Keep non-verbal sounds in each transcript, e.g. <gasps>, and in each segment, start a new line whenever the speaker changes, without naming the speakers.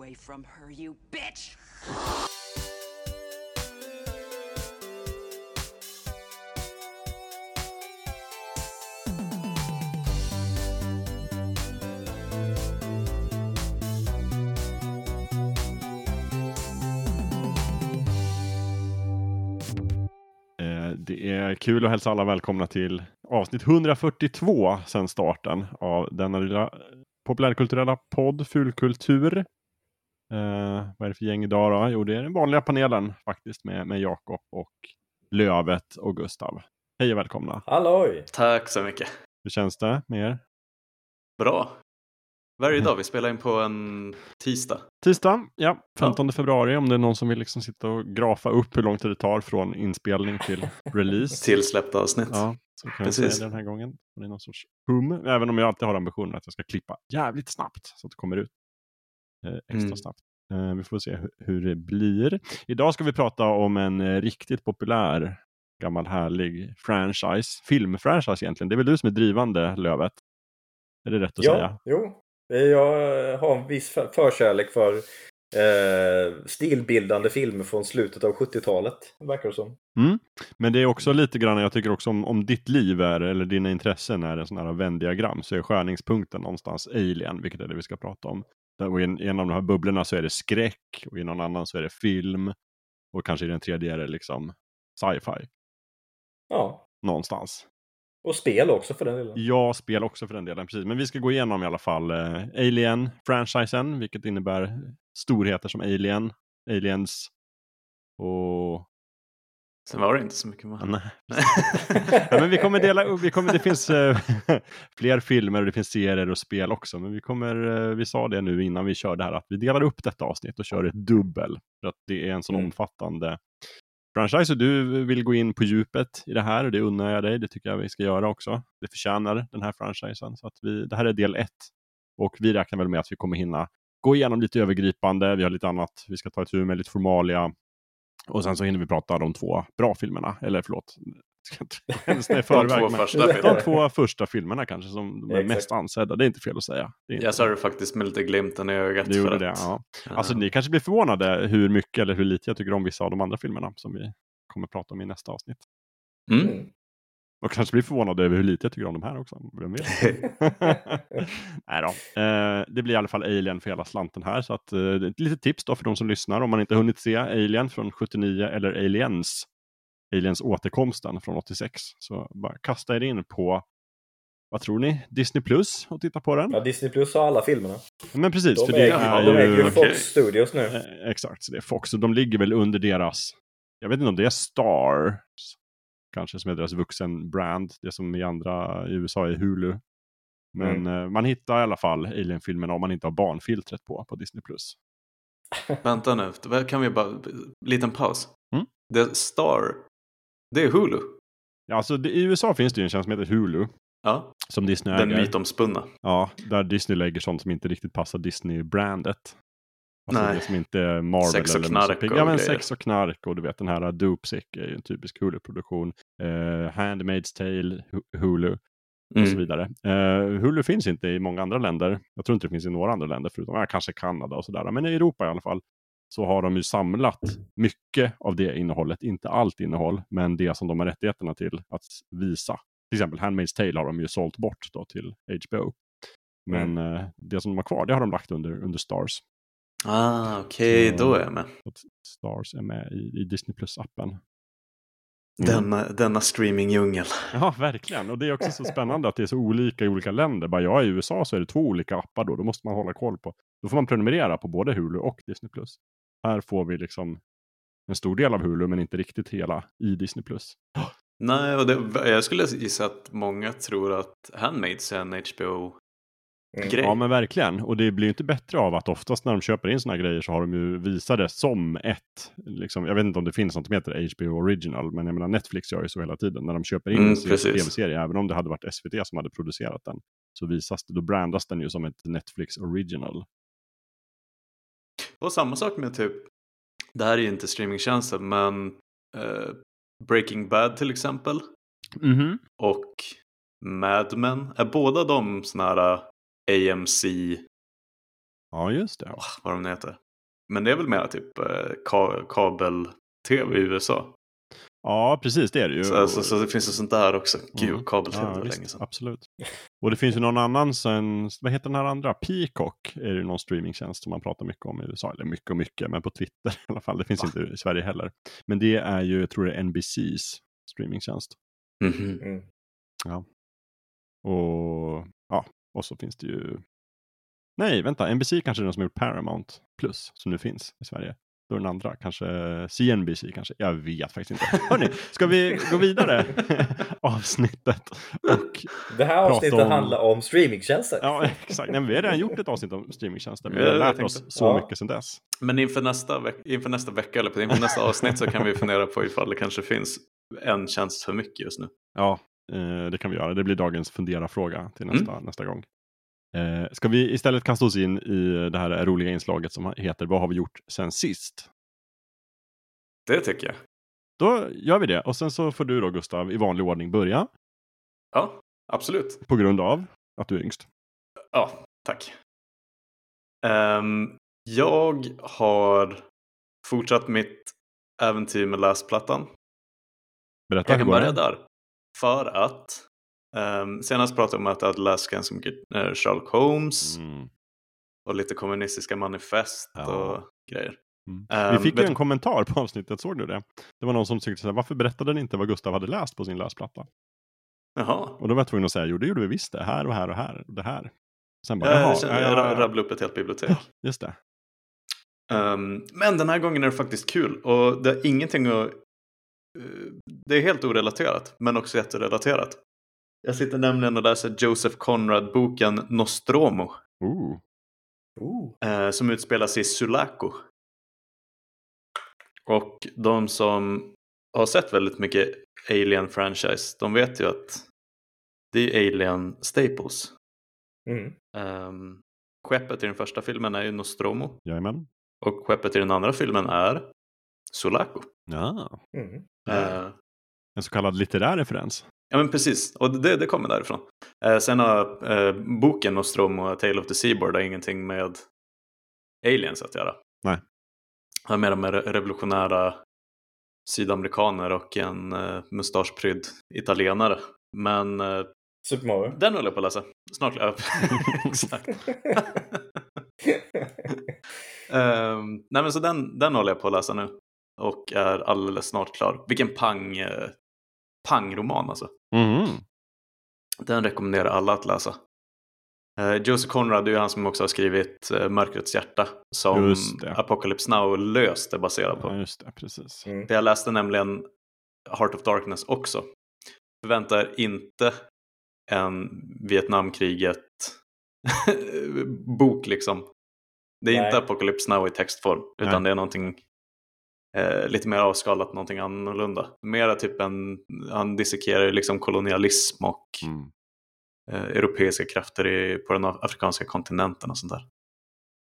away from her, you bitch!
Eh, det är kul att hälsa alla välkomna till avsnitt 142 sedan starten av denna lilla populärkulturella podd Fulkultur. Eh, vad är det för gäng idag då? Jo, det är den vanliga panelen faktiskt med, med Jakob och Lövet och Gustav. Hej och välkomna.
Halloj!
Tack så mycket.
Hur känns det med er?
Bra. Varje dag, vi spelar in på en tisdag.
Tisdag, ja, 15 februari om det är någon som vill liksom sitta och grafa upp hur lång tid det tar från inspelning till <laughs> release.
Till släppta avsnitt.
Ja, så kan jag
Precis.
säga det den här gången. Det är någon sorts hum, även om jag alltid har ambitionen att jag ska klippa jävligt snabbt så att det kommer ut extra
Mm.
snabbt. Eh, vi får se hur, det blir. Idag ska vi prata om en eh, riktigt populär gammal härlig franchise, filmfranchise egentligen. Det är väl du som är drivande Lövet? Är det rätt att säga?
Ja, jo. Jag har en viss för- förkärlek för eh, stilbildande filmer från slutet av 70-talet, verkar det som.
Mm. Men det är också lite grann, jag tycker också om, om ditt liv är, eller dina intressen är en sån här Venn-diagram så är skärningspunkten någonstans Alien, vilket är det vi ska prata om. Och i, en, I en av de här bubblorna så är det skräck och i någon annan så är det film och kanske i den tredje är det liksom sci-fi
Ja.
någonstans.
Och spel också för den delen.
Ja, spel också för den delen, precis. Men vi ska gå igenom i alla fall eh, Alien-franchisen, vilket innebär storheter som Alien, Aliens och
Sen var det inte så mycket mer.
Nej. ja, men vi kommer dela upp, vi kommer, det finns eh, <laughs> fler filmer och det finns serier och spel också. Men vi kommer, eh, vi sa det nu innan vi körde här, att vi delar upp detta avsnitt och kör ett dubbel. För att det är en sån
Mm.
omfattande franchise och du vill gå in på djupet i det här och det unnar jag dig. Det tycker jag vi ska göra också. Det förtjänar den här franchisen. Så att vi, det här är del ett. Och vi räknar väl med att vi kommer hinna gå igenom lite övergripande. Vi har lite annat. Vi ska ta ett med lite formalia. Och sen så hinner vi prata de två bra filmerna. Eller förlåt, <laughs>
De
förväg.
två
men
första
de
filmerna.
två första filmerna kanske som de är mest ansedda. Det är inte fel att säga. Inte
Jag sa det faktiskt med lite glimten i ögat.
det gjorde
för
det,
att,
ja.
ja.
Alltså ni kanske blir förvånade hur mycket eller hur lite jag tycker om vissa av de andra filmerna som vi kommer prata om i nästa avsnitt.
Mm.
Och kanske blir förvånade över hur lite jag tycker om de här också. Vem vet? <laughs> Nej då. Eh, det blir i alla fall Alien för hela slanten här. Så att, eh, det ett litet tips då för de som lyssnar om man inte hunnit se Alien från 79 eller Aliens. Aliens återkomsten från 86. Så bara kasta er in på, vad tror ni, Disney Plus och titta på den.
Ja, Disney Plus har alla filmerna.
Men precis,
De
för det
äger,
är
de äger
ju...
ju Fox Studios nu.
Eh, exakt, så det är Fox. Och de ligger väl under deras, jag vet inte om det är Stars, kanske som är deras vuxenbrand. Det som i andra i USA är Hulu. Men eh, man hittar i alla fall Alien-filmerna om man inte har barnfiltret på, på Disney+. Plus. <laughs>
Vänta nu, kan vi bara... Liten paus.
Mm.
The Star, det är Hulu.
Ja, alltså, det, I USA finns det ju en tjänst som heter Hulu,
Ja,
som Disney
den
äger.
mytomspunna.
Ja, där Disney lägger sånt som inte riktigt passar Disney-brandet. Alltså
Nej.
det som inte är Marvel
Sex och
eller
knark och
Ja, men sex och knark och du vet den här Dopesick är ju en typisk Hulu-produktion. Eh, Handmaid's Tale, Hu- Hulu och så
Mm.
vidare. Eh, Hulu finns inte i många andra länder. Jag tror inte det finns i några andra länder förutom ja, kanske Kanada och sådär. Men i Europa i alla fall så har de ju samlat mycket av det innehållet. Inte allt innehåll, men det som de har rättigheterna till att visa. Till exempel Handmaid's Tale har de ju sålt bort då till HBO. Men eh, det som de har kvar, det har de lagt under, under Stars.
Ah, okej,
Så-
då är jag med.
Stars är med i, i Disney Plus-appen.
Denna, denna streamingdjungel. <laughs>
Ja, verkligen. Och det är också så spännande att det är så olika i olika länder. Bara jag är i USA så är det två olika appar då. Då måste man hålla koll på. Då får man prenumerera på både Hulu och Disney+. Plus. Här får vi liksom en stor del av Hulu men inte riktigt hela i Disney+. Plus. <gasps>
Nej, och det, jag skulle gissa att många tror att Handmaids är en HBO-grej.
Ja men verkligen. Och det blir ju inte bättre av att oftast när de köper in sådana grejer så har de ju visat det som ett, liksom, jag vet inte om det finns något som heter HBO Original, men jag menar Netflix gör ju så hela tiden. När de köper in
Mm,
en tv-serie, även om det hade varit SVT som hade producerat den, så visas det, då brandas den ju som ett Netflix Original.
Och samma sak med typ, det här är ju inte streamingtjänsten, men eh, Breaking Bad till exempel
Mhm.
och Mad Men, är båda de såna här AMC
Ja, just det.
Åh, vad de heter. Men det är väl mer typ eh, ka kabel-tv i USA.
Ja, precis det är det ju.
Så, så, så det finns ju sånt där också. Gud,
Mm.
kabel-tv
Ja,
länge sedan.
Absolut. Och det finns ju någon annan, sen, vad heter den här andra? Peacock är det någon streamingtjänst som man pratar mycket om i USA. Eller mycket och mycket, men på Twitter <laughs> i alla fall. Det finns
Va?
inte i Sverige heller. Men det är ju, jag tror det är NBCs streamingtjänst.
Mhm.
Mm.
Och ja, och så finns det ju... Nej, vänta, NBC kanske är den som har gjort Paramount Plus, som nu finns i Sverige. Då är den andra, kanske CNBC kanske. Jag vet faktiskt inte. <laughs> Hörni, ska vi gå vidare? <laughs> Avsnittet. Och
Det här avsnittet
om-
handlar om streamingtjänster.
Ja, exakt. Nej, vi har redan gjort ett avsnitt om streamingtjänster. Vi har lärt oss så
Ja.
mycket sedan dess.
Men inför nästa, veck- inför nästa vecka eller inför nästa avsnitt så kan vi fundera på ifall det kanske finns en tjänst för mycket just nu.
Ja, det kan vi göra. Det blir dagens fundera-fråga till nästa, nästa gång. Eh, ska vi istället kasta oss in i det här roliga inslaget som heter Vad har vi gjort sen sist?
Det tycker jag.
Då gör vi det. Och sen så får du då Gustav i vanlig ordning börja.
Ja, absolut.
På grund av att du är yngst.
Ja, tack. Ehm, jag har fortsatt mitt äventyr med läsplattan.
Berätta,
Jag kan börja där. För att um, senast pratade jag om att läst ganska mycket eh, Sherlock Holmes
Mm.
och lite kommunistiska manifest
Ja.
och grejer.
Mm.
Ehm,
vi fick
vet
ju en kommentar på avsnittet, såg du det? Det var någon som tyckte så här, varför berättade ni inte vad Gustav hade läst på sin läsplatta?
Jaha.
Och då var jag tvungen att säga, jo det gjorde vi visst det, här och här och här, och det här. Sen bara,
Jag,
jaha,
känner,
ja,
jag
ja, ja.
rabblade upp ett helt bibliotek.
just det.
Ehm, men den här gången är det faktiskt kul och det är ingenting att... eh, det är helt orelaterat, men också jätterelaterat. Jag sitter nämligen och läser Joseph Conrad-boken Nostromo,
Ooh.
Ooh.
eh, som utspelar sig i Sulaco. Och de som har sett väldigt mycket Alien-franchise, de vet ju att det är Alien Staples.
Mm.
Um, skeppet i den första filmen är ju Nostromo
Jajamän.
och skeppet i den andra filmen är Sulaco.
Ja.
Mm.
Eh,
En så kallad litterär referens.
ja men precis, och det, det kommer därifrån. Eh, sen har eh, boken Nostromo, A Tale of the Seaboard, har ingenting med aliens att göra.
Nej.
Det har mer med re- revolutionära sydamerikaner och en eh, mustaschprydd italienare. Men eh,
Super Mario.
den håller jag på att läsa. Snart ja, <laughs> Exakt. <laughs> Ehm, nej men så den, den håller jag på att läsa nu. Och är alldeles snart klar. Vilken pang, eh, pangroman alltså.
Mhm.
Den rekommenderar alla att läsa. Uh, Joseph Conrad är ju han som också har skrivit uh, Mörkrets hjärta. Som
det.
Apocalypse Now löst är baserad
Ja,
på.
just det, precis.
Mm.
Jag läste nämligen Heart of Darkness också. Förvänta er inte en Vietnamkriget <laughs> bok liksom. Det är
Nej.
inte Apocalypse Now i textform. Utan
Nej.
det är någonting eh, lite mer avskalat, någonting annorlunda. Mera typ en, han dissekerar liksom kolonialism och
Mm.
eh, europeiska krafter i, på den af- afrikanska kontinenten och sånt där.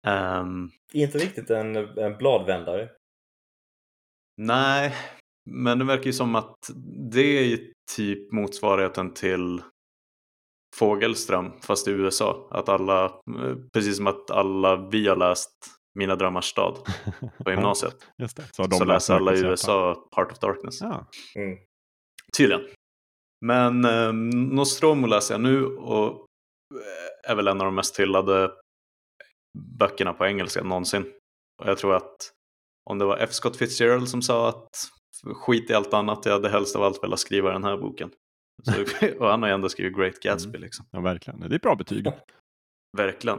Ehm,
Inte riktigt en, en bladvändare.
nej, men det verkar ju som att det är ju typ motsvarigheten till Fågelström fast i USA. Att alla, eh, precis som att alla vi har läst Mina drömmars stad på <laughs> gymnasiet.
Just det. Så, de
så läser alla i. USA Heart of Darkness.
Ja.
Mm.
Tydligen. Men eh, Nostromo läser jag nu och eh, är väl en av de mest hyllade böckerna på engelska någonsin. Och jag tror att om det var F. Scott Fitzgerald som sa att skit i allt annat, jag hade helst av allt velat skriva den här boken. Så, <laughs> och han har ju ändå skrivit Great Gatsby liksom.
ja, verkligen. Det är bra betyg.
Verkligen.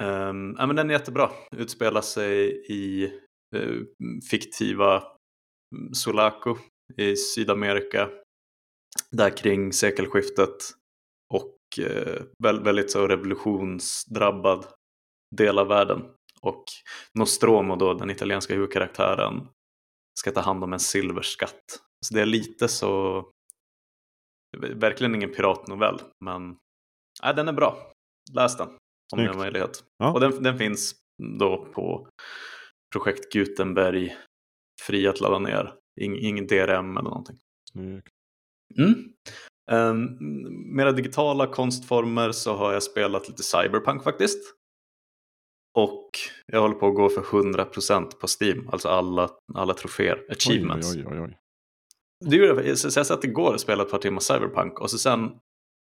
Um, ja, men den är jättebra. Utspelar sig i uh, fiktiva mm, Sulaco i Sydamerika. Där kring sekelskiftet. Och uh, väldigt så revolutionsdrabbad del av världen. Och Nostromo då, den italienska huvudkaraktären, ska ta hand om en silverskatt. Så det är lite så, verkligen ingen piratnovell, men ja, den är bra. Läs den om ni har möjlighet.
Ja.
Och den, den finns då på projekt Gutenberg, fri att ladda ner. Ing, ingen DRM eller någonting.
Snyggt.
Mm. Um, mera digitala konstformer så har jag spelat lite Cyberpunk faktiskt. Och jag håller på att gå för 100% på Steam, alltså alla, alla troféer, achievements.
Oj, oj, oj, oj.
Det gjorde jag, så jag satt igår och spelade ett par timmar Cyberpunk och så sen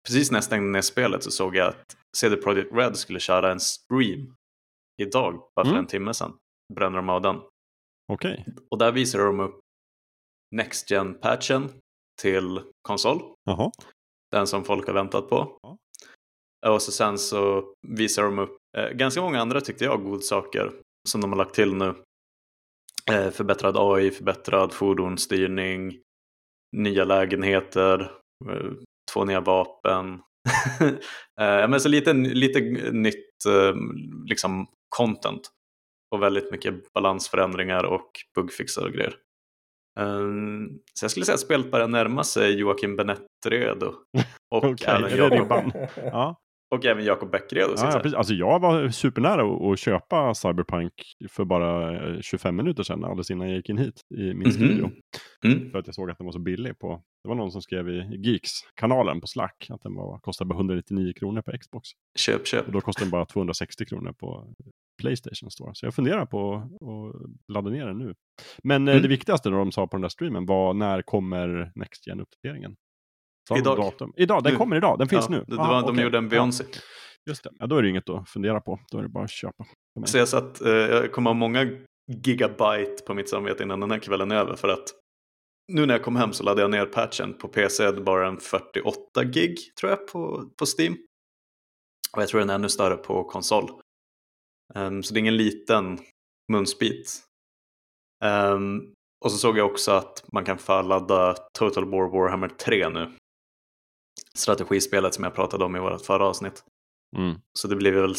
precis när jag stängde ner spelet så såg jag att CD Projekt Red skulle köra en stream idag, bara för
Mm.
en timme sedan. Bränner de av den.
Okej.
Och där visar de upp Next gen patchen till konsol.
Jaha.
Den som folk har väntat på.
Ja.
Och så sen så visar de upp eh, ganska många andra tyckte jag godsaker som de har lagt till nu. Eh, förbättrad AI, förbättrad fordonsstyrning, nya lägenheter, eh, två nya vapen. <laughs> eh, men så lite, lite nytt eh, liksom content och väldigt mycket balansförändringar och bugfixar och grejer. Um, så jag skulle säga att spelet börjar närma sig Joakim Benett-redo. Och, <laughs>
är det
Jakob-?
Ja.
Och även Jakob Bäck-redo.
Ja. Alltså jag var supernära att, köpa Cyberpunk för bara eh, 25 minuter sedan, alldeles innan jag gick in hit i min studio.
Mm.
För att jag såg att den var så billig. På, det var någon som skrev i Geeks-kanalen på Slack att den var, kostade bara 199 kronor på Xbox.
Köp, köp.
Och då kostar den bara 260 kronor på Playstation Store. Så jag funderar på att ladda ner den nu. Men eh,
Mm.
det viktigaste de sa på den där streamen var när kommer Next gen uppdateringen Sa de
Idag.
Datum? Idag, den
Nu.
kommer idag, den finns
ja,
nu.
Det, det var, de
okej.
gjorde en Beyoncé.
just det, ja, då är det inget att fundera på. Då är det bara att köpa.
Så jag satt, eh, jag kommer ha många gigabyte på mitt samvete innan den här kvällen är över. För att nu när jag kom hem så laddade jag ner patchen på PC. Det är bara en 48 gig tror jag på, på Steam. Och jag tror den är ännu större på konsol. Ehm, så det är ingen liten munsbit. Ehm, och så såg jag också att man kan förladda Total War Warhammer 3 nu. Strategispelet som jag pratade om i vårt förra avsnitt.
Mm.
Så det blir väl,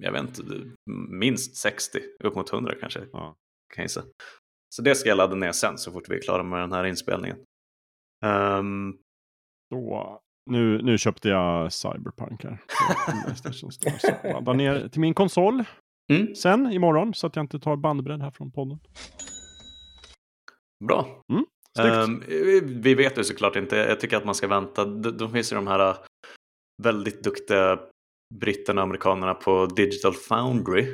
jag vet inte, minst 60, upp mot 100 kanske.
Ja.
Kan jag. Så det ska jag ladda ner sen så fort vi är klara med den här inspelningen. Ehm,
Så, nu, nu köpte jag Cyberpunk här. <laughs> laddar ner till min konsol
mm,
sen imorgon så att jag inte tar bandbredd här från podden.
bra.
Snyggt.
Ehm, vi- vet ju såklart inte, jag tycker att man ska vänta. De, de finns ju de här äh, väldigt duktiga britterna och amerikanerna på Digital Foundry.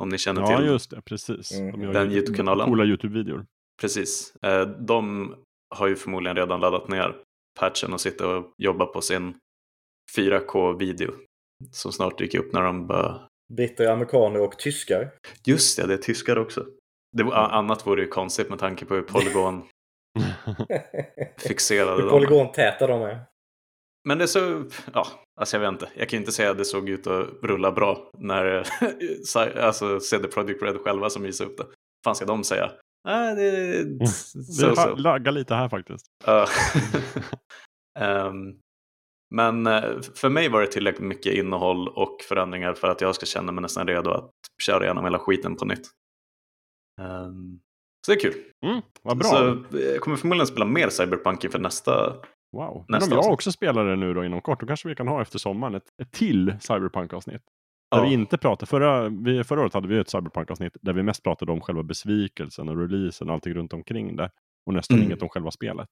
Om ni känner
ja,
till
just det. Precis.
Mm.
De
Den YouTube-kanalen.
Coola YouTube-videor.
Precis. Eh, De har ju förmodligen redan laddat ner patchen och sitter och jobbar på sin 4K-video. Som snart dyker upp när de bör...
Britter, amerikaner och tyskar.
Just det, det är tyskar också. Det, var- annat vore ju konstigt med tanke på hur <laughs> <laughs> polygon-fixerade
Hur polygontäta de är.
Men det är så, ja, alltså jag vet inte. Jag kan ju inte säga att det såg ut att rulla bra när <laughs> alltså CD Projekt Red själva som visade upp det. fan ska de säga? Nej, det är
Det
så, så.
laggar lite här faktiskt. <laughs>
Ehm, men eh, för mig var det tillräckligt mycket innehåll och förändringar för att jag ska känna mig nästan redo att köra igenom hela skiten på nytt. Ehm, så det är kul.
Mm, vad bra.
Så eh, jag kommer förmodligen spela mer Cyberpunk inför nästa.
Wow. Men
Nästa
om jag
avsnitt.
också spelar det nu då inom kort, då kanske vi kan ha efter sommaren ett, ett till Cyberpunk-avsnitt. Där
Ja.
vi inte pratar, förra, vi, förra året hade vi ett Cyberpunk-avsnitt där vi mest pratade om själva besvikelsen och releasen och allting runt omkring det. Och nästan
Mm.
inget om själva spelet.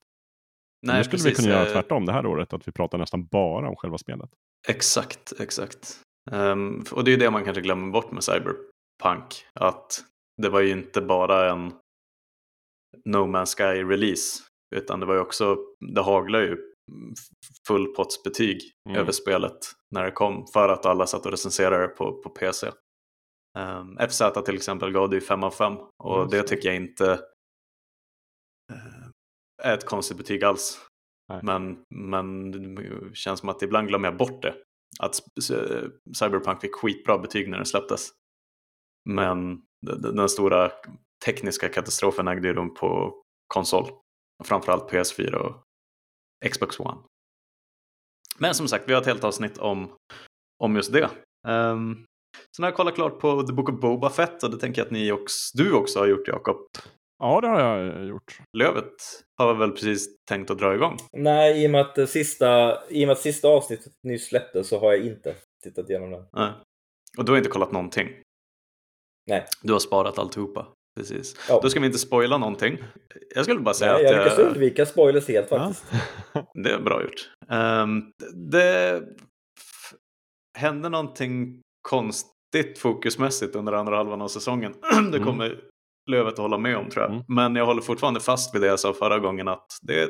Nej,
nu skulle vi
precis,
kunna göra
eh,
tvärtom det här året, att vi pratar nästan bara om själva spelet.
Exakt, exakt. Ehm, och det är ju det man kanske glömmer bort med Cyberpunk. Att det var ju inte bara en No Man's Sky-release. Utan det var ju också, det haglar ju fullpottsbetyg
Mm.
över spelet när det kom. För att alla satt och recenserade det på, på PC. Um, FZ till exempel gav det ju 5 av 5. Och
Just
det tycker jag inte eh, är ett konstigt betyg alls.
Nej.
Men, men det känns som att ibland glömmer jag bort det. Att Cyberpunk fick skitbra betyg när den släpptes. Men den stora tekniska katastrofen ägde rum på konsol. Framförallt PS4 och Xbox One. Men som sagt, vi har ett helt avsnitt om, om just det. Um, sen har jag kollat klart på The Book of Boba Fett och det tänker jag att ni också, du också har gjort Jakob.
Ja, det har jag gjort.
Lövet har väl precis tänkt att dra igång.
Nej, i och med att det sista, i och med att sista avsnittet nyss släpptes så har jag inte tittat igenom den.
Nej. Och du har inte kollat någonting.
Nej.
Du har sparat alltihopa. Precis.
Ja.
Då ska vi inte spoila någonting. Jag skulle bara säga
Nej, jag
att
lyckas
jag,
undvika spoilers helt
Ja.
faktiskt. <laughs>
det är bra gjort. Um, det hände någonting konstigt fokusmässigt under andra halvan av säsongen. <clears throat> det
Mm.
kommer Lövet att hålla med om tror jag.
Mm.
Men jag håller fortfarande fast vid det jag sa förra gången att det är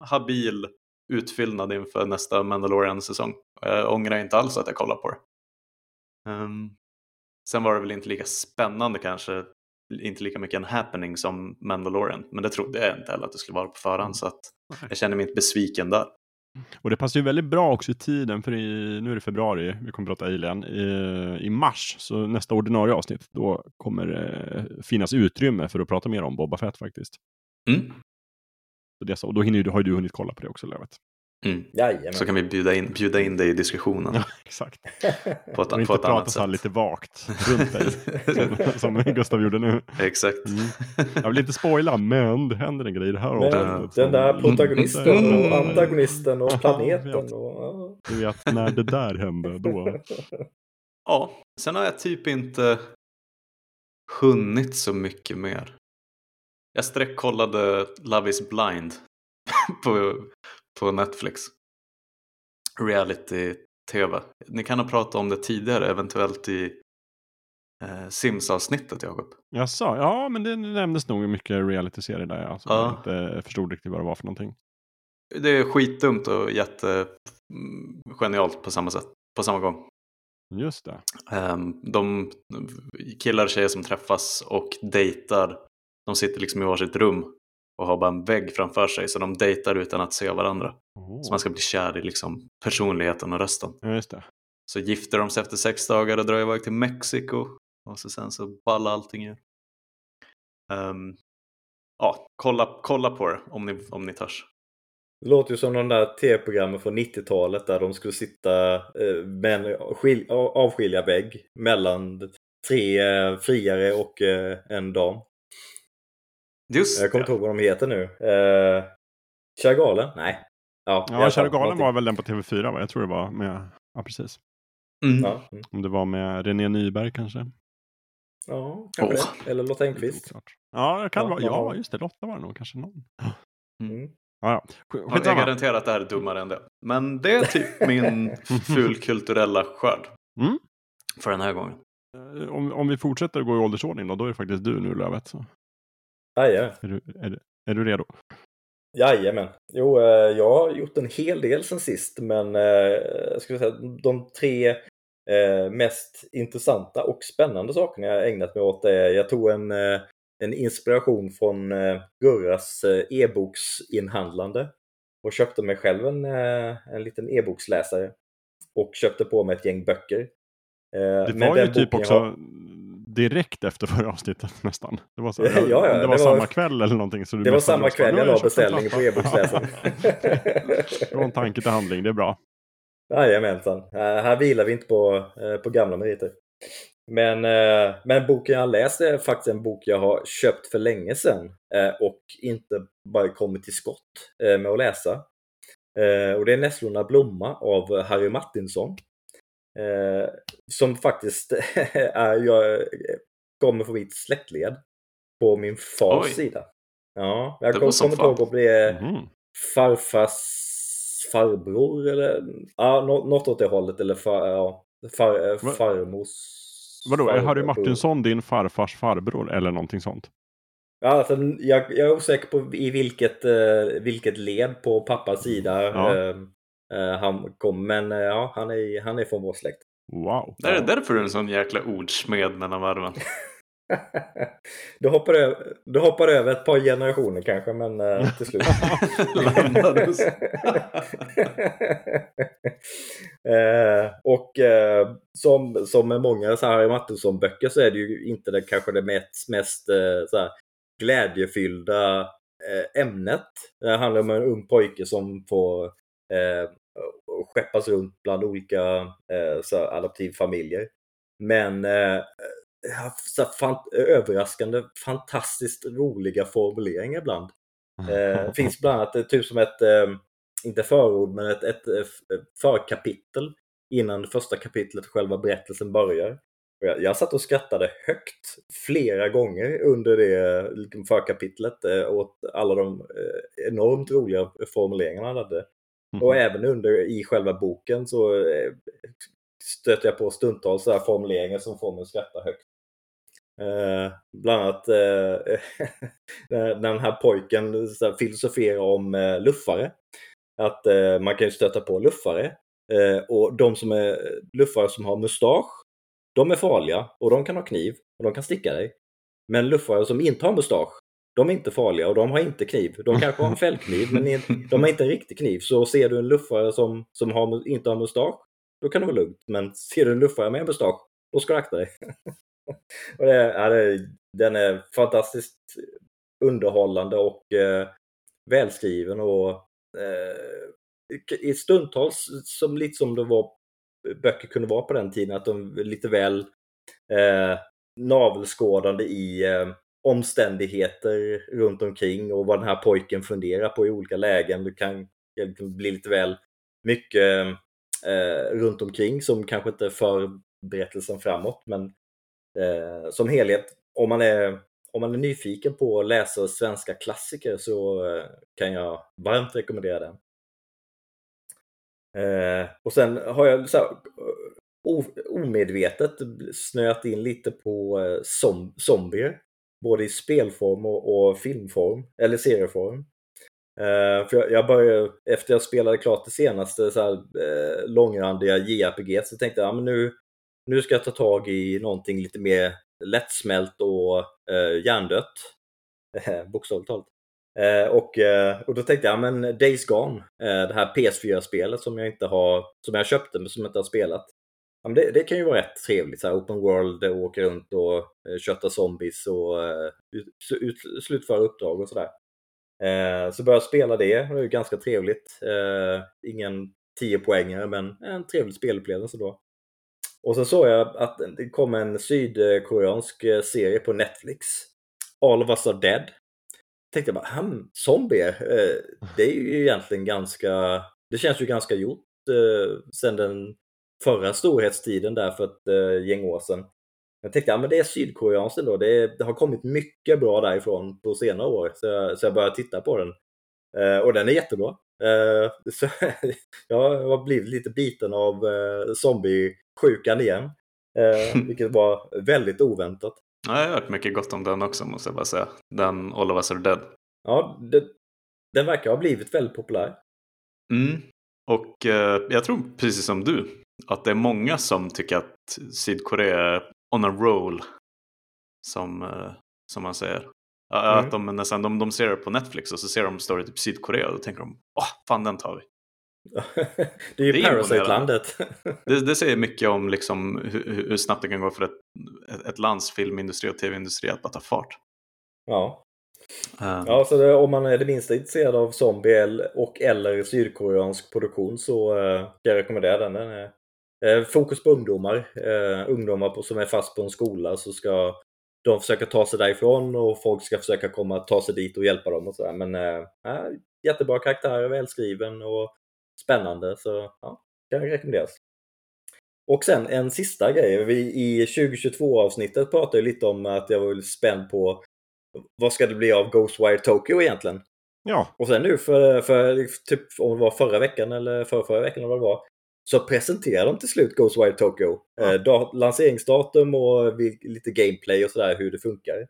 habil utfyllnad inför nästa Mandalorian-säsong. Jag ångrar inte alls att jag kollar på det. Ehm, sen var det väl inte lika spännande kanske, inte lika mycket en happening som Mandalorian. Men det trodde jag inte heller att det skulle vara på förhand så att jag känner mig inte besviken där.
Och det passar ju väldigt bra också i tiden, för i, nu är det februari, vi kommer prata Alien. I, I mars, så nästa ordinarie avsnitt, då kommer det finnas utrymme för att prata mer om Boba Fett faktiskt.
Mm.
Så det, och då hinner, har ju du hunnit kolla på det också, Lövet.
Mm.
Jajamän.
Så kan vi bjuda in, bjuda in dig i diskussionen
Ja, exakt. <laughs>
på ett,
Och inte
på ett
prata
annat
så här
sätt.
lite vagt runt dig, <laughs> som, som Gustav gjorde nu.
Exakt.
Mm. Jag vill inte spoila, men det händer en grej i det här
Men
avsnittet.
den där protagonisten
Mm.
och antagonisten och
Ja,
planeten.
jag vet.
Och, ja.
Du vet, när det där hände, då... <laughs>
Ja, sen har jag typ inte hunnit så mycket mer. Jag sträckkollade Love is blind på, på Netflix. Reality-tv. Ni kan ha pratat om det tidigare, eventuellt i eh, Sims-avsnittet Jakob.
Jag sa, ja men det nämndes nog mycket reality-serier där jag, som
Ja.
jag inte förstod riktigt vad det var för någonting.
Det är skitdumt och jättegenialt på samma sätt, på samma gång.
Just det.
Ehm, de killar och tjejer som träffas och dejtar, de sitter liksom i varsitt rum och har bara en vägg framför sig så de dejtar utan att se varandra.
Oh.
Så man ska bli kär i liksom personligheten och rösten.
Ja, just det.
Så gifter de sig efter sex dagar och drar iväg till Mexiko och så sen så ballar allting ur. Ehm, ja, kolla, kolla på det om ni, om ni törs.
Det låter ju som de där tv-programmen från 90-talet där de skulle sitta eh, med en skil- avskilja vägg mellan tre eh, friare och eh, en dam.
Just
Jag kommer inte ihåg vad de heter nu. Eh, Chagalen? Nej. Ja,
Ja, Kära Galen var väl den på TV4 va? Jag tror det var med, ja precis.
Mm.
Ja, mm.
Om det var med René Nyberg kanske?
ja kanske
Åh.
det. Eller Lotta Engqvist.
Ja, det kan
Ja,
vara. Ja, just det. Lotta var det nog kanske någon.
Mm.
Ja, ja. Sk-
Ja, Jag garanterar att det här är dummare än det. Men det är typ min <laughs> fulkulturella skörd.
Mm.
För den här gången.
Eh, Om, om vi fortsätter gå i åldersordning då, då är det faktiskt du nu Lövet. Så.
Jajamän.
Är, du, är, du, är du redo?
Jajamän. Jo, eh, jag har gjort en hel del sen sist, men eh, jag skulle säga de tre eh, mest intressanta och spännande sakerna jag ägnat mig åt är, jag tog en, en inspiration från Gurras e-boksinhandlande och köpte mig själv en, en liten e-boksläsare och köpte på mig ett gäng böcker.
Det var ju typ också
jag
direkt efter förra avsnittet nästan. Det var, så,
Ja, ja,
det var,
det var-
samma kväll eller någonting. Så du
Det var samma
bara,
kväll
"Nu
jag la beställningen på
klappa."
e-boksläsaren. <laughs>
Från tanke till handling, det är bra.
Jajamensan. Uh, här vilar vi inte på, eh, på gamla meriter. Men, eh, men boken jag läst är faktiskt en bok jag har köpt för länge sedan eh, och inte bara kommit till skott eh, med att läsa. Eh, och det är Nässlorna blomma av Harry Martinsson. Eh, som faktiskt <laughs> är, jag, kommer från mitt släktled på min fars
Oj.
sida. Ja, jag
Det
kom, kommer inte ihåg om det är
Mhm.
farfars farbror eller ja, nå- något åt det hållet eller far, ja, far, eh, farmors
Vadå, är Harry. Martinsson din farfars farbror eller någonting sånt?
Ja, alltså, jag, jag är osäker på i vilket, eh, vilket led på pappas sida
Ja.
eh, han kom, men eh, ja, han är, han är från vår släkt.
Wow.
Det är därför du är en sån jäkla ordsmed mellan varven. <laughs>
du, hoppar över, du hoppar över ett par generationer kanske, men eh, till slut. <laughs>
Landades. <laughs>
eh, och eh, som, som med många så här Harry Martinsson-böcker så är det ju inte det, kanske det mest, mest eh, så här, glädjefyllda eh, ämnet. Det handlar om en ung pojke som får eh, skeppas runt bland olika eh, så adoptivfamiljer. Men eh, så här, fan, överraskande, fantastiskt roliga formuleringar ibland. Eh, <laughs> finns bland annat eh, typ som ett, eh, inte förord, men ett, ett, eh, förkapitel innan det första kapitlet själva berättelsen börjar. Och Jag, jag satt och skrattade högt flera gånger under det liksom, förkapitlet eh, åt alla de eh, enormt roliga formuleringarna han hade. Och även under i själva boken så eh, stöter jag på stundtals så här formuleringar som får mig att skratta högt. Eh, bland annat eh, <laughs> den här pojken så här, filosoferar om eh, luffare. Att eh, man kan ju stöta på luffare. Eh, och de som är luffare som har mustasch, de är farliga och de kan ha kniv och de kan sticka dig. Men luffare som inte har mustasch, de är inte farliga och de har inte kniv. De kanske har en <laughs> fällkniv men de har inte en riktig kniv. Så ser du en luffare som, som har, inte har mustasch, då kan det vara lugnt. Men ser du en luffare med mustasch, då ska du akta dig. <laughs> och det, ja, det, den är fantastiskt underhållande och eh, välskriven och eh, i stundtals som lite som det var böcker kunde vara på den tiden, att de lite väl eh, navelskådande i eh, omständigheter runt omkring och vad den här pojken funderar på i olika lägen. Det kan, bli lite väl mycket eh, runt omkring som kanske inte för berättelsen framåt. Men eh, som helhet, om man, är, om man är nyfiken på att läsa svenska klassiker så eh, kan jag varmt rekommendera den. Eh, och sen har jag så här, eh, omedvetet snöat in lite på eh, zombier. Både i spelform och, och filmform, eller serieform. Uh, för jag, jag började, efter jag spelade klart det senaste så här, uh, långrandiga JRPG så tänkte jag, ja, men nu, nu ska jag ta tag i någonting lite mer lättsmält och uh, hjärndött. <laughs> Bokstavligt talat. Uh, och, uh, och då tänkte jag, men Days Gone, uh, det här PS4-spelet som jag inte har, som jag köpte men som jag inte har spelat ja, det, det, kan ju vara rätt trevligt. Så här, open world, eh, åka runt och eh, kötta zombies och eh, ut, ut, slutföra uppdrag och sådär. Eh, så började jag spela det, det var ju ganska trevligt. Eh, ingen 10 poängare men en trevlig spelupplevelse då. Och sen såg jag att det kom en sydkoreansk eh, serie på Netflix. All of us are dead. Tänkte jag bara, hm, zombier, eh, det är ju egentligen ganska, det känns ju ganska gjort eh, sen den förra storhetstiden där för ett eh, gäng år sedan. Jag tänkte att ja, det är sydkoreanskt ändå. Det, det, har kommit mycket bra därifrån på senare år. Så jag, så jag började titta på den. Eh, och den är jättebra. Eh, <laughs> så jag har blivit lite biten av eh, zombiesjukan igen. Eh, <laughs> vilket var väldigt oväntat.
Ja, jag har hört mycket gott om den också måste jag bara säga. Den All of us are dead.
Ja, det, den verkar ha blivit väldigt populär.
Mm. Och eh, jag tror precis som du att det är många som tycker att Sydkorea är on a roll. Som, eh, som man säger. Mm. Att de, nästan, de, de ser det på Netflix och så ser de story typ Sydkorea och då tänker de åh, fan den tar vi. <laughs>
det är ju Parasite-landet.
det, det, säger mycket om liksom hur, hur, snabbt det kan gå för ett, ett lands filmindustri och tv-industri att bara ta fart.
Ja. Um. Ja, så det, om man är det minsta intresserad av zombie och eller sydkoreansk produktion så uh, kan jag rekommendera den. Den är Eh, fokus på ungdomar. Eh, ungdomar på, som är fast på en skola så ska de försöka ta sig därifrån och folk ska försöka komma, ta sig dit och hjälpa dem och sådär. Men äh, jättebra karaktär, välskriven och spännande så ja, kan rekommenderas. Och sen en sista grej. Vi, I 2022 avsnittet pratade lite om att jag var spänd på vad ska det bli av Ghostwire Tokyo egentligen?
Ja.
Och sen nu för, för typ om det var förra veckan eller förra, förra veckan eller vad det var så presenterar de till slut Ghostwire Tokyo. Ja. Eh, lanseringsdatum och lite gameplay och sådär hur det funkar.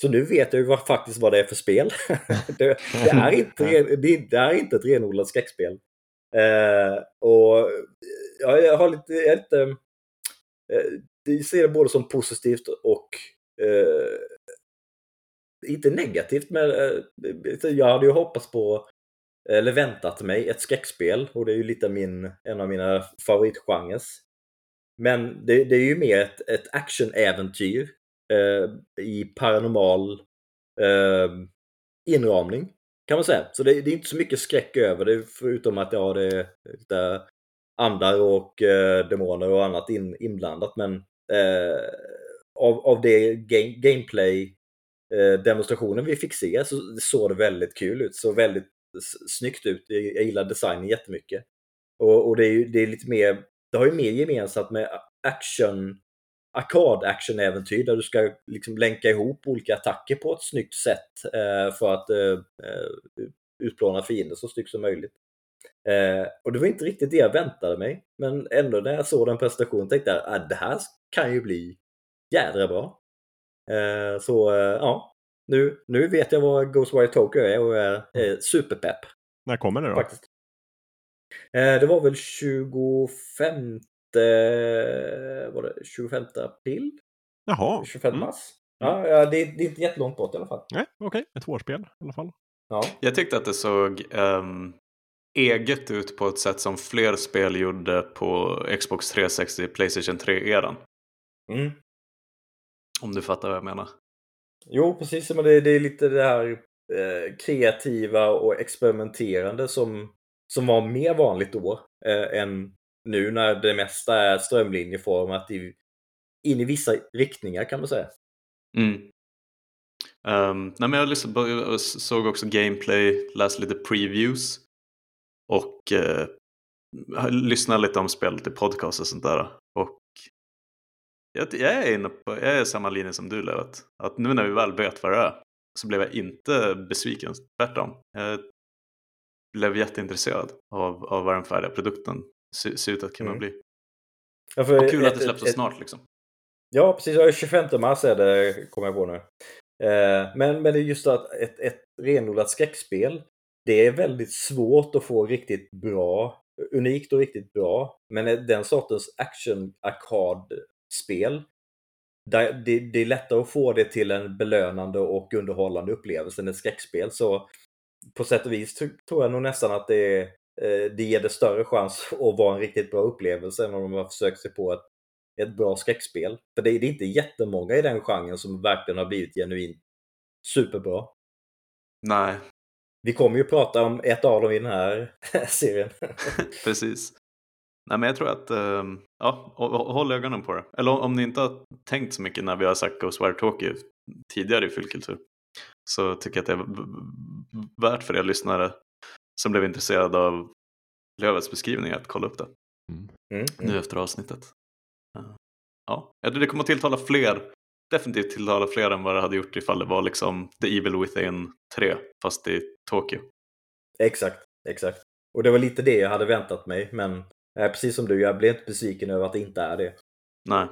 Så nu vet jag ju vad, faktiskt vad det är för spel. <laughs> det, det, är <laughs> inte, det, det, är inte ett renodlat skräckspel. Eh, och ja, jag har lite, jag lite eh, jag ser det både som positivt och eh, inte negativt, men eh, jag hade ju hoppats på eller väntat mig ett skräckspel och det är ju lite min, en av mina favoritgenres. Men det, det är ju mer ett, ett actionäventyr eh, i paranormal eh, inramning kan man säga. Så det, det, är inte så mycket skräck över det förutom att ja, det är lite andar och eh, demoner och annat in, inblandat. Men eh, av, av det game, gameplay-demonstrationen eh, vi fick se så såg det väldigt kul ut. Så väldigt snyggt ut. Jag gillar designen jättemycket. Och, och det, är, det är lite mer, det har ju mer gemensamt med action, arkad-action-äventyr där du ska liksom länka ihop olika attacker på ett snyggt sätt eh, för att eh, eh, utplåna fiender så snyggt som möjligt. Eh, och det var inte riktigt det jag väntade mig. Men ändå när jag såg den presentationen tänkte jag att ah, det här kan ju bli jädra bra. Eh, så eh, ja, nu, nu vet jag vad Ghostwire Tokyo är och är eh, superpepp.
När kommer det då?
Faktiskt. Eh, det var väl 25, var det 25 april?
Jaha.
25
Mm.
mars? Ja, ja det, det är inte jättelångt bort i alla fall.
Nej, okej. Ett vårspel i alla fall.
Ja.
Jag tyckte att det såg ehm, eget ut på ett sätt som fler spel gjorde på Xbox 360 Playstation 3-eran.
Mm.
Om du fattar vad jag menar.
Jo, precis. Men det, det är lite det här eh, kreativa och experimenterande som, som var mer vanligt då eh, än nu när det mesta är strömlinjeformat i, in i vissa riktningar kan man säga.
Mm. Um, nej, men jag liksom började, såg också gameplay, läste lite previews och eh, lyssnade lite om spelet i podcast och sånt där. Jag, jag är inne på jag är samma linje som du Levet. Att nu när vi väl vet vad det är så blev jag inte besviken, tvärtom. Jag blev jätteintresserad av, av vad den färdiga produkten ser, ser ut att kunna
Mm.
bli.
Ja,
Och kul att
ett-
det släpps så snart liksom.
Ja, precis. Ja, 25 mars är det, kommer jag på nu. Eh, men, men det är just att ett, ett renodlat skräckspel, det är väldigt svårt att få riktigt bra, unikt och riktigt bra. Men den sortens action-arkadspel, där det, det är lättare att få det till en belönande och underhållande upplevelse än ett skräckspel. Så på sätt och vis tr- tror jag nog nästan att det, är, eh, det ger det större chans <laughs> att vara en riktigt bra upplevelse än om de har försökt sig på ett ett bra skräckspel. För det är, det är inte jättemånga i den genren som verkligen har blivit genuint superbra.
Nej,
Vi kommer ju prata om ett av dem i den här <laughs> serien. <laughs>
Precis. Nej, men jag tror att, ehm, ja, hå- hå- håll ögonen på det. Eller om, om ni inte har tänkt så mycket när vi har sagt Ghostwire Tokyo tidigare i Fyllkultur så tycker jag att det är värt för er lyssnare som blev intresserade av Lövets beskrivning att kolla upp det
Mm.
nu efter avsnittet. Ja, det kommer tilltala fler, definitivt tilltala fler än vad det hade gjort ifall det var liksom The Evil Within 3 fast i Tokyo.
Exakt, exakt. Och det var lite det jag hade väntat mig, men precis som du, jag blev inte besviken över att det inte är det.
Nej.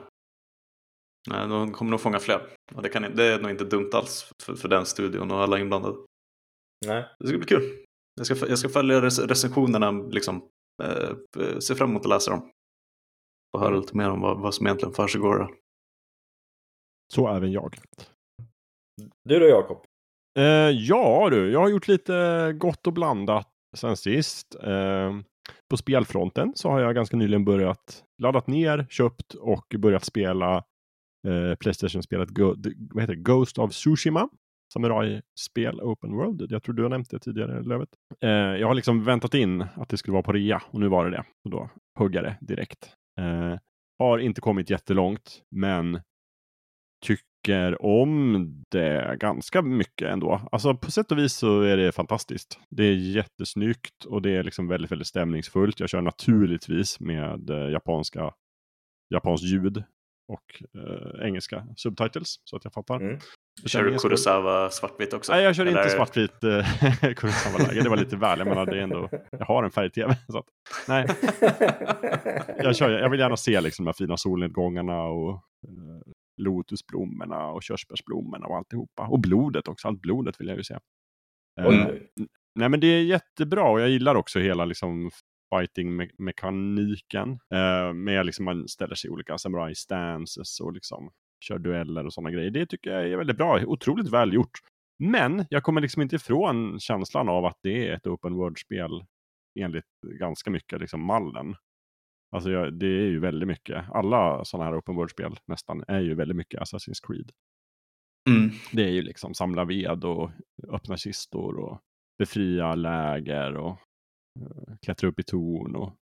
Nej, de kommer nog fånga fler. Och det, kan, det är nog inte dumt alls för, för den studion och alla inblandade.
Nej.
Det ska bli kul. Jag ska, jag ska följa rec recensionerna, liksom, eh, se fram emot att läsa dem. Och höra lite mer om vad, vad som egentligen försiggår.
Så även jag.
Du då Jakob?
Eh, ja du, jag har gjort lite gott och blandat sen sist. Eh, på spelfronten så har jag ganska nyligen börjat laddat ner, köpt och börjat spela eh, Playstation-spelet Go- vad heter det? Ghost of Tsushima. Samurai-spel Open World. Jag tror du har nämnt det tidigare, Lövet. Eh, jag har liksom väntat in att det skulle vara på rea och nu var det det. Och då huggade jag det direkt. Eh, har inte kommit jättelångt, men tycker om det ganska mycket ändå. Alltså på sätt och vis så är det fantastiskt. Det är jättesnyggt och det är liksom väldigt, väldigt stämningsfullt. Jag kör naturligtvis med eh, japanska, japanskt ljud och eh, engelska subtitles så att jag fattar.
Mm.
Kör du. Kurosawa svartvitt också?
Nej, jag kör
Eller-
inte svartvit eh, <laughs> Kurosawa-läge. Det var lite väl. Jag menar, det är ändå, jag har en färg-tv. Så att, nej, <laughs> jag, kör, jag vill gärna se liksom, de här fina solnedgångarna och eh, lotusblommorna och körsbärsblommorna och alltihopa. Och blodet också. Allt blodet vill jag ju se. Eh,
Oj.
nej, men det är jättebra och jag gillar också hela liksom, fighting-mekaniken. Eh, med liksom, man ställer sig i olika samurai-stances och liksom kör dueller och sådana grejer. Det tycker jag är väldigt bra. Otroligt väl gjort. Men jag kommer liksom inte ifrån känslan av att det är ett open world-spel enligt ganska mycket liksom mallen. Alltså jag, det är ju väldigt mycket. Alla sådana här open world-spel nästan är ju väldigt mycket Assassin's Creed.
Mm.
Det är ju liksom samla ved och öppna kistor och befria läger och eh, klättra upp i torn och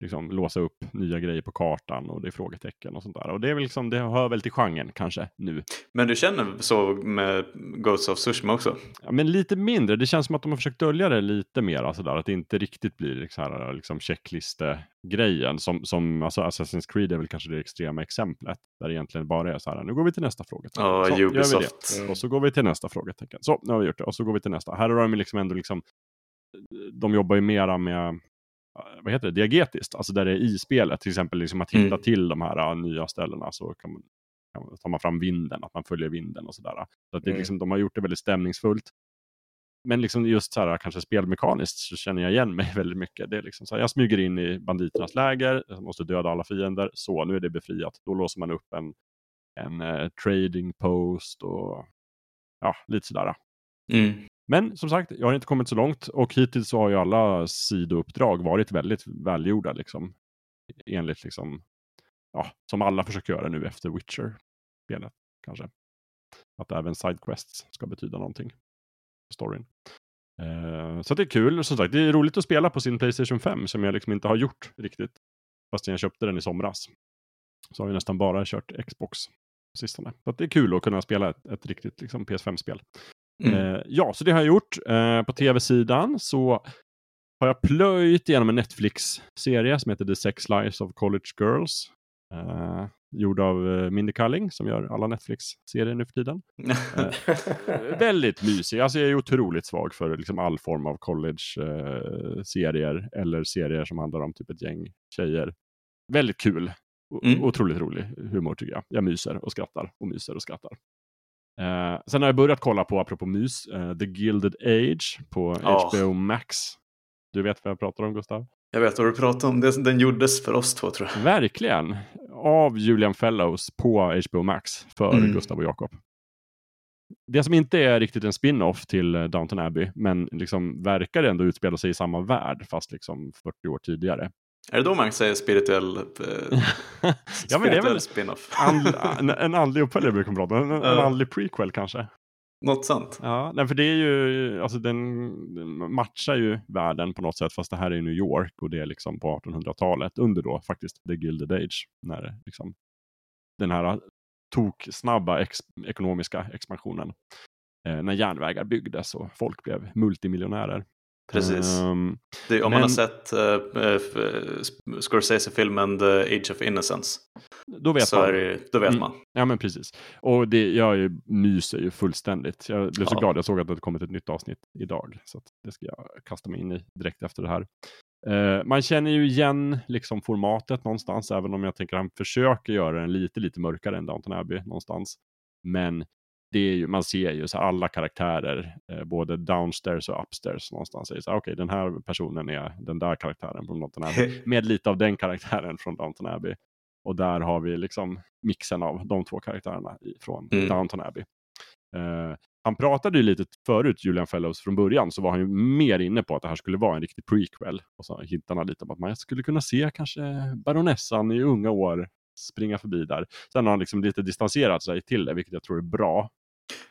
liksom låsa upp nya grejer på kartan och det är frågetecken och sånt där. Och det är väl liksom, det hör väl till genren kanske nu.
Men du känner så med Ghosts of Tsushima också?
Ja, men lite mindre. Det känns som att de har försökt dölja det lite mer. Alltså där, att det inte riktigt blir liksom, här, liksom checkliste-grejen. Som, som alltså Assassin's Creed är väl kanske det extrema exemplet. Där det egentligen bara är så här, nu går vi till nästa frågetecken.
Ja,
Så, gör vi det.
Ubisoft.
Mm.
Och så går vi till nästa frågetecken. Så, nu har vi gjort det. Och så går vi till nästa. Här har de liksom ändå liksom de jobbar ju mera med vad heter det, diagetiskt, alltså där det är i spelet, till exempel liksom att hitta
Mm.
till de här nya ställena så kan man, tar man fram vinden, att man följer vinden och sådär. Så att det
Mm.
liksom, de har gjort det väldigt stämningsfullt. Men liksom just så här, kanske spelmekaniskt så känner jag igen mig <laughs> väldigt mycket. Det är liksom så här, jag smyger in i banditernas läger, jag måste döda alla fiender, så nu är det befriat. Då låser man upp en, en eh, trading post och ja, lite sådär.
Mm.
Men som sagt, jag har inte kommit så långt och hittills så har ju alla sidouppdrag varit väldigt välgjorda. Liksom. Enligt liksom, ja, som alla försöker göra nu efter Witcher-spelet kanske. Att även sidequests ska betyda någonting storyn. Eh, så det är kul. Som sagt, det är roligt att spela på sin Playstation 5 som jag liksom inte har gjort riktigt. Fastän jag köpte den i somras. Så har jag nästan bara kört Xbox på sistone. Så att det är kul att kunna spela ett, ett riktigt liksom, PS5-spel.
Mm.
Eh, ja, så det har jag gjort. Eh, på tv-sidan så har jag plöjt igenom en Netflix-serie som heter The Sex Lives of College Girls. Eh, gjord av eh, Mindy Kaling som gör alla Netflix-serier nu för tiden. Eh, väldigt mysig. Alltså jag är otroligt svag för liksom all form av college-serier eller serier som handlar om typ ett gäng tjejer. Väldigt kul. O-
Mm.
Otroligt rolig humor tycker jag. Jag myser och skrattar och myser och skrattar. Eh, sen har jag börjat kolla på, apropå mys, eh, The Gilded Age på
Ja.
HBO Max. Du vet vad jag pratar om Gustav?
Jag vet vad du pratar om. Det- Den gjordes för oss två tror jag.
Verkligen. Av Julian Fellows på HBO Max för
Mm.
Gustav och Jakob. Det som inte är riktigt en spin-off till eh, Downton Abbey, men liksom verkar ändå utspela sig i samma värld, fast liksom 40 år tidigare.
Är det då man säger spirituell, eh, <laughs>
ja, men det är
spirituell
väl
spin-off?
and, en, andlig uppföljare brukar man prata. En, en andlig prequel kanske.
Något sånt.
Ja, nej, för det är ju, alltså den matchar ju världen på något sätt, fast det här är New York och det är liksom på 1800-talet under då faktiskt the Gilded Age. När liksom den här tok snabba ex ekonomiska expansionen. Eh, när järnvägar byggdes och folk blev multimiljonärer.
Precis.
Ehm,
Det, om man
men-
har sett uh, uh, Scorsese-filmen The Age of Innocence
då vet man.
det, då vet
Mm.
man.
Ja men precis. Och det, jag är ju, myser ju fullständigt. Jag blev så
Ja.
glad jag såg att det kommit ett nytt avsnitt idag. Så det ska jag kasta mig in i direkt efter det här. Eh, man känner ju igen liksom formatet någonstans, även om jag tänker att han försöker göra den lite, lite mörkare än Downton Abbey någonstans. Men det är ju, man ser ju så alla karaktärer, eh, både downstairs och upstairs någonstans. Okej, den här personen är den där karaktären från Downton Abbey <laughs> med lite av den karaktären från Downton Abbey. Och där har vi liksom mixen av de två karaktärerna från
Mm.
Downton Abbey. Eh, han pratade ju lite förut, Julian Fellows, från början så var han ju mer inne på att det här skulle vara en riktig prequel. Och så hintade han lite om att man skulle kunna se kanske baronessan i unga år springa förbi där. Sen har han liksom lite distanserat sig till det, vilket jag tror är bra.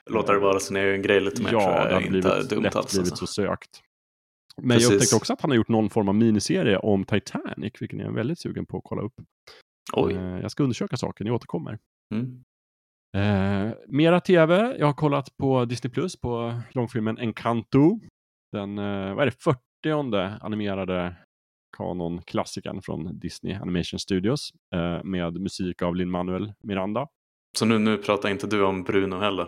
Låta det vara sin egen grej lite mer tror
Ja,
jag
det hade
inte
blivit,
dumt
lätt
alls.
blivit
Alltså.
så sökt. Men
Precis.
jag upptäckte också att han har gjort någon form av miniserie om Titanic, vilken jag är väldigt sugen på att kolla upp.
Oj.
Eh, jag ska undersöka saken, jag återkommer.
Mm.
Eh, mera tv. Jag har kollat på Disney Plus på långfilmen Encanto. Den, eh, vad är det, 40 animerade kanonklassikern från Disney Animation Studios. Eh, med musik av Lin-Manuel Miranda.
Så nu, nu pratar inte du om Bruno heller?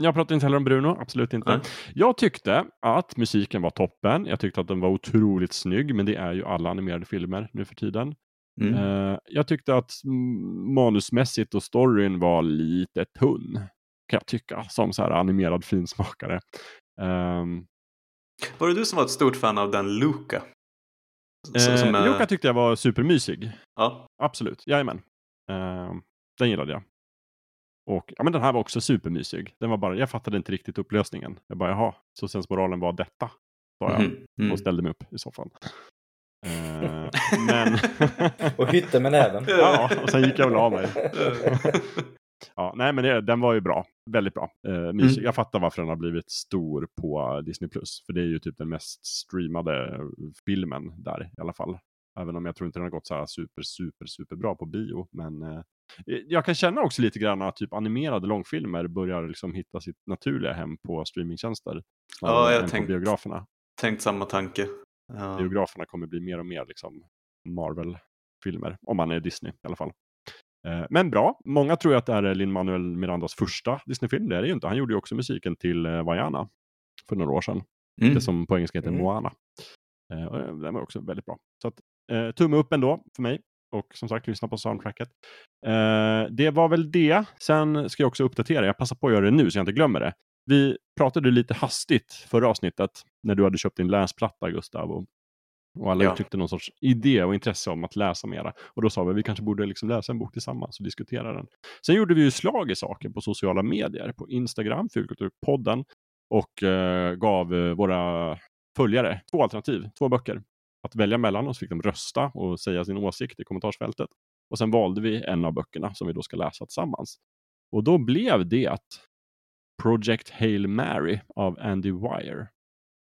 Jag pratar inte heller om Bruno, absolut inte.
Nej.
Jag tyckte att musiken var toppen. Jag tyckte att den var otroligt snygg, men det är ju alla animerade filmer nu för tiden.
Mm.
Eh, jag tyckte att manusmässigt och storyn var lite tunn. Kan jag tycka, som så här animerad finsmakare. Ehm,
Var det du som var ett stort fan av den Luca?
Eh,
som är-
Luca tyckte jag var supermysig.
Ja,
Absolut, jajamän. Ehm, den gillade jag. Och ja, men den här var också supermysig. Den var bara, jag fattade inte riktigt upplösningen. Jag bara, jaha, så sensmoralen var detta. Sa jag.
Mhm. Mm.
Och ställde mig upp i så fall. Eh, <laughs> men...
Och hytte med näven. <laughs>
ja, och sen gick jag väl av mig. Ja, nej, men det, den var ju bra. Väldigt bra. Eh, mysig.
Mm.
Jag fattar varför den har blivit stor på Disney+. För det är ju typ den mest streamade filmen där i alla fall. Även om jag tror inte den har gått så här super, super, super bra på bio. Men eh, jag kan känna också lite grann att typ animerade långfilmer börjar liksom hitta sitt naturliga hem på streamingtjänster.
Ja, jag
än
tänkt-
biograferna.
Tänkt samma tanke. Ja.
Biograferna kommer bli mer och mer liksom Marvel-filmer. Om man är Disney i alla fall. Eh, Men bra. Många tror ju att det är Lin-Manuel Mirandas första Disney-film. Det är det ju inte. Han gjorde ju också musiken till eh, Vaiana för några år sedan.
Mm.
Det som på engelska heter
Mm.
Moana. Eh, den var också väldigt bra. Så att, eh, tumme upp ändå för mig. Och som sagt, lyssna på soundtracket. Eh, det var väl det. Sen ska jag också uppdatera. Jag passar på att göra det nu så jag inte glömmer det. Vi pratade lite hastigt förra avsnittet när du hade köpt din läsplatta, Gustav. Och, och alla
Ja.
uttryckte någon sorts idé och intresse om att läsa mera. Och då sa vi att vi kanske borde liksom läsa en bok tillsammans och diskutera den. Sen gjorde vi ju slag i saker på sociala medier, på Instagram, Fulkulturpodden, och eh, gav eh, våra följare två alternativ, två böcker att välja mellan och så fick de rösta och säga sin åsikt i kommentarsfältet. Och sen valde vi en av böckerna som vi då ska läsa tillsammans. Och då blev det Project Hail Mary av Andy Wire.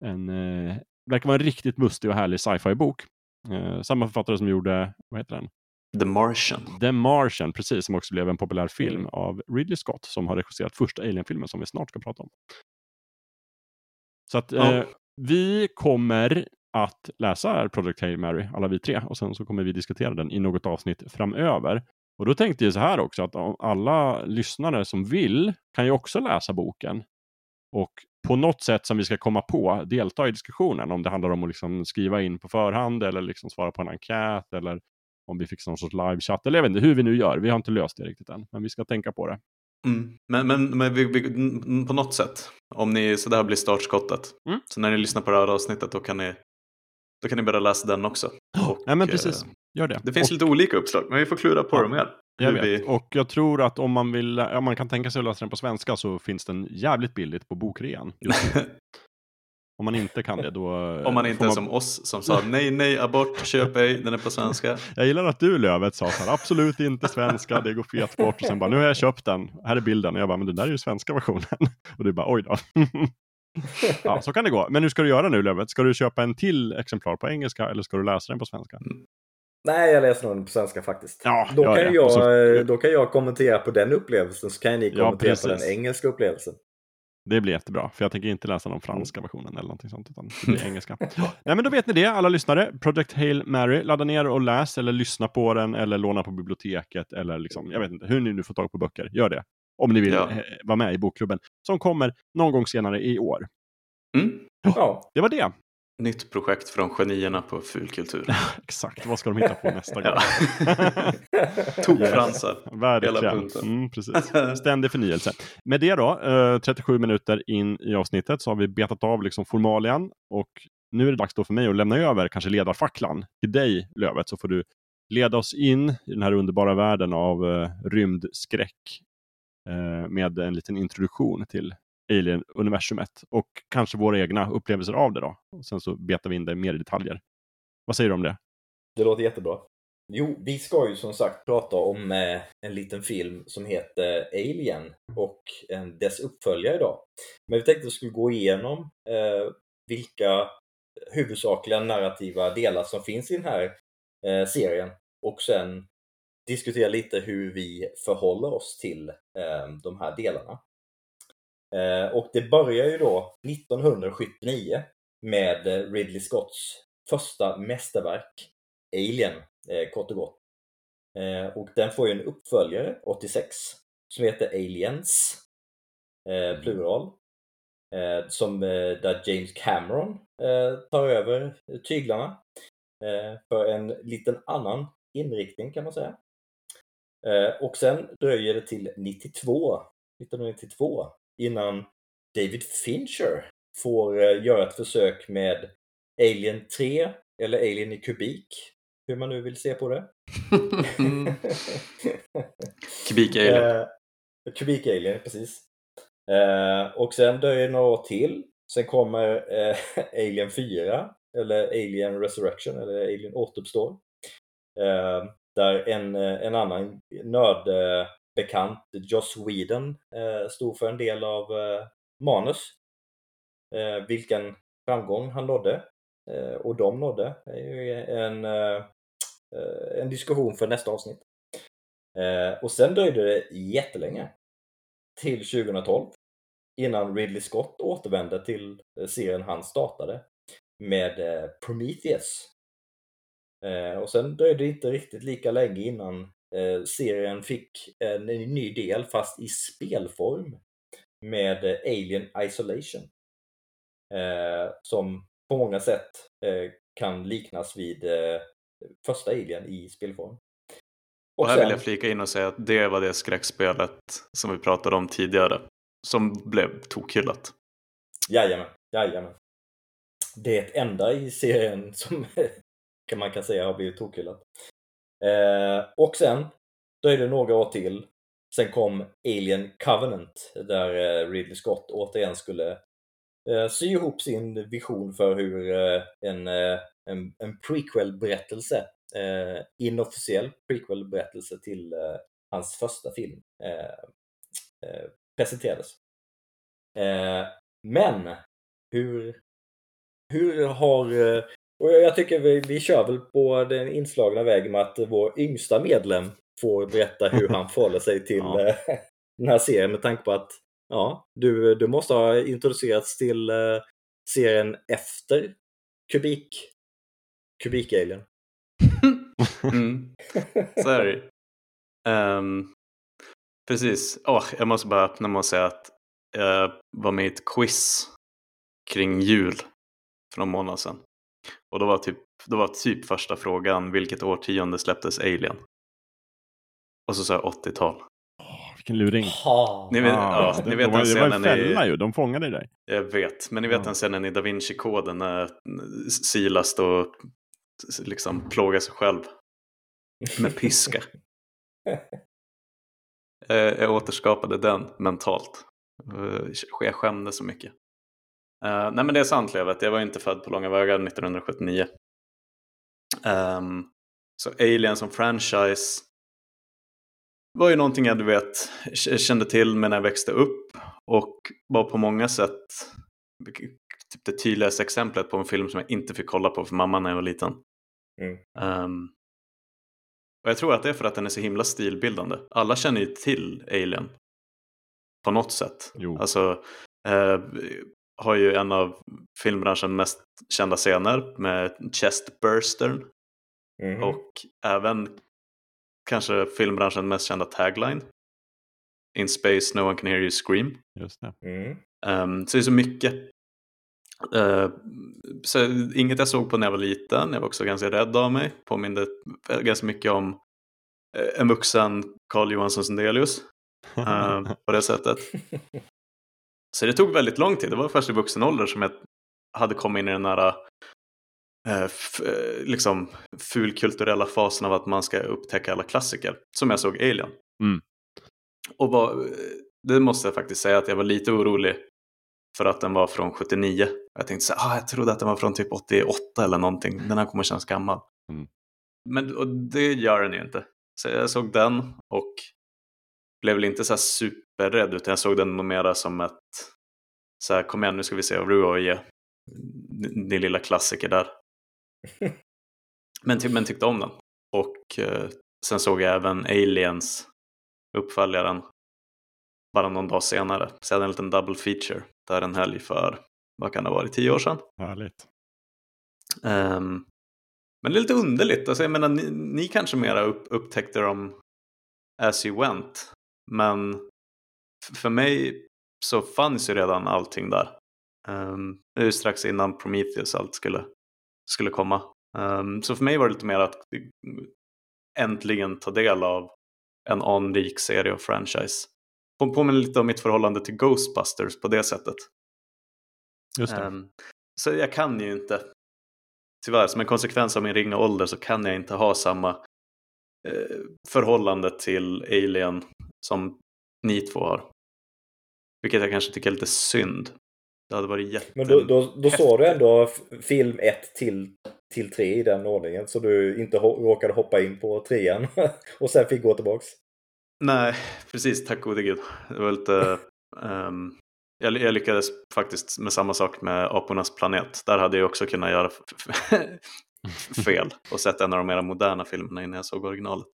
En, eh, verkar vara en riktigt mustig och härlig sci-fi-bok. Eh, samma författare som gjorde, vad heter den?
The Martian.
The Martian, precis, som också blev en populär film
Mm.
av Ridley Scott som har regisserat första Alien-filmen som vi snart ska prata om. Så att eh, vi kommer att läsa Project Hail Mary, alla vi tre, och sen så kommer vi diskutera den i något avsnitt framöver. Och då tänkte jag så här också, att alla lyssnare som vill kan ju också läsa boken. Och på något sätt som vi ska komma på delta i diskussionen, om det handlar om att liksom skriva in på förhand eller liksom svara på en enkät eller om vi fixar någon sorts livechatt, eller jag vet inte hur vi nu gör. Vi har inte löst det riktigt än, men vi ska tänka på det.
Mm. Men, men, men vi, vi, på något sätt, om ni, så det här blir startskottet.
Mm.
Så när ni lyssnar på det här avsnittet då kan ni, då kan ni börja läsa den också. Och,
Nej men
eh,
precis, gör det.
Det finns
och,
lite olika uppslag, men vi får klura på
Ja,
dem mer.
jag vet.
vi-
och jag tror att om man vill, om man kan tänka sig att läsa den på svenska så finns den jävligt billigt på bokrean. <laughs> om man inte kan det då...
Om man
får
inte är som oss som sa nej, nej, abort, köp ej, den är på svenska. <laughs>
Jag gillar att du Lövet sa så här, absolut inte svenska, det går fet bort. Och sen bara, nu har jag köpt den, här är bilden. Och jag bara, men den där är ju svenska versionen. <laughs> Och du bara, oj då. Ja, så kan det gå. Men hur ska du göra nu Lövet? Ska du köpa en till exemplar på engelska eller ska du läsa den på svenska?
Nej, jag läser den på svenska faktiskt.
Ja,
då, kan jag,
så-
då kan jag kommentera på den upplevelsen så kan ni
Ja,
kommentera på den engelska upplevelsen.
Det blir jättebra, för jag tänker inte läsa någon franska versionen eller någonting sånt, utan det blir <laughs> engelska. Nej, men då vet ni det, alla lyssnare. Project Hail Mary, ladda ner och läs eller lyssna på den eller låna på biblioteket eller liksom, jag vet inte, hur ni nu får tag på böcker, gör det. Om ni vill
Ja.
eh, vara med i bokklubben, som kommer någon gång senare i år.
Mm.
Ja,
Det var det.
Nytt projekt från genierna på fulkultur. <laughs>
Exakt, vad ska de hitta på nästa gång? <laughs>
Tokfransar. Punkten.
Mm, precis. <laughs> Ständig förnyelse. Med det då, eh, 37 minuter in i avsnittet så har vi betat av liksom formalian och nu är det dags då för mig att lämna över kanske ledarfacklan till dig Lövet så får du leda oss in i den här underbara världen av eh, rymdskräck eh, Eh, med en liten introduktion till Alien-universumet och kanske våra egna upplevelser av det då. Och sen så betar vi in det mer i detaljer. Vad säger du om det?
det låter jättebra. Jo, vi ska ju som sagt prata om eh, en liten film som heter Alien och dess uppföljare idag. Men vi tänkte att vi skulle gå igenom eh, vilka huvudsakliga narrativa delar som finns i den här serien och sen diskutera lite hur vi förhåller oss till de här delarna. Eh, och det börjar ju då 1979 med eh, Ridley Scotts första mästerverk Alien, eh, kort och gott. Och den får ju en uppföljare 86 som heter Aliens, eh, plural. Som, där James Cameron tar över tyglarna för en liten annan inriktning kan man säga. Eh, och sen dröjer det till 92, 1992 innan David Fincher får eh, göra ett försök med Alien 3 eller Alien i kubik, hur man nu vill se på det.
Mm. <laughs> Kubik alien.
Eh, kubik Alien, precis. Eh, och sen dröjer det några år till. Sen kommer eh, <laughs> Alien 4, eller Alien Resurrection, eller Alien återuppstår. Eh, där en, eh, en annan nördbekant, Joss Whedon, eh, stod för en del av eh, manus. Vilken framgång han nådde och de nådde är ju en, en diskussion för nästa avsnitt. Och sen dröjde det jättelänge till 2012 innan Ridley Scott återvände till serien han startade med Prometheus. Eh, och sen dröjde det inte riktigt lika länge innan eh, serien fick en, ny del fast i spelform med eh, Alien Isolation. Som på många sätt kan liknas vid första Alien i spelform.
Och här vill jag flika in och säga att det var det skräckspelet som vi pratade om tidigare. Som blev tokhyllat.
Jajamän, jajamän. Det enda i serien som <laughs> kan man kan säga har blivit tokhyllat. Eh, och sen dröjde några år till. Sen kom Alien Covenant där eh, Ridley Scott återigen skulle eh, sy ihop sin vision för hur eh, en, eh, en, en prequel-berättelse, eh, inofficiell prequel-berättelse till eh, hans första film eh, eh, presenterades. men hur, hur har och jag tycker vi, vi kör väl på den inslagna vägen med att vår yngsta medlem får berätta hur han <laughs> förhåller sig till ja. Eh, <laughs> den här serien med tanke på att ja, du, du måste ha introducerats till uh, serien efter Kubik, Kubik-alien. <laughs>
mm. Så är det um, Precis. Oh, jag måste bara öppna med att säga att jag var med i ett quiz kring jul för någon månad sedan. Och då var, typ, då var typ första frågan vilket årtionde släpptes Alien? Och så sa jag 80-tal.
Oh, vilken luring.
Ni vet, ah, ja, ni vet
de,
den scenen
det var en fälla i, ju, de fångade dig.
Jag vet, men ni vet ja. den scenen i Da Vinci-koden när Silas då liksom plågar sig själv med piska. <laughs> jag återskapade den mentalt. Jag skämdes så mycket. Uh, nej men det är sant Levet, jag var inte född på långa vägar 1979. Um, ehm, så Alien som franchise var ju någonting jag du vet kände till med när jag växte upp och var på många sätt typ det tydligaste exemplet på en film som jag inte fick kolla på för mamma när jag var liten. Mm. Um, och jag tror att det är för att den är så himla stilbildande. Alla känner ju till Alien på något sätt. Jo. Alltså, eh, har ju en av filmbranschens mest kända scener med chestburstern. Mm. Och även kanske filmbranschens mest kända tagline. In space, no one can hear you scream.
Just det.
Mm.
Um, så det är så mycket. Uh, så inget jag såg på när jag var liten. Jag var också ganska rädd av mig. Påminde ganska mycket om uh, en vuxen Carl Johansson Sundelius. Uh, <laughs> på det sättet. <laughs> Så det tog väldigt lång tid. Det var först i vuxen ålder som jag hade kommit in i den här eh, eh, liksom fulkulturella fasen av att man ska upptäcka alla klassiker. Som jag såg Alien.
Mm.
Och var, det måste jag faktiskt säga att jag var lite orolig för att den var från 79. Jag tänkte så här, ah, jag trodde att den var från typ 88 eller någonting. Den här kommer kännas gammal.
Mm.
Men och det gör den ju inte. Så jag såg den och blev väl inte så superrädd utan jag såg den nog mera som ett så här, kom igen nu ska vi se vad du har att ge. Din lilla klassiker där. <laughs> men, ty men tyckte om den. Och eh, sen såg jag även Aliens, uppföljaren, bara någon dag senare. Så jag hade en liten double feature där en helg för, vad kan det ha varit, tio år sedan.
Härligt.
Um, men det är lite underligt, alltså, jag menar, ni, ni kanske mera upp, upptäckte dem as you went. Men för mig så fanns ju redan allting där. Um, det är ju strax innan Prometheus allt skulle, skulle komma. Um, så för mig var det lite mer att äntligen ta del av en anrik serie och franchise. På, påminner lite om mitt förhållande till Ghostbusters på det sättet.
Just det. Um,
så jag kan ju inte, tyvärr som en konsekvens av min ringa ålder så kan jag inte ha samma eh, förhållande till Alien som ni två har. Vilket jag kanske tycker är lite synd. Det hade varit jätte...
Men då, då, då såg du ändå film 1 till, till 3 i den ordningen så du inte råkade hoppa in på trean <laughs> och sen fick gå tillbaks?
Nej, precis. Tack gode gud. Det var lite... Um, <laughs> jag, jag, lyckades faktiskt med samma sak med Apornas planet. Där hade jag också kunnat göra <laughs> fel och sett en av de mer moderna filmerna innan jag såg originalet.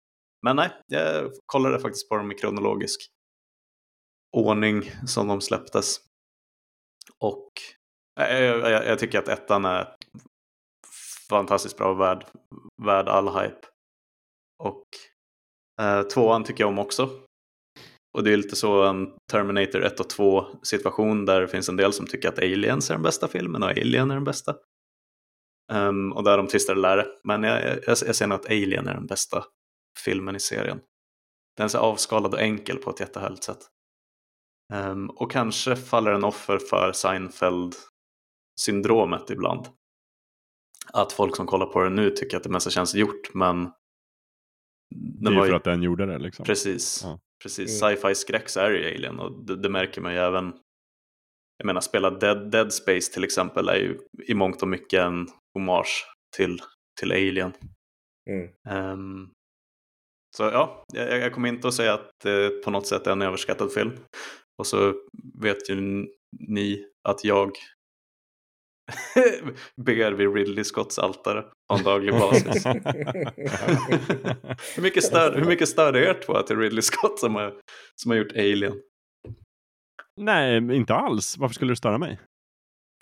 Men nej, jag kollade faktiskt på dem i kronologisk ordning som de släpptes. Och eh, eh, jag, jag, jag tycker att ettan är fantastiskt bra och värd, värd all hype. Och eh, tvåan tycker jag om också. och det är lite så en Terminator 1 och 2 situation där det finns en del som tycker att Aliens är den bästa filmen och Alien är den bästa. Um, och där de tvistar lärare. Men jag, jag, jag ser nog att Alien är den bästa filmen i serien. Den är så avskalad och enkel på ett jättehärligt sätt. Um, och kanske faller den offer för Seinfeld-syndromet ibland. Att folk som kollar på den nu tycker att det mesta känns gjort, men...
Det är ju för att den gjorde det liksom.
Precis.
Ja.
Precis,
Mm.
sci-fi skräck så är det ju Alien och det, det märker man ju även. Jag menar, spela Dead, Dead Space till exempel är ju i mångt och mycket en hommage till, till Alien.
Mm.
Ehm, så ja, jag, jag kommer inte att säga att det på något sätt är en överskattad film. Och så vet ju ni att jag <laughs> ber vid Ridley Scotts altare på en daglig basis. <laughs> hur, mycket stör, hur mycket stör det er två att det är Ridley Scott som har, som har gjort Alien?
Nej, inte alls. Varför skulle det störa mig?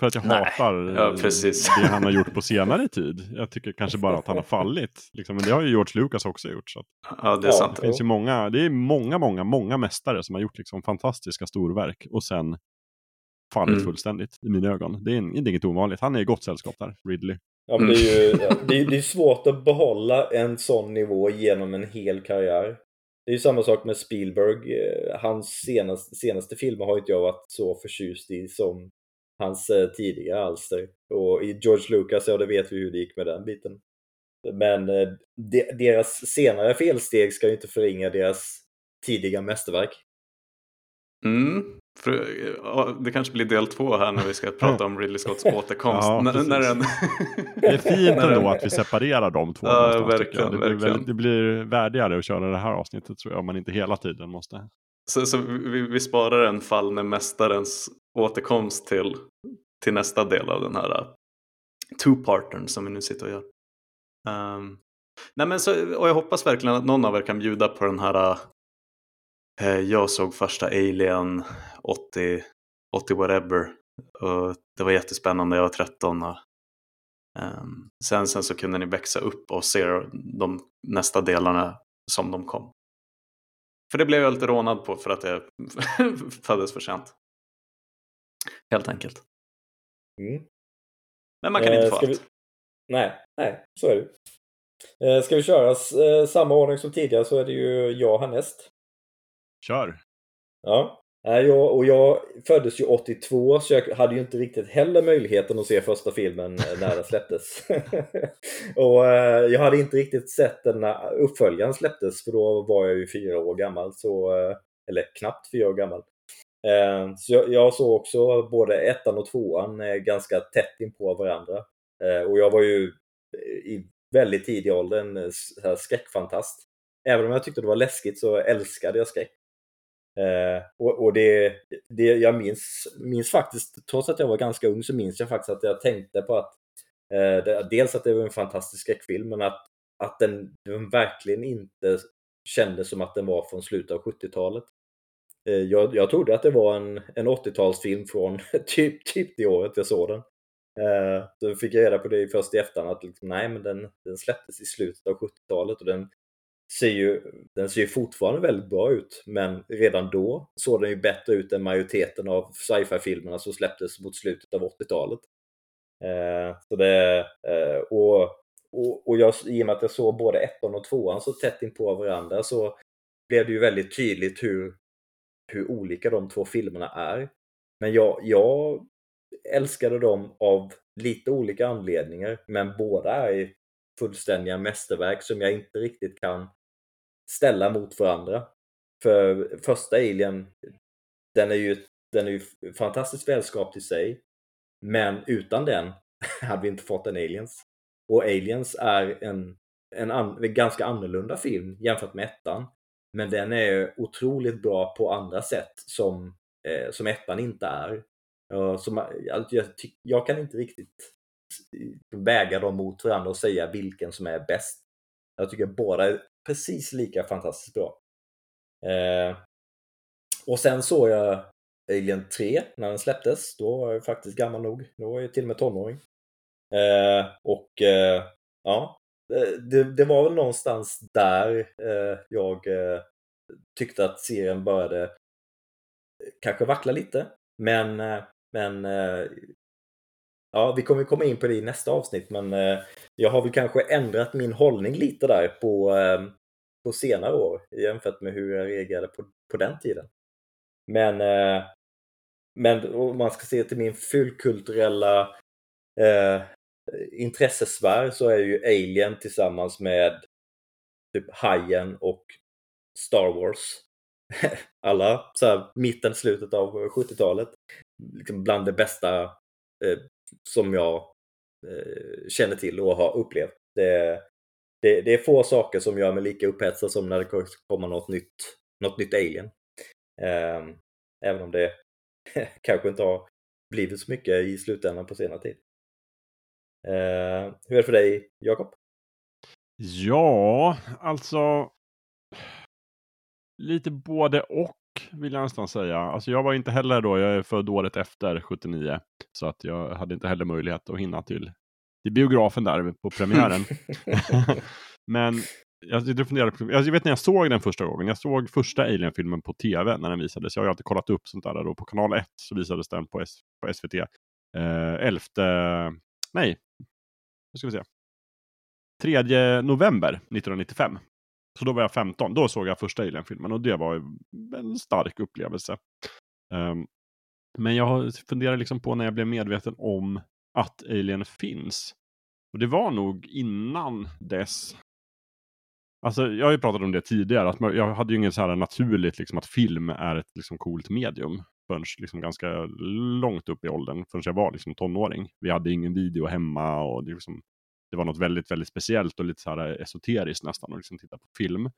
För att jag
Nej,
hatar
ja,
eh,
precis.
det han har gjort på senare tid. Jag tycker kanske bara att han har fallit. Liksom. Men det har ju George Lucas också gjort. Så att
Ja, det är
Ja.
sant.
det finns ju många, det är många, många, många mästare som har gjort liksom fantastiska storverk och sen fallit
Mm.
fullständigt i mina ögon. Det är, en- det är inget ovanligt. Han är i gott sällskap där, Ridley.
Ja, men det, är ju, det, är, det är svårt att behålla en sån nivå genom en hel karriär. Det är ju samma sak med Spielberg. Eh, Hans senaste, senaste filmer har inte jag varit så förtjust i som hans eh, tidigare alster. Och i George Lucas, ja det vet vi hur det gick med den biten. Men eh, de, deras senare felsteg ska ju inte förringa deras tidiga mästerverk.
Mm. För, ja, det kanske blir del två här när vi ska <laughs> prata om Ridley Scotts återkomst.
Ja,
när, när den... <laughs>
Det är fint
när
ändå att vi separerar de två. <laughs>
Ja, verkligen,
det, blir
verkligen.
väldigt, det blir värdigare att köra det här avsnittet tror jag, om man inte hela tiden måste.
Så, så vi, vi sparar en fallne mästarens återkomst till, till nästa del av den här äh, two-partern som vi nu sitter och gör. Um, nej men så, och jag hoppas verkligen att någon av er kan bjuda på den här uh, Jag såg första Alien 80, 80 whatever. Och det var jättespännande, jag var 13. Och, um, sen, sen så kunde ni växa upp och se de nästa delarna som de kom. För det blev jag lite rånad på för att jag <laughs> föddes för sent. Helt enkelt.
Mm.
Men man kan inte
Eh,
få
ska
allt.
vi- Nej, nej, så är det. Eh, Ska vi köra eh, samma ordning som tidigare så är det ju jag härnäst.
Kör!
Ja. Jag, och jag föddes ju 82 så jag hade ju inte riktigt heller möjligheten att se första filmen eh, när den släpptes. <laughs> och eh, jag hade inte riktigt sett den när uppföljaren släpptes för då var jag ju fyra år gammal. Så, eh, eller knappt fyra år gammal. Eh, så jag, jag såg också både ettan och tvåan eh, ganska tätt in på varandra. Eh, och jag var ju eh, i väldigt tidig ålder en eh, så här skräckfantast. Även om jag tyckte det var läskigt så älskade jag skräck. Eh, och och det, det jag minns, minns faktiskt, trots att jag var ganska ung, så minns jag faktiskt att jag tänkte på att eh, det, dels att det var en fantastisk skräckfilm, men att, att den, den verkligen inte kändes som att den var från slutet av 70-talet. Eh, jag, jag trodde att det var en, en 80-talsfilm från <laughs> typ, typ det året jag såg den. Eh, fick jag reda på det först i efterhand att liksom, nej, men den, den släpptes i slutet av 70-talet och den ser ju, den ser ju fortfarande väldigt bra ut, men redan då såg den ju bättre ut än majoriteten av sci-fi-filmerna som släpptes mot slutet av 80-talet. Eh, så det, eh, och, och, och jag, i och med att jag såg både ettan och tvåan så tätt in på varandra så blev det ju väldigt tydligt hur, hur olika de två filmerna är. Men jag, jag älskade dem av lite olika anledningar, men båda är fullständiga mästerverk som jag inte riktigt kan ställa mot varandra. För första Alien, den är ju, den är ju fantastiskt välskapt i sig. Men utan den <laughs> hade vi inte fått en Aliens. Och Aliens är en, en, an, en ganska annorlunda film jämfört med ettan. Men den är otroligt bra på andra sätt som, eh, som ettan inte är. Ja, som, eh, alltså, jag, jag, jag kan inte riktigt väga dem mot varandra och säga vilken som är bäst. Jag tycker båda är precis lika fantastiskt bra. Eh, och sen såg jag Alien 3 när den släpptes. Då var jag faktiskt gammal nog. Då var jag till och med tonåring. Eh, och eh, ja, Eh, det, det var väl någonstans där eh, jag eh, tyckte att serien började eh, kanske vackla lite. Men, eh, men ja, vi kommer komma in på det i nästa avsnitt. Men jag har väl kanske ändrat min hållning lite där på, på senare år jämfört med hur jag reagerade på, på den tiden. Men, men om man ska se till min fullkulturella eh, intressesfär så är ju Alien tillsammans med typ Hajen och Star Wars. <laughs> Alla så här, mitten, slutet av 70-talet. Liksom bland det bästa eh, som jag eh, känner till och har upplevt. Det, det, det, är få saker som gör mig lika upphetsad som när det kommer något nytt, något nytt Alien. Eh, även om det <laughs> kanske inte har blivit så mycket i slutändan på senare tid. Eh, hur är det för dig, Jakob?
Ja, alltså. Lite både och vill jag nästan säga. Alltså jag var inte heller då, jag är född året efter 79. Så att jag hade inte heller möjlighet att hinna till, till biografen där på premiären. <laughs> Men jag sitter och funderar på, jag vet när jag såg den första gången, jag såg första Alien-filmen på tv när den visades. Jag har alltid kollat upp sånt där. Då. På kanal 1 så visades den på, S, på SVT. Eh, 11, nej, nu ska vi se. 3 november 1995. Så då var jag 15. Då såg jag första Alien-filmen och det var en stark upplevelse. Um, men jag funderar liksom på när jag blev medveten om att Alien finns. Och det var nog innan dess. Alltså, jag har ju pratat om det tidigare, att jag hade ju inget så här naturligt liksom, att film är ett liksom, coolt medium förrän liksom, ganska långt upp i åldern, förrän jag var liksom, tonåring. Vi hade ingen video hemma och det, liksom, det var något väldigt, väldigt speciellt och lite så här esoteriskt nästan att liksom, titta på film.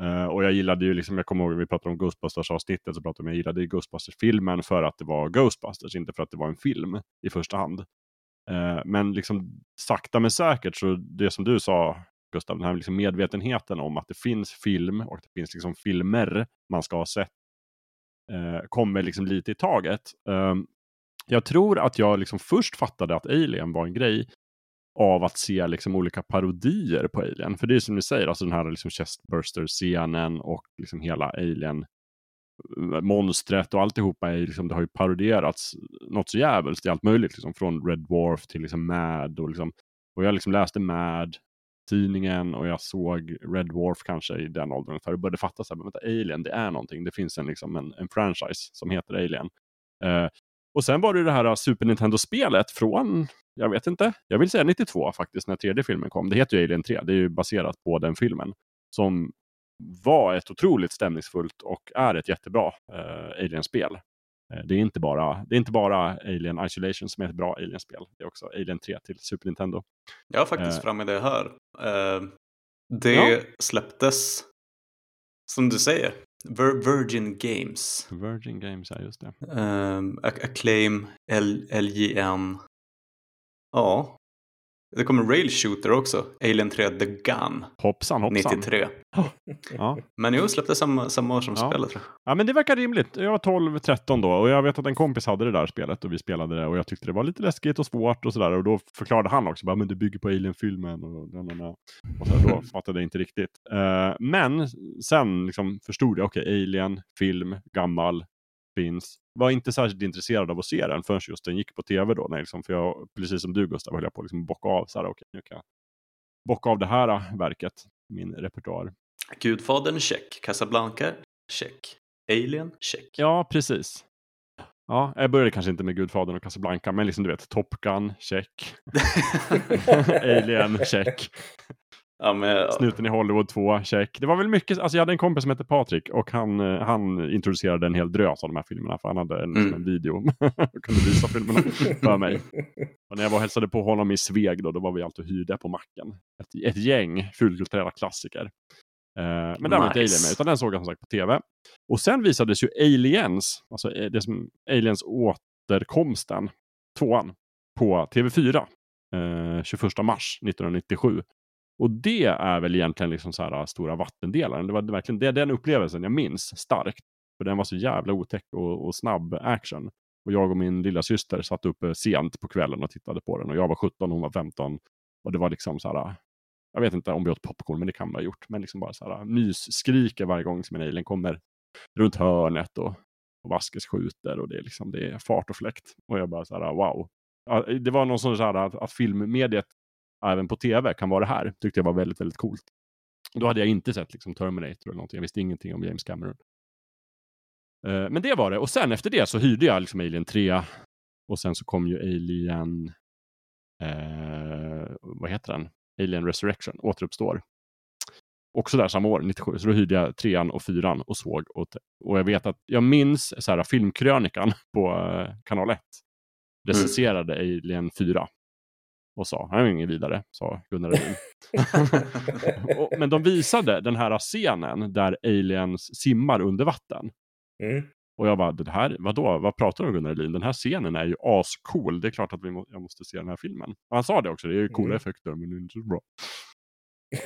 Uh, och jag gillade ju, liksom, jag kommer ihåg vi pratade om Ghostbusters-avsnittet, så pratade om jag gillade Ghostbusters-filmen för att det var Ghostbusters, inte för att det var en film i första hand. Uh, men liksom sakta men säkert, så det som du sa Gustav, den här liksom medvetenheten om att det finns film och att det finns liksom filmer man ska ha sett eh, kommer liksom lite i taget. Ehm, jag tror att jag liksom först fattade att Alien var en grej av att se liksom olika parodier på Alien. För det är som ni säger, alltså den här liksom chestburster-scenen och liksom hela Alien eh, monstret och alltihopa är liksom, det har ju parodierats något så jävligt i allt möjligt. Liksom, från Red Dwarf till liksom Mad och liksom, och jag liksom läste Mad tidningen och jag såg Red Dwarf kanske i den åldern ungefär och började fatta så här, vänta, Alien, det är någonting. Det finns en, liksom, en, en franchise som heter Alien. Eh, och sen var det det här eh, Super Nintendo-spelet från jag vet inte. Jag vill säga 92 faktiskt, när tredje filmen kom. Det heter ju Alien 3, det är ju baserat på den filmen. Som var ett otroligt stämningsfullt och är ett jättebra eh, Alien-spel. Eh, det, är inte bara, det är inte bara Alien Isolation som är ett bra Alien-spel. Det är också Alien 3 till Super Nintendo.
Jag har faktiskt eh, framme det här. Eh, det ja. släpptes, som du säger, Vir Virgin Games.
Virgin Games, ja just det.
Um, Acclaim, L LJN, Ja. Det kommer Rail Shooter också. Alien 3 The Gun.
Hoppsan hoppsan.
93. ja. Men jo, släppte samma, samma år som ja. spelet.
Ja, men det verkar rimligt. Jag var 12-13 då och jag vet att en kompis hade det där spelet och vi spelade det och jag tyckte det var lite läskigt och svårt och sådär och då förklarade han också bara, men det bygger på Alien-filmen och, och, och så då <laughs> fattade jag inte riktigt. Uh, men sen liksom förstod jag, okej, okay, Alien, film, gammal, finns. Var inte särskilt intresserad av att se den förrän just den gick på tv då. När liksom, för jag, precis som du Gustav höll jag på att liksom bocka av. Så här, okay, nu kan jag bocka av det här äh, verket, min repertoar.
Gudfadern check, Casablanca check, Alien check.
Ja, precis. Ja, jag började kanske inte med Gudfadern och Casablanca, men liksom du vet, Top Gun, check. <laughs> <laughs> Alien, check. Ja, men, Snuten i Hollywood 2, check. Det var väl mycket, alltså jag hade en kompis som hette Patrik och han, eh, han introducerade en hel drös av de här filmerna för han hade en, mm. en video <laughs> och kunde visa filmerna <laughs> för mig. Och när jag var och hälsade på honom i Sveg då, då var vi alltid hyrda på macken. Ett, ett gäng fulkulturella klassiker. Uh, men nice. var inte Alien med, utan den såg jag som sagt på tv. Och sen visades ju Aliens, alltså eh, det som Aliens återkomsten, tvåan, på TV4. Uh, 21 mars 1997. Och det är väl egentligen liksom så här stora vattendelaren. Det var verkligen det, den upplevelsen jag minns starkt. För den var så jävla otäck och, och snabb action. Och jag och min lilla syster satt uppe sent på kvällen och tittade på den. Och jag var 17 och hon var 15. Och det var liksom så här, jag vet inte om vi åt popcorn, men det kan vi ha gjort. Men liksom bara så här mysskriker varje gång som en alien kommer runt hörnet och, och Vaskes skjuter och det är liksom det är fart och fläkt. Och jag bara så här wow. Det var någon sån så här att, att filmmediet även på tv kan vara det här. Tyckte jag var väldigt, väldigt coolt. Då hade jag inte sett liksom Terminator eller någonting. Jag visste ingenting om James Cameron. Eh, men det var det. Och sen efter det så hyrde jag liksom Alien 3. Och sen så kom ju Alien... Eh, vad heter den? Alien Resurrection, återuppstår. Också där samma år, 97. Så då hyrde jag trean och fyran och såg. Och, och jag vet att jag minns så här, filmkrönikan <laughs> på eh, kanal 1. Recenserade Alien 4. Och sa, han är ingen vidare, sa Gunnar Rudin. <laughs> Och- Men de visade den här scenen där aliens simmar under vatten.
Mm.
Och jag bara, det här, vadå, vad pratar du om Gunnar Elin? Den här scenen är ju ascool. Det är klart att vi må, jag måste se den här filmen. Och han sa det också, det är ju coola
Mm.
effekter men det är inte så bra.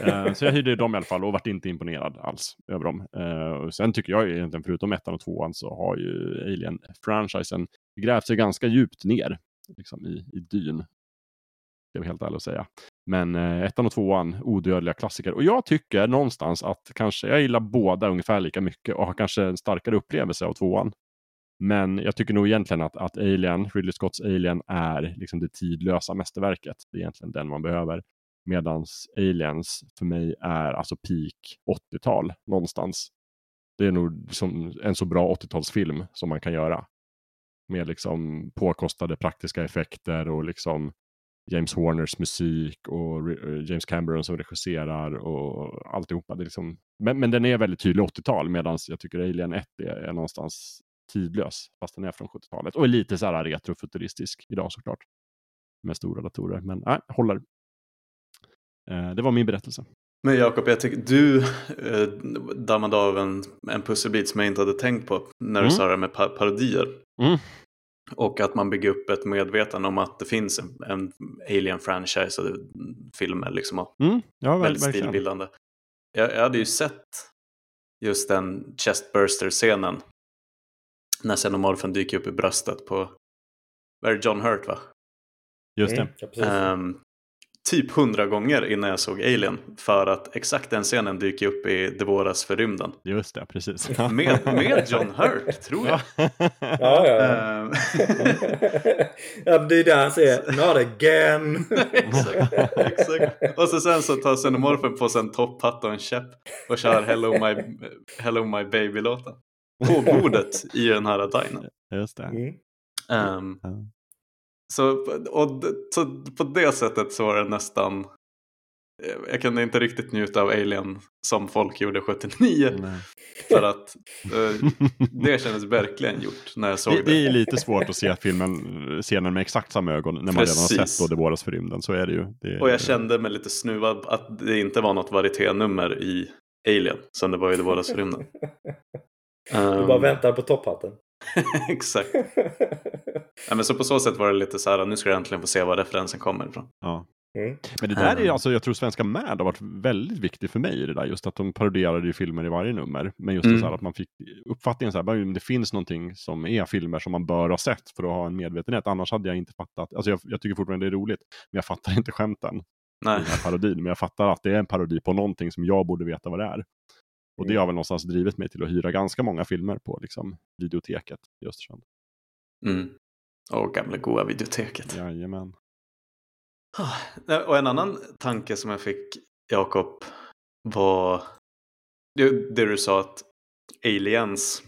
Eh, så jag hyrde dem i alla fall och vart inte imponerad alls över dem. Eh, och sen tycker jag egentligen, förutom ettan och tvåan, så har ju Alien-franchisen grävt sig ganska djupt ner liksom i, i dyn. Det är helt ärligt att säga. Men eh, ettan och tvåan, odödliga klassiker. Och jag tycker någonstans att kanske, jag gillar båda ungefär lika mycket och har kanske en starkare upplevelse av tvåan. Men jag tycker nog egentligen att, att Alien, Ridley Scotts Alien är liksom det tidlösa mästerverket. Det är egentligen den man behöver. Medan Aliens för mig är alltså peak 80-tal någonstans. Det är nog liksom en så bra 80-talsfilm som man kan göra. Med liksom påkostade praktiska effekter och liksom James Horners musik och eh, James Cameron som regisserar och alltihopa. Det är liksom, men, men den är väldigt tydlig 80-tal medan jag tycker Alien 1 är, är någonstans tidlös fast den är från 70-talet och är lite så här retrofuturistisk idag såklart. Med stora datorer, men nej, håller. Eh, det var min berättelse.
Men Jakob, jag tycker du eh, dammade av en, en pusselbit som jag inte hade tänkt på när du
Mm.
sa det med pa- parodier.
Mm.
Och att man bygger upp ett medvetande om att det finns en, en Alien-franchise och filmer liksom och
Mm, ja,
väldigt
verkligen.
stilbildande. Jag, jag hade ju sett just den chestburster-scenen när xenomorfen dyker upp i bröstet på, vad är det, John Hurt va?
Just det.
Mm, ja, precis.
Ehm, typ hundra gånger innan jag såg Alien. För att exakt den scenen dyker upp i Det våras för rymden.
Just det, precis. <laughs>
Med, med John Hurt, tror jag.
Ja, ja, ja.
Ehm, <laughs>
ja, det är där han säger Not again. <laughs>
exakt, exakt. Och så sen så tar xenomorfen på sig en topphatt och en käpp och kör Hello My, Hello My Baby-låten. På bordet i den här dinern.
Just det.
Mm.
Ehm,
Ja.
Så, och, så på det sättet så var det nästan eh, jag kunde inte riktigt njuta av Alien som folk gjorde 79.
Nej.
För att eh, det kändes verkligen gjort när jag såg
Det,
det.
det är lite svårt att se filmen, scenen med exakt samma ögon när man redan har
Precis.
sett då Det våras för rymden. Så är det ju. Det,
Och jag kände mig lite snuvad att det inte var något varieténummer i Alien som det var i Det våras för rymden.
Du
Ehm,
bara väntar på topphatten. <laughs>
Exakt. <laughs> Ja, men så på så sätt var det lite så här, nu ska jag äntligen få se var referensen kommer ifrån.
Ja.
Mm.
Men det där är
Um.
alltså, jag tror Svenska Mad har varit väldigt viktigt för mig i det där. Just att de parodierade ju filmer i varje nummer. Men just det
Mm.
så här att man fick uppfattningen så här, det finns någonting som är filmer som man bör ha sett för att ha en medvetenhet. Annars hade jag inte fattat. Alltså jag, jag tycker fortfarande det är roligt, men jag fattar inte skämten i
Nej.
den här parodin. Men jag fattar att det är en parodi på någonting som jag borde veta vad det är. Och det
Mm.
har väl någonstans drivit mig till att hyra ganska många filmer på liksom, videoteket i Östersund.
Mm. Och gamla goa videoteket.
Jajamän.
Ah, Och en annan tanke som jag fick, Jakob, var det, det du sa att aliens,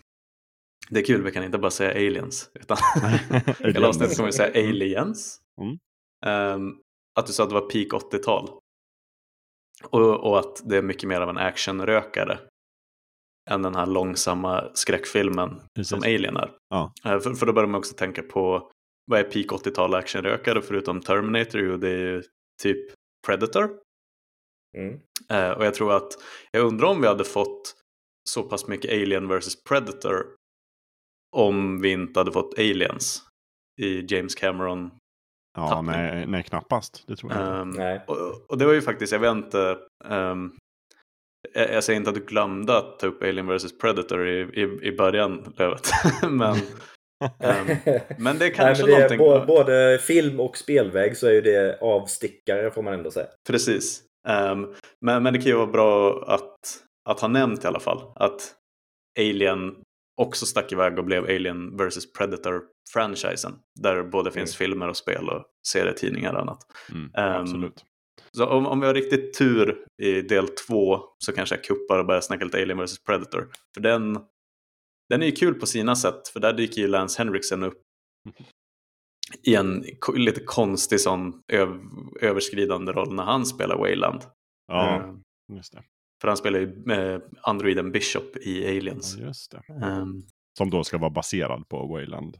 det är kul, vi kan inte bara säga aliens, utan <laughs> hela avsnittet kommer vi säga aliens.
Mm.
Ehm, att du sa att det var peak 80-tal. Och, och att det är mycket mer av en actionrökare än den här långsamma skräckfilmen
Precis.
som Alien är.
Ja.
Eh, För, för då börjar man också tänka på vad är peak 80-tal actionrökare förutom Terminator? Jo, det är ju typ Predator.
Mm.
Eh, och jag tror att, jag undrar om vi hade fått så pass mycket Alien vs Predator om vi inte hade fått Aliens i James Cameron.
Ja, nej, nej, knappast. Det tror jag inte.
Ehm,
Nej.
och, och det var ju faktiskt, jag vet inte, ehm, jag, jag säger inte att du glömde att ta upp Alien vs Predator i, i, i början, Lövet. <laughs> men, ehm, men det är kanske
Nej, det är
någonting.
både, både film och spelväg så är ju det avstickare får man ändå säga.
Precis. Um, men, men det kan ju vara bra att, att ha nämnt i alla fall att Alien också stack iväg och blev Alien vs Predator-franchisen. Där både finns mm. filmer och spel och serietidningar och annat.
Mm, um, absolut.
Så om, om vi har riktigt tur i del två så kanske jag kuppar och börjar snacka lite Alien vs Predator. För den, den är ju kul på sina sätt, för där dyker ju Lance Henriksen upp i en lite konstig sån öv överskridande roll när han spelar Wayland.
Ja, uh, just det.
För han spelar ju eh, androiden Bishop i Aliens.
Ja, just det. Um, Som då ska vara baserad på Wayland.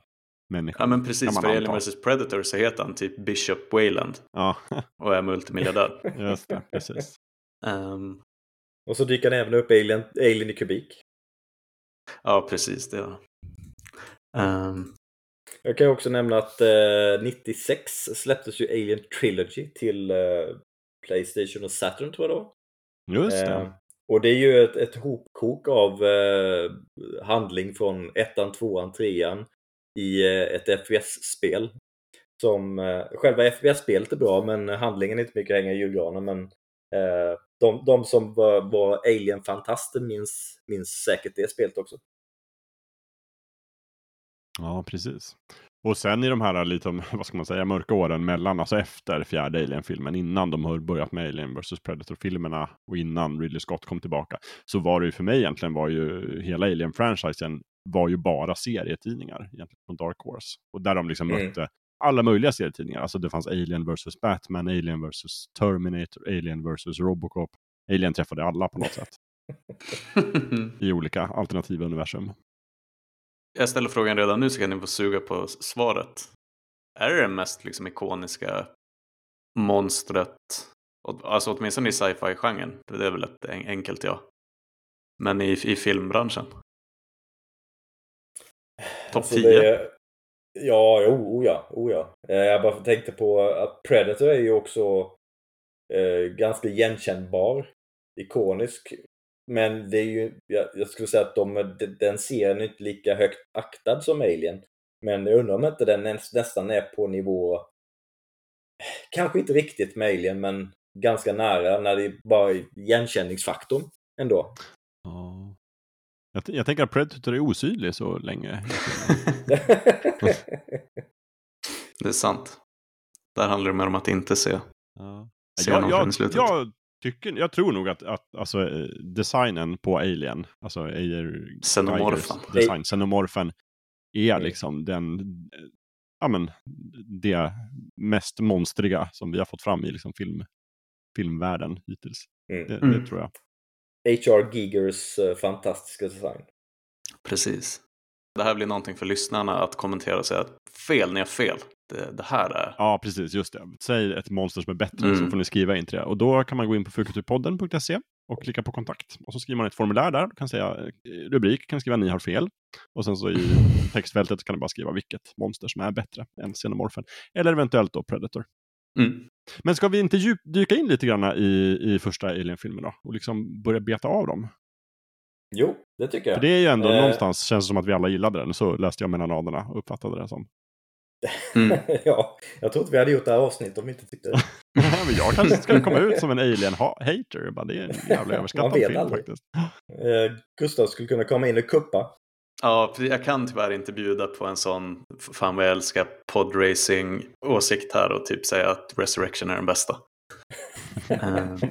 Människan,
ja men precis, för Alien vs Predator så heter han typ Bishop Wayland.
Ja.
och är multimiljardär. <laughs>
just det, precis.
Um,
och så dyker han även upp Alien, Alien i kubik.
Ja, precis. Det var. Um,
jag kan också nämna att eh, 96 släpptes ju Alien Trilogy till eh, Playstation och Saturn tror jag då.
Just det. Eh,
och det är ju ett, ett hopkok av eh, handling från ettan, tvåan, trean i eh, ett FPS-spel. Som, eh, själva FPS-spelet är bra men handlingen är inte mycket att hänga i julgranen. Men eh, de, de som var, var Alien-fantaster minns, minns säkert det spelet också.
Ja, precis. Och sen i de här lite, <laughs> vad ska man säga, mörka åren mellan, alltså efter fjärde Alien-filmen, innan de har börjat med Alien vs Predator-filmerna och innan Ridley Scott kom tillbaka, så var det ju för mig egentligen var ju hela Alien-franchisen var ju bara serietidningar egentligen från Dark Horse. Och där de liksom mm. mötte alla möjliga serietidningar. Alltså det fanns Alien vs Batman, Alien vs Terminator, Alien vs Robocop. Alien träffade alla på något sätt. <laughs> I olika alternativa universum.
Jag ställer frågan redan nu så kan ni få suga på svaret. Är det det mest liksom ikoniska monstret? Alltså åtminstone i sci-fi-genren. Det är väl ett enkelt ja. Men i, i filmbranschen? Topp alltså 10? Det,
ja, jo, oh ja, oh ja. Eh, jag bara tänkte på att Predator är ju också eh, ganska igenkännbar. Ikonisk. Men det är ju, jag, jag skulle säga att de, den serien är inte lika högt aktad som Alien. Men jag undrar om inte den nästan är på nivå, kanske inte riktigt med Alien, men ganska nära när det bara är igenkänningsfaktorn ändå.
Ja. Jag, jag tänker att Predator är osynlig så länge. <laughs>
det är sant. Där handlar det mer om att inte se.
Ja. Se jag, jag, jag, tycker, jag tror nog att, att alltså, eh, designen på Alien, alltså Ayer
Xenomorphen.
design, Xenomorphen, är mm. liksom den, ja men, det mest monstriga som vi har fått fram i liksom film, filmvärlden hittills. Mm. Det, det mm. tror jag.
H.R. Gigers uh, fantastiska design.
Precis. Det här blir någonting för lyssnarna att kommentera och säga att fel, ni har fel det, det här är.
Ja, precis, just det. Säg ett monster som är bättre mm. så får ni skriva in till det. Och då kan man gå in på fulkulturpodden.se och klicka på kontakt. Och så skriver man ett formulär där. kan säga eh, rubrik, kan skriva ni har fel. Och sen så i <laughs> textfältet kan du bara skriva vilket monster som är bättre än Xenomorphen. Eller eventuellt då Predator.
Mm.
Men ska vi inte djup, dyka in lite grann i, i första Alien-filmen då? Och liksom börja beta av dem?
Jo, det tycker jag.
För det är ju ändå eh... någonstans, känns det som att vi alla gillade den. Så läste jag mellan raderna och uppfattade det som.
Mm. <laughs> ja, jag tror inte vi hade gjort det här avsnittet om vi inte tyckte det. <laughs>
men jag kanske skulle komma ut som en alien-hater. Det är en jävla <laughs> överskattad film aldrig. faktiskt.
Eh, Gustav skulle kunna komma in och kuppa.
Ja, jag kan tyvärr inte bjuda på en sån fan vad jag älskar podracing-åsikt här och typ säga att Resurrection är den bästa. uh, <laughs>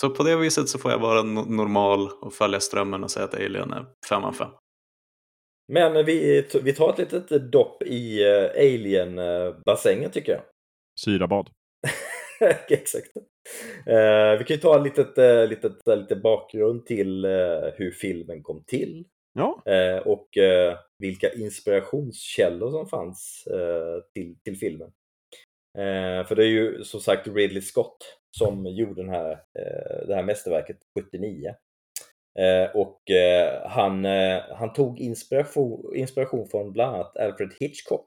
så på det viset så får jag vara normal och följa strömmen och säga att Alien är 5 av 5.
Men vi, vi tar ett litet dopp i uh, Alien-bassängen tycker jag.
Syrabad. <laughs>
Exakt. Uh, vi kan ju ta ett litet, uh, litet, uh, lite bakgrund till hur filmen kom till.
Ja.
och vilka inspirationskällor som fanns till, till filmen. för det är ju som sagt Ridley Scott som gjorde den här, det här mästerverket 79. Eh, och eh, han, eh, han tog inspiration, inspiration från bland annat Alfred Hitchcock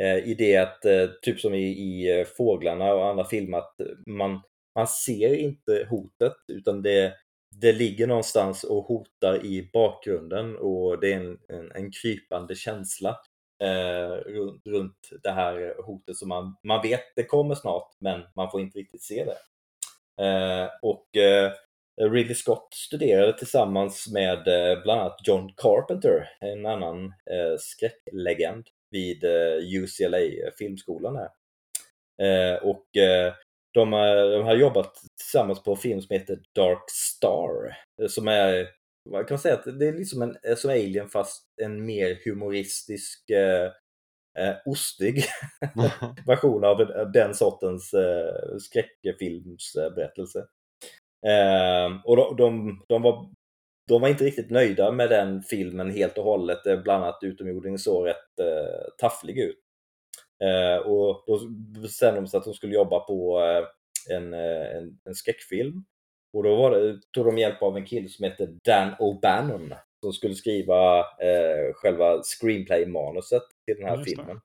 Eh, i det att, eh, typ som i, i eh, Fåglarna och andra filmer, att man, man ser inte hotet utan det, det ligger någonstans och hotar i bakgrunden och det är en, en, en krypande känsla eh, runt, runt det här hotet som man, man vet det kommer snart men man får inte riktigt se det. Eh, och eh, Ridley Scott studerade tillsammans med eh, bland annat John Carpenter, en annan eh, skräcklegend vid eh, UCLA filmskolan här. Eh, och eh, de, de har jobbat tillsammans på en film som heter Dark Star, som är man kan säga att det är liksom en, som Alien fast en mer humoristisk eh, eh, ostig <laughs> version av den sortens eh, skräckfilmsberättelse. Eh, och de, de, de, var, de var inte riktigt nöjda med den filmen helt och hållet. Bland annat utomjordingen såg rätt eh, tafflig ut. Eh, och då bestämde de sig att de skulle jobba på eh, en, eh, en, en skräckfilm. Och då var det, tog de hjälp av en kille som heter Dan O'Bannon som skulle skriva eh, själva screenplay-manuset till den här Just filmen.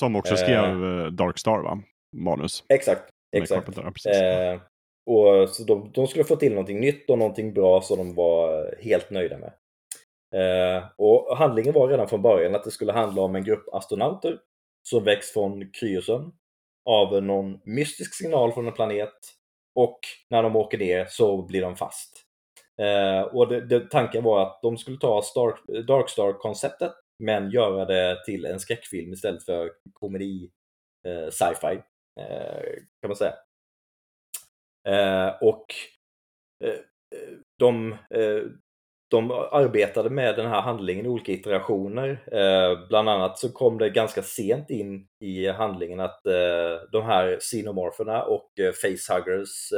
Som också skrev eh, Dark Star va? Manus.
Exakt. exakt. Eh, och så de, de, skulle få till någonting nytt och någonting bra som de var helt nöjda med. Eh, och handlingen var redan från början att det skulle handla om en grupp astronauter som väcks från kryosön av någon mystisk signal från en planet och när de åker ner så blir de fast. Eh, och det, det, tanken var att de skulle ta Star, Darkstar-konceptet men göra det till en skräckfilm istället för komedi, eh, sci-fi eh, kan man säga. Eh, och eh, eh de, eh, de arbetade med den här handlingen i olika iterationer. Eh, bland annat så kom det ganska sent in i handlingen att eh, de här xenomorferna och facehuggers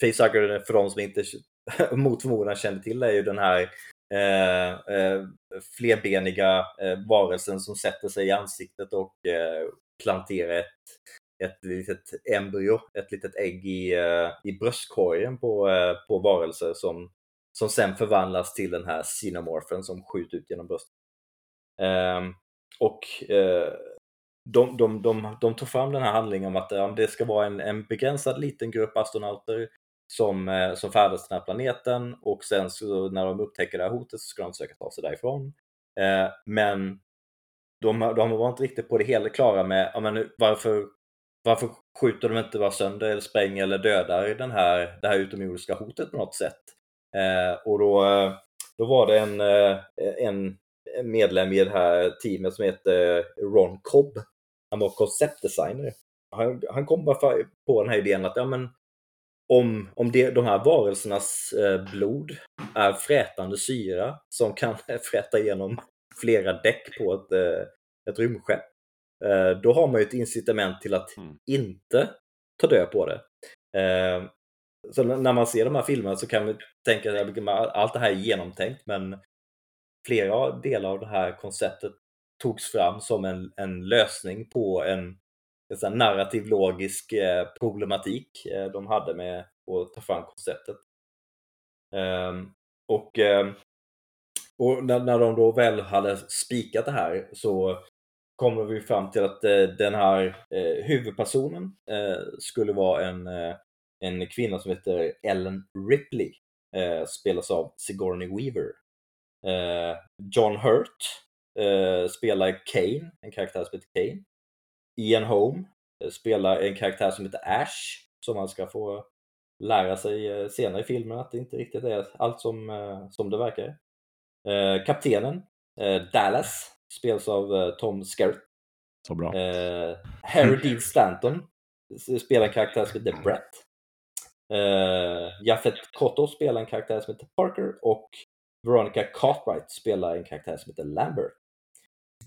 Facehugger, för de som inte <laughs> mot förmodan känner till är ju den här eh, eh, flerbeniga eh, varelsen som sätter sig i ansiktet och eh, planterar ett, ett litet embryo, ett litet ägg i, eh, i bröstkorgen på, eh, på varelser som, som sen förvandlas till den här xenomorfen som skjuter ut genom bröstet. Um, och uh, de, de, de, de tog fram den här handlingen om att det ska vara en, en begränsad liten grupp astronauter som, som färdas till den här planeten och sen så när de upptäcker det här hotet så ska de försöka ta sig därifrån. Eh, men de, de var inte riktigt på det hela klara med ja, men varför, varför skjuter de inte bara sönder eller spränger eller dödar den här, det här utomjordiska hotet på något sätt. Eh, och då, eh, då var det en, eh, en medlem i det här teamet som heter eh, Ron Cobb. Han var konceptdesigner. Han, han kom bara på den här idén att ja, men om, om det, de här varelsernas blod är frätande syra som kan <laughs> fräta igenom flera däck på ett, ett rymdskepp, då har man ju ett incitament till att mm. inte ta död på det. Så när man ser de här filmerna så kan man tänka att allt det här är genomtänkt, men flera delar av det här konceptet togs fram som en, en lösning på en en narrativ logisk eh, problematik eh, de hade med att ta fram konceptet. Ehm, och, ehm, och när, de då väl hade spikat det här så kommer vi fram till att eh, den här eh, huvudpersonen eh, skulle vara en, eh, en kvinna som heter Ellen Ripley. Spelas av Sigourney Weaver. John Hurt spelar Kane, en karaktär som heter Kane. Ian Home eh, spelar en karaktär som heter Ash som man ska få lära sig eh, senare i filmen att det inte riktigt är allt som, eh, som det verkar. Kaptenen Dallas spelas av Tom Skerritt.
Så bra.
Harry Dean <laughs> Stanton spelar en karaktär som heter Brett. Jaffet Kotto spelar en karaktär som heter Parker och Veronica Cartwright spelar en karaktär som heter Lambert.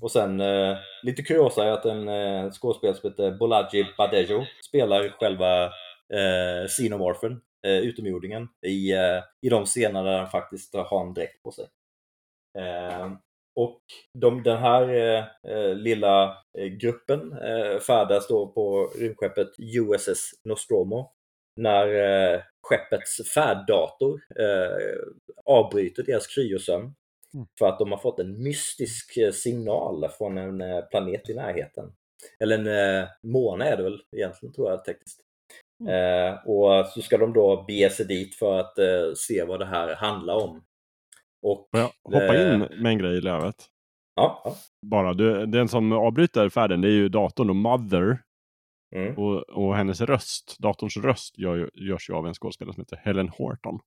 Och sen eh, lite kuriosa är att en eh, skådespelare som heter Bolaji Badejo spelar själva eh, Xenomorphen, eh, utomjordingen, i, eh, i de scener där han faktiskt har en dräkt på sig. Eh, och de, den här eh, eh lilla gruppen eh, färdas då på rymdskeppet USS Nostromo när eh, skeppets färddator eh, avbryter deras kryosömn Mm. För att de har fått en mystisk eh, signal från en eh, planet i närheten. Eller en eh, måne är det väl egentligen tror jag tekniskt. Mm. Eh, och så ska de då bege sig dit för att eh, se vad det här handlar om.
Och, Får jag hoppa eh, in med en grej i Lövet?
Ja, ja.
Bara, du, den som avbryter färden det är ju datorn och Mother
Mm.
Och, och hennes röst, datorns röst, gör, ju- görs ju av en skådespelare som heter Helen Horton.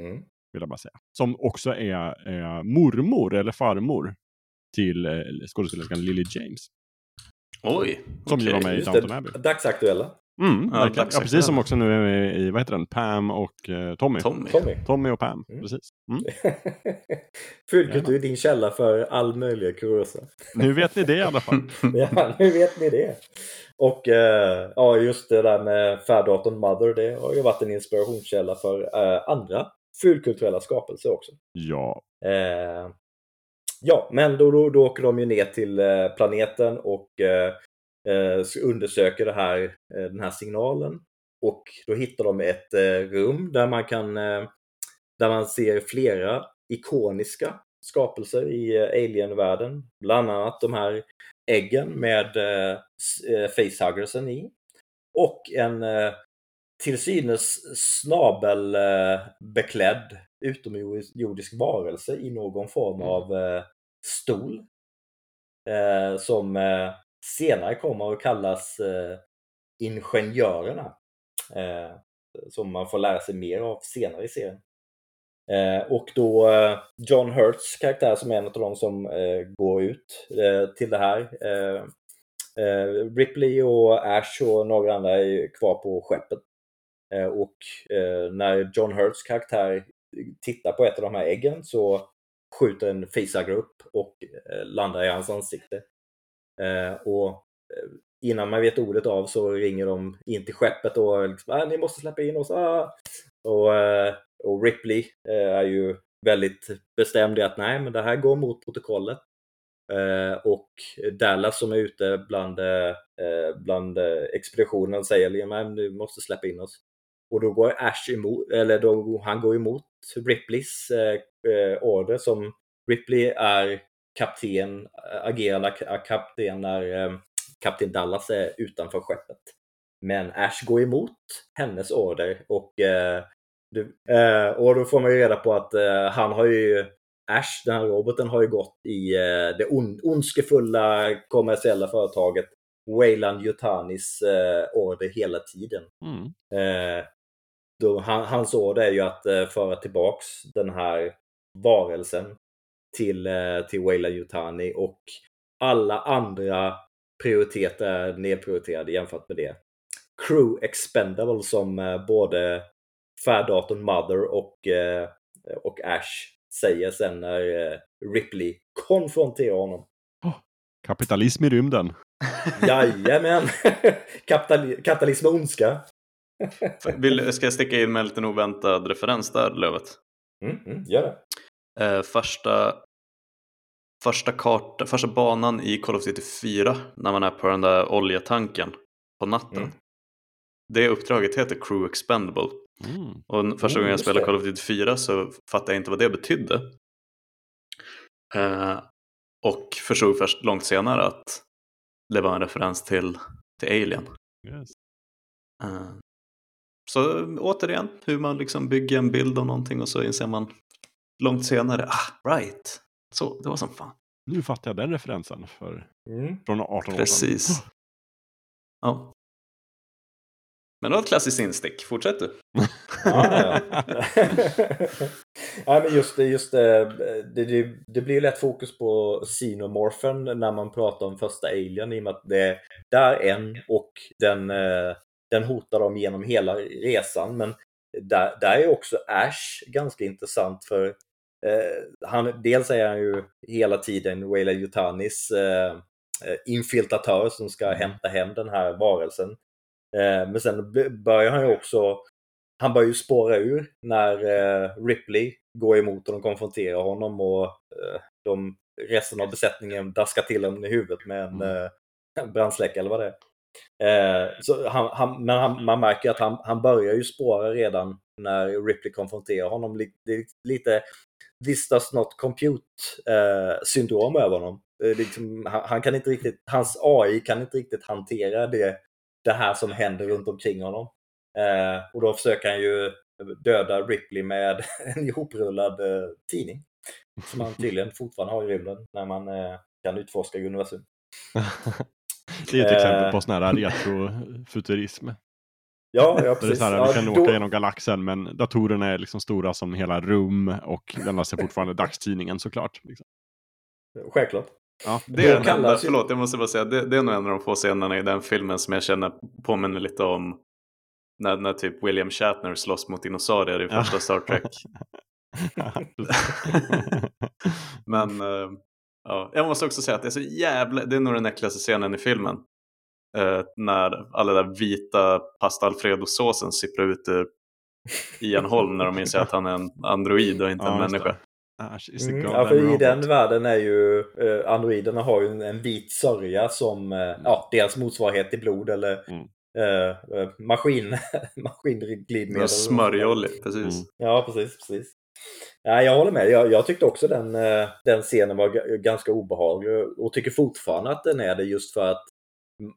Mm.
Vill jag bara säga. Som också är, är mormor eller farmor till eh, skådespelerskan Lily James.
Oj,
Som ju
okej.
var med i Downton Abbey.
det, dagsaktuella.
Mm,
Ja,
verkligen. ja, precis som också nu är i, vad heter den, Pam och eh, Tommy.
Tommy.
Tommy.
Tommy och Pam,
Mm.
precis. Mm. <laughs>
Fullkultur är din källa för all möjliga kuriosa.
Nu vet ni det i alla fall. <laughs>
Ja, nu vet ni det. Och eh, ja, just det där med färddatorn Mother, det har ju varit en inspirationskälla för eh, andra fulkulturella skapelser också.
Ja,
Eh, ja, men då, då, då åker de ju ner till eh, planeten och eh, undersöker det här, eh, den här signalen. Och då hittar de ett eh, rum där man kan eh, där man ser flera ikoniska skapelser i eh, Alien-världen. Bland annat de här äggen med eh, eh, facehuggersen i. Och en eh, till synes snabelbeklädd utomjordisk varelse i någon form av eh, stol. Eh, som eh, senare kommer att kallas eh, Ingenjörerna. Eh, som man får lära sig mer av senare i serien. Eh, och då eh, John Hurts karaktär som är en av de som eh, går ut eh, till det här. Eh, eh, Ripley och Ash och några andra är ju kvar på skeppet. Eh, och eh, när John Hurts karaktär tittar på ett av de här äggen så skjuter en facehugger upp och eh, landar i hans ansikte. Eh, och eh, innan man vet ordet av så ringer de in till skeppet och liksom, ah, ni måste släppa in oss. Ah! Och, eh, och Ripley eh, är ju väldigt bestämd i att nej, men det här går mot protokollet. Eh, och Dallas som är ute bland, eh, eh bland eh, expeditionen säger nej, men du måste släppa in oss. Och då går Ash emot, eller då, han går emot Ripleys eh, order som Ripley är kapten, äh, agerande ka- kapten när eh, kapten Dallas är utanför skeppet. Men Ash går emot hennes order och, eh, eh, och då får man ju reda på att eh, han har ju Ash, den här roboten, har ju gått i eh, det on, ondskefulla kommersiella företaget Wayland Yutanis eh, order hela tiden.
mm.
Eh, då, han, hans order är ju att eh, föra tillbaks den här varelsen till, eh, till Wayland Yutani och alla andra prioriteter är nedprioriterade jämfört med det. Crew Expendable som eh, både färddatorn Mother och, eh, och Ash säger sen när eh, Ripley konfronterar honom.
kapitalism i rymden. <laughs>
Jajamän! <laughs> Kapitali- kapitalism och ondska.
Vill, ska jag sticka in med en liten oväntad referens där, Lövet?
Mm, mm, gör det.
Eh, första, första, karta, första banan i Call of Duty 4 när man är på den där oljetanken på natten.
Mm.
Det uppdraget heter Crew Expendable.
Mm.
Och första
Mm,
gången jag
just
spelade. Call of Duty 4 så fattade jag inte vad det betydde. Eh, och förstod först långt senare att det var en referens till, till Alien.
Yes.
Eh, så återigen, hur man liksom bygger en bild av någonting och så inser man långt senare, ah, right, så det var som fan.
Nu fattar jag den referensen för,
Mm.
från 18 år sedan.
Precis. Ja. Men det var ett klassiskt instick, fortsätt du.
Ja, ja. <laughs> <laughs> ja, men just det, just det, det, det, blir lätt fokus på Xenomorphen när man pratar om första Alien i och med att det, är en och den, eh, den hotar dem genom hela resan. Men där, där är också Ash ganska intressant för han, dels är han ju hela tiden Wayla Yutanis eh, eh, infiltratör som ska hämta hem den här varelsen. Eh, men sen börjar han ju också han börjar ju spåra ur när eh, Ripley går emot och de konfronterar honom och eh, de, resten av besättningen daskar till honom i huvudet med en
Mm.
eh, <laughs> brandsläckare eller vad det är. Eh, så han, han, men han, man märker att han, han börjar ju spåra redan när Ripley konfronterar honom. Det är lite this does not compute eh, syndrom över honom. Är liksom, han, han kan inte riktigt, hans AI kan inte riktigt hantera det, det här som händer runt omkring honom. Eh, och då försöker han ju döda Ripley med <laughs> en ihoprullad eh, tidning. Som han tydligen <laughs> fortfarande har i rymden när man eh, kan utforska universum. <laughs>
Det är ett exempel på
Eh.
sån här retrofuturism.
Ja, ja <laughs>
Där det är
precis.
så här,
ja,
vi kan
då-
åka genom galaxen men datorerna är liksom stora som hela rum och lämnar sig fortfarande dagstidningen såklart. Liksom.
Självklart.
Ja,
Det är,
Då
den
kallas ju-
förlåt, jag måste bara säga, det, det är nog en av de få scenerna i den filmen som jag känner påminner lite om när, när typ William Shatner slåss mot dinosaurier i
Ja.
första Star Trek. <laughs> <laughs> Men eh, ja, jag måste också säga att det är så jävla, det är nog den äckligaste scenen i filmen. Eh, när alla där vita pasta alfredo-såsen sipprar ut ur <laughs> Ian Holm när de inser att han är en android och inte
Ja,
en människa.
Mm, ja, för i den världen är ju eh, androiderna har ju en, en vit sörja som eh, ja, deras motsvarighet till blod eller
Mm.
eh, eh, maskin, <laughs> maskinglidmedel.
Med smörjolja, precis.
Mm.
Ja, precis. precis. Ja, jag håller med. Jag, jag tyckte också den, eh, den scenen var ga- ganska obehaglig och tycker fortfarande att den är det just för att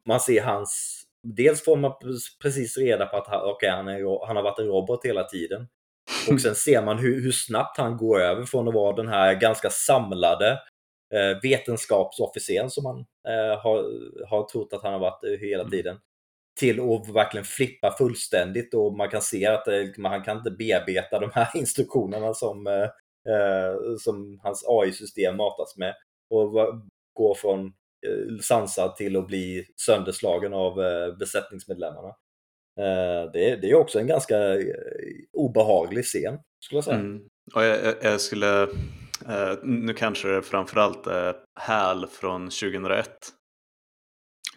man ser hans... Dels får man pre- precis reda på att han, okay, han, är, han har varit en robot hela tiden. Och sen ser man hur, hur snabbt han går över från att vara den här ganska samlade eh, vetenskapsofficeren som man eh, har, har trott att han har varit eh, hela
Mm.
tiden. Till att verkligen flippa fullständigt och man kan se att eh, han kan inte bearbeta de här <laughs> instruktionerna som, eh, eh, som hans AI-system matas med. Och va- gå från sansad till att bli sönderslagen av eh, besättningsmedlemmarna. Eh, det, är- det är också en ganska eh, obehaglig scen, skulle jag säga.
Mm. Och jag, jag, jag skulle, eh, nu kanske det framförallt är HAL från 2001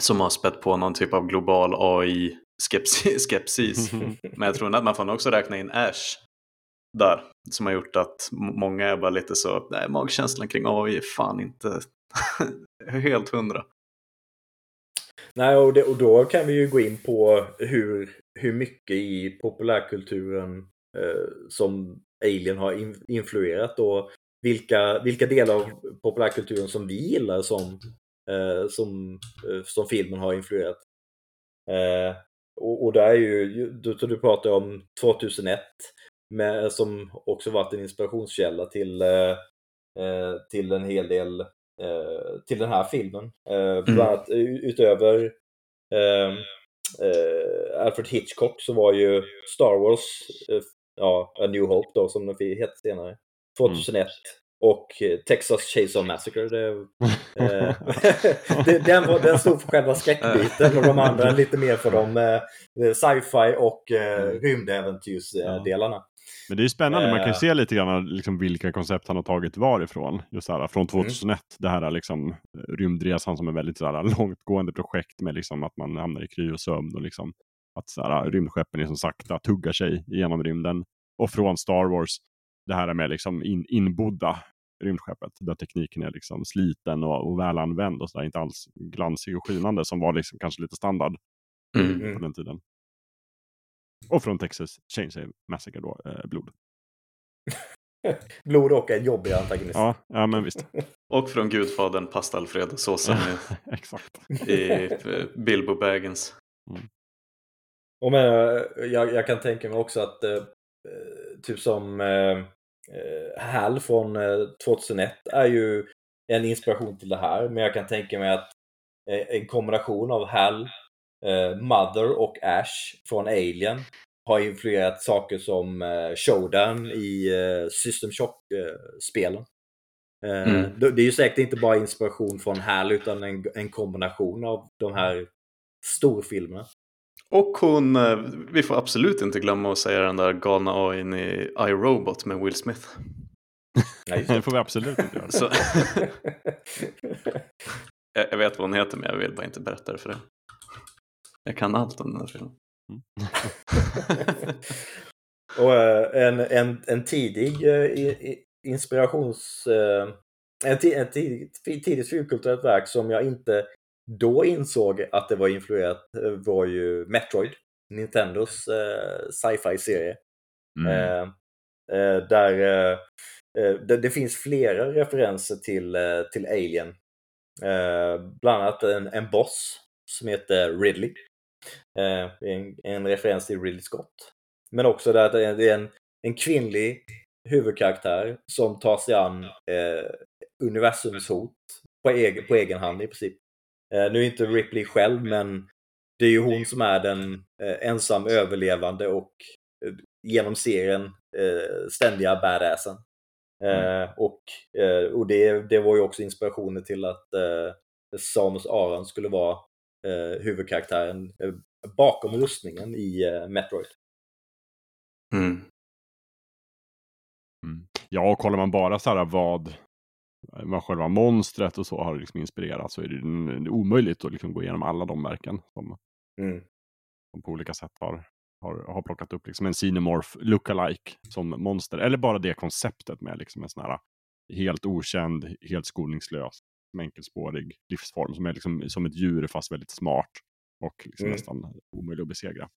som har spett på någon typ av global AI-skepsis. <laughs> <laughs> Men jag tror att man får nog också räkna in Ash där. Som har gjort att många är bara lite så, nej magkänslan kring AI är fan inte <laughs> helt hundra.
Nej, och, det, och då kan vi ju gå in på hur, hur mycket i populärkulturen eh, som Alien har in, influerat och vilka, vilka delar av populärkulturen som vi gillar som, eh, som, eh, som filmen har influerat. Eh, och, och där är ju, du, du pratar om 2001 med, som också varit en inspirationskälla till, eh, eh till en hel del till den här filmen. Eh, bland annat utöver eh, eh, Alfred Hitchcock så var ju Star Wars, eh, ja, A New Hope då som den hette senare, 2001. Och eh, Texas Chainsaw Massacre. Det, eh, <laughs> <laughs> det, den, var, den stod för själva skräckbiten och de andra lite mer för de eh, sci-fi och eh,
Mm.
rymdäventyrsdelarna.
Men det är ju spännande, man kan ju
Eh.
se lite grann liksom vilka koncept han har tagit varifrån. Just så här, från 2001, det här är liksom rymdresan som är väldigt så här, långtgående projekt med liksom att man hamnar i kryosömn och liksom att så här, rymdskeppen liksom sakta tuggar sig genom rymden. Och från Star Wars, det här är med liksom in, inbodda rymdskeppet där tekniken är liksom sliten och, och välanvänd och så där, inte alls glansig och skinande som var liksom kanske lite standard
Mm.
Mm.
på den tiden. Och från Texas Chainsaw Massacre då, eh, blod. <laughs>
Blod och en jobbig antagonist.
Ja, ja men visst. <laughs>
Och från Gudfadern pasta alfredo-såsen <laughs>
Exakt.
i, i eh, Bilbo Baggins.
Och men, eh, jag, jag kan tänka mig också att eh, eh, typ som eh, Hal från eh, 2001 är ju en inspiration till det här. Men jag kan tänka mig att eh, en kombination av Hal, Mother och Ash från Alien har influerat saker som eh, Showdown i eh, System Shock-spelen. Eh,
Mm.
det, är ju säkert inte bara inspiration från Hal utan en, en kombination av de här storfilmerna.
Och hon, eh, vi får absolut inte glömma att säga den där galna AIn i iRobot med Will Smith.
Just <laughs>
Det får vi absolut inte göra.
Så, <laughs> jag vet vad hon heter men jag vill bara inte berätta det för dig. Jag kan allt om den här filmen. <laughs>
Och eh, en, en, en tidig eh, inspirations... eh, En, en tidig, tidigt filmkulturellt verk som jag inte då insåg att det var influerat var ju Metroid. Nintendos sci-fi-serie.
Mm.
Där det, det finns flera referenser till, till Alien. Bland annat en, en boss som heter Ridley. Eh, en, en referens till Ridley Scott. Men också där att det är det en, en kvinnlig huvudkaraktär som tar sig an eh, universums hot på egen, på egen hand i princip. Eh, nu är inte Ripley själv, men det är ju hon som är den eh, ensam överlevande och eh, genom serien eh, ständiga badassen. Mm. och och det, det var ju också inspirationen till att Samus Aran skulle vara huvudkaraktären bakom rustningen i Metroid.
Mm.
Mm. Ja, och kollar man bara så här vad, vad själva monstret och så har liksom inspirerat så är det, omöjligt att liksom gå igenom alla de verken som,
mm.
som på olika sätt har, har, har plockat upp liksom en Cinemorph lookalike som monster. Eller bara det konceptet med liksom en sån här helt okänd, helt skoningslös, enkelspårig livsform som är liksom som ett djur fast väldigt smart och liksom mm. nästan omöjlig att besegra.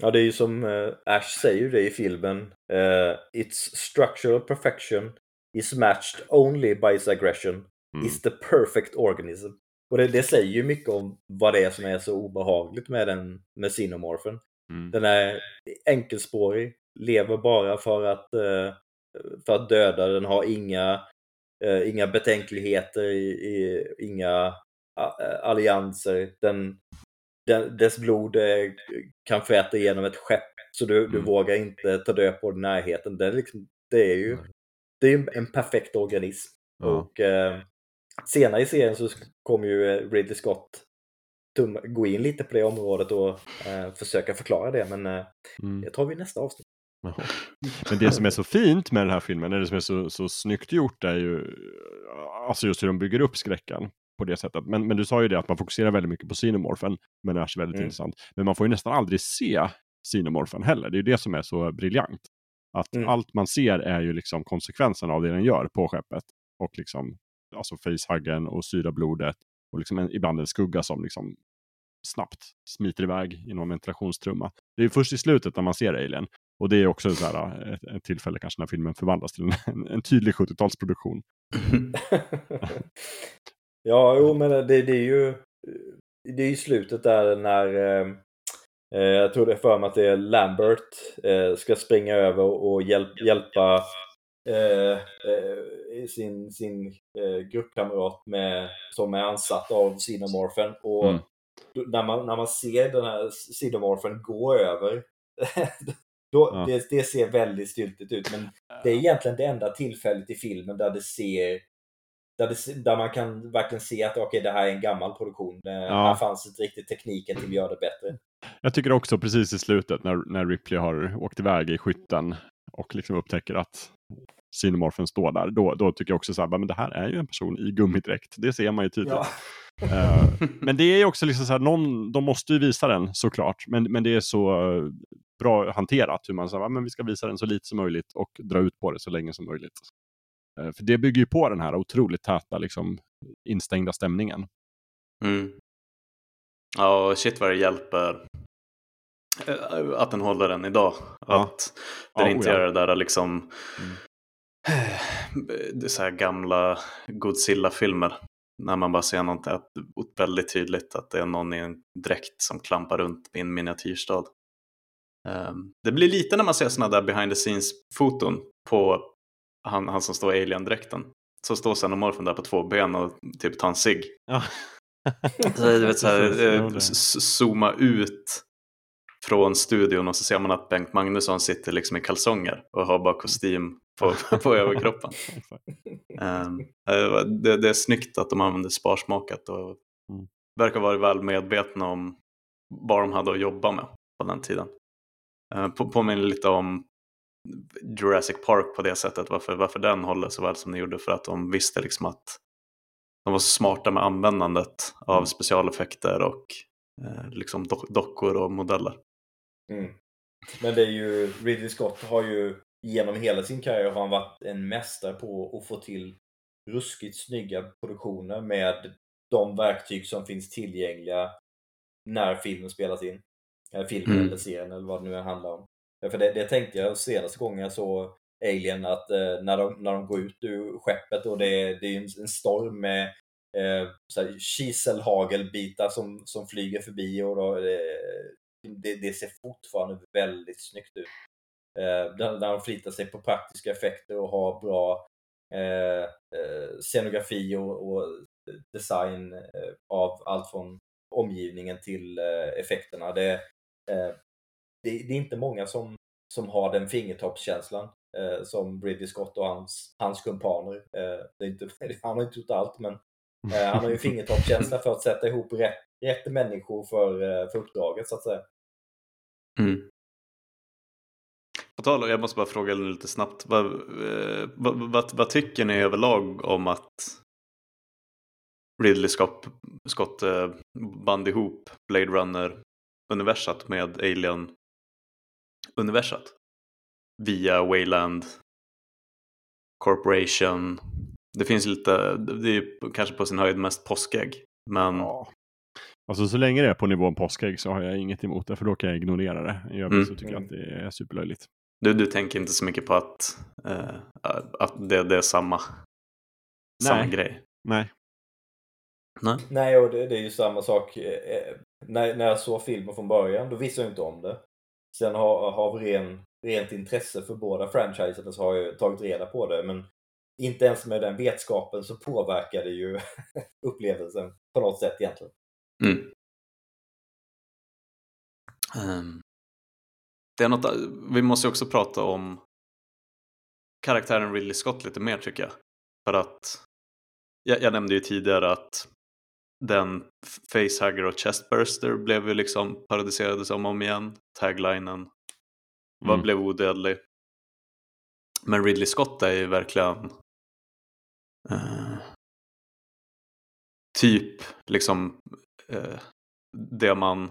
Ja, det är ju som uh, Ash säger det i filmen. Uh, Its structural perfection is matched only by its aggression. Mm. Is the perfect organism. Och det, det, säger ju mycket om vad det är som är så obehagligt med den med Xenomorphen. Mm. Den är enkelspårig, lever bara för att, uh, för att döda, den har inga, inga betänkligheter, i, i, inga allianser. Den den, dess blod eh, kan fräta igenom ett skepp så du, du mm. vågar inte ta död på den närheten. Det är, liksom, det är ju det är en perfekt organism. Ja. Och eh, senare i serien så kommer ju eh, Ridley Scott gå in lite på det området och eh, försöka förklara det. Men eh, mm. det tar vi i nästa avsnitt.
Men det som är så fint med den här filmen, eller det som är så, så snyggt gjort är ju alltså just hur de bygger upp skräcken på det sättet. Men, men du sa ju det att man fokuserar väldigt mycket på Cinemorphen, men det är väldigt mm. intressant. Men man får ju nästan aldrig se Cinemorphen heller. Det är ju det som är så briljant. Att mm. allt man ser är ju liksom konsekvensen av det den gör på skeppet. Och liksom, alltså facehuggen och syra blodet och liksom en, ibland en skugga som liksom snabbt smiter iväg genom en ventilationstrumma. Det är först i slutet när man ser Alien. Och det är också så här, ett, ett tillfälle kanske när filmen förvandlas till en, <laughs> en tydlig 70-talsproduktion. <laughs>
Ja, jo, men det, det är ju det är ju slutet där när eh, eh, jag tror det är för mig att det är Lambert eh, ska springa över och hjälp, hjälpa eh, eh sin, sin eh, gruppkamrat med, som är ansatt av Xenomorphen. Och mm. när, man, när man ser den här Xenomorphen gå över <laughs> då, ja. det, det, ser väldigt styltigt ut. Men det är egentligen det enda tillfället i filmen där det ser där, det, där man kan verkligen se att okay, det här är en gammal produktion. Ja. Här fanns inte riktigt tekniken till att göra det bättre.
Jag tycker också precis i slutet när, när Ripley har åkt iväg i skytten och liksom upptäcker att Cinemorphen står där. Då, då tycker jag också så här, men det här är ju en person i gummidräkt. Det ser man ju tydligt. Ja. uh, men det är också liksom så här, någon, de måste ju visa den såklart. Men, men det är så uh, bra hanterat hur man säger, men vi ska visa den så lite som möjligt och dra ut på det så länge som möjligt. Eh, för det bygger ju på den här otroligt täta, liksom, instängda stämningen.
Mm. Ja, shit vad det hjälper eh, att den håller den idag. Ja. Att den ja, inte gör det där liksom mm. det så här gamla Godzilla-filmer. När man bara ser något väldigt tydligt att det är någon i en dräkt som klampar runt i en miniatyrstad. Um, det blir lite när man ser sådana där behind the scenes-foton på han, han som står i alien-dräkten. Så står Xenomorphen där på två ben och typ tar en cigg. Ja. så, du vet, så här, eh, zooma ut från studion och så ser man att Bengt Magnusson sitter liksom i kalsonger och har bara kostym på, <laughs> på överkroppen. <laughs> um, det, det, är snyggt att de använder sparsmakat och mm. verkar vara väl medvetna om vad de hade att jobba med på den tiden. Uh, på, påminner lite om Jurassic Park på det sättet, varför, varför den håller så väl som den gjorde, för att de visste liksom att de var så smarta med användandet av mm. specialeffekter och eh, liksom do dockor och modeller.
Mm. Men det är ju, Ridley Scott har ju genom hela sin karriär har han varit en mästare på att få till ruskigt snygga produktioner med de verktyg som finns tillgängliga när filmen spelas in. Eller filmen mm. eller serien eller vad det nu handlar om. För det, det tänkte jag senaste gången jag såg Alien, att eh, när, de, när de går ut ur skeppet och det, det är en, en storm med eh, kiselhagelbitar som, som flyger förbi och då, det, det, det, ser fortfarande väldigt snyggt ut. Eh, där, där de flitar sig på praktiska effekter och har bra eh, eh, scenografi och, och design eh, av allt från omgivningen till eh, effekterna. Det, eh, det, det, är inte många som, som har den fingertoppskänslan eh, som Ridley Scott och hans, hans kumpaner. det är inte, <laughs> han har inte gjort allt, men han har ju <laughs> fingertoppskänsla för att sätta ihop rätt, rätt människor för, för uppdraget, så att säga.
Mm. På tal jag måste bara fråga lite snabbt. Vad, vad, vad, vad, tycker ni överlag om att Ridley Scott, Scott eh, band ihop Blade Runner-universat med Alien-universat? Via Wayland Corporation. Det finns lite, det är kanske på sin höjd mest påskägg. Men... Ja.
Alltså så länge det är på nivån påskägg så har jag inget emot det för då kan jag ignorera det. I övrigt mm. så tycker jag att det är superlöjligt.
Du, du tänker inte så mycket på att, uh, att det, det är samma, Nej. samma grej?
Nej.
Nej, Nej och det, det är ju samma sak. När, när jag såg filmen från början, då visste jag inte om det. Sen har, har ren, rent intresse för båda franchiserna så har jag tagit reda på det. Men inte ens med den vetskapen så påverkar det ju <laughs> upplevelsen på något sätt egentligen.
Mm. Um, det är något, vi måste också prata om karaktären Ridley Scott lite mer tycker jag. För att jag, jag nämnde ju tidigare att den facehugger och chestburster blev ju liksom parodiserade som om igen. Taglinen mm. blev odödlig. Men Ridley Scott är ju verkligen uh, typ liksom uh, det man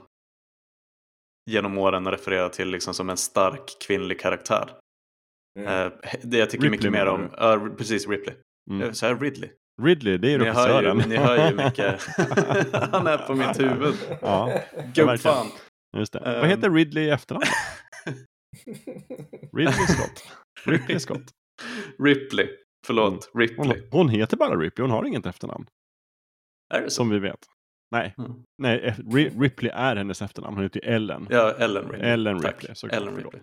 genom åren refererar till liksom som en stark kvinnlig karaktär. Mm. Uh, det jag tycker Ripley, mycket mer om, uh, precis Ripley. Mm. Så här Ridley.
Ridley, det är ju regissören.
Ni hör ju mycket. <laughs> Han är på mitt huvud.
Ja,
Gubbfan.
Just det. Um... Vad heter Ridley i efternamn? <laughs> Ridley Scott. Ripley Scott.
Ripley. Förlåt, mm. Ripley.
Hon, hon, heter bara Ripley, hon har inget efternamn.
Är det så?
Som vi vet. Nej, mm. Nej Ripley är hennes efternamn. Hon heter Ellen.
Ja, Ellen Ripley.
Ellen Ripley.
Ellen Ripley.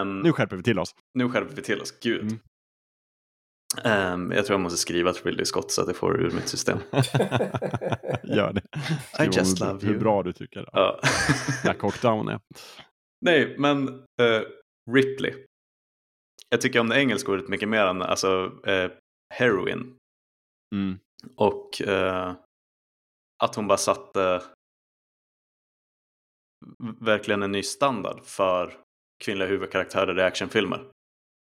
Um, nu skärper vi till oss.
Nu skärper vi till oss, gud. Mm. Um, jag tror jag måste skriva till Ridley Scott så att jag får ur mitt system. <laughs>
Gör det.
I just love
hur, you. Hur bra du tycker
ja.
Jack Hawkdown är.
Nej, men uh, Ripley. Jag tycker om det engelska ordet mycket mer än alltså, uh, heroin.
Mm.
Och uh, att hon bara satte verkligen en ny standard för kvinnliga huvudkaraktärer i actionfilmer.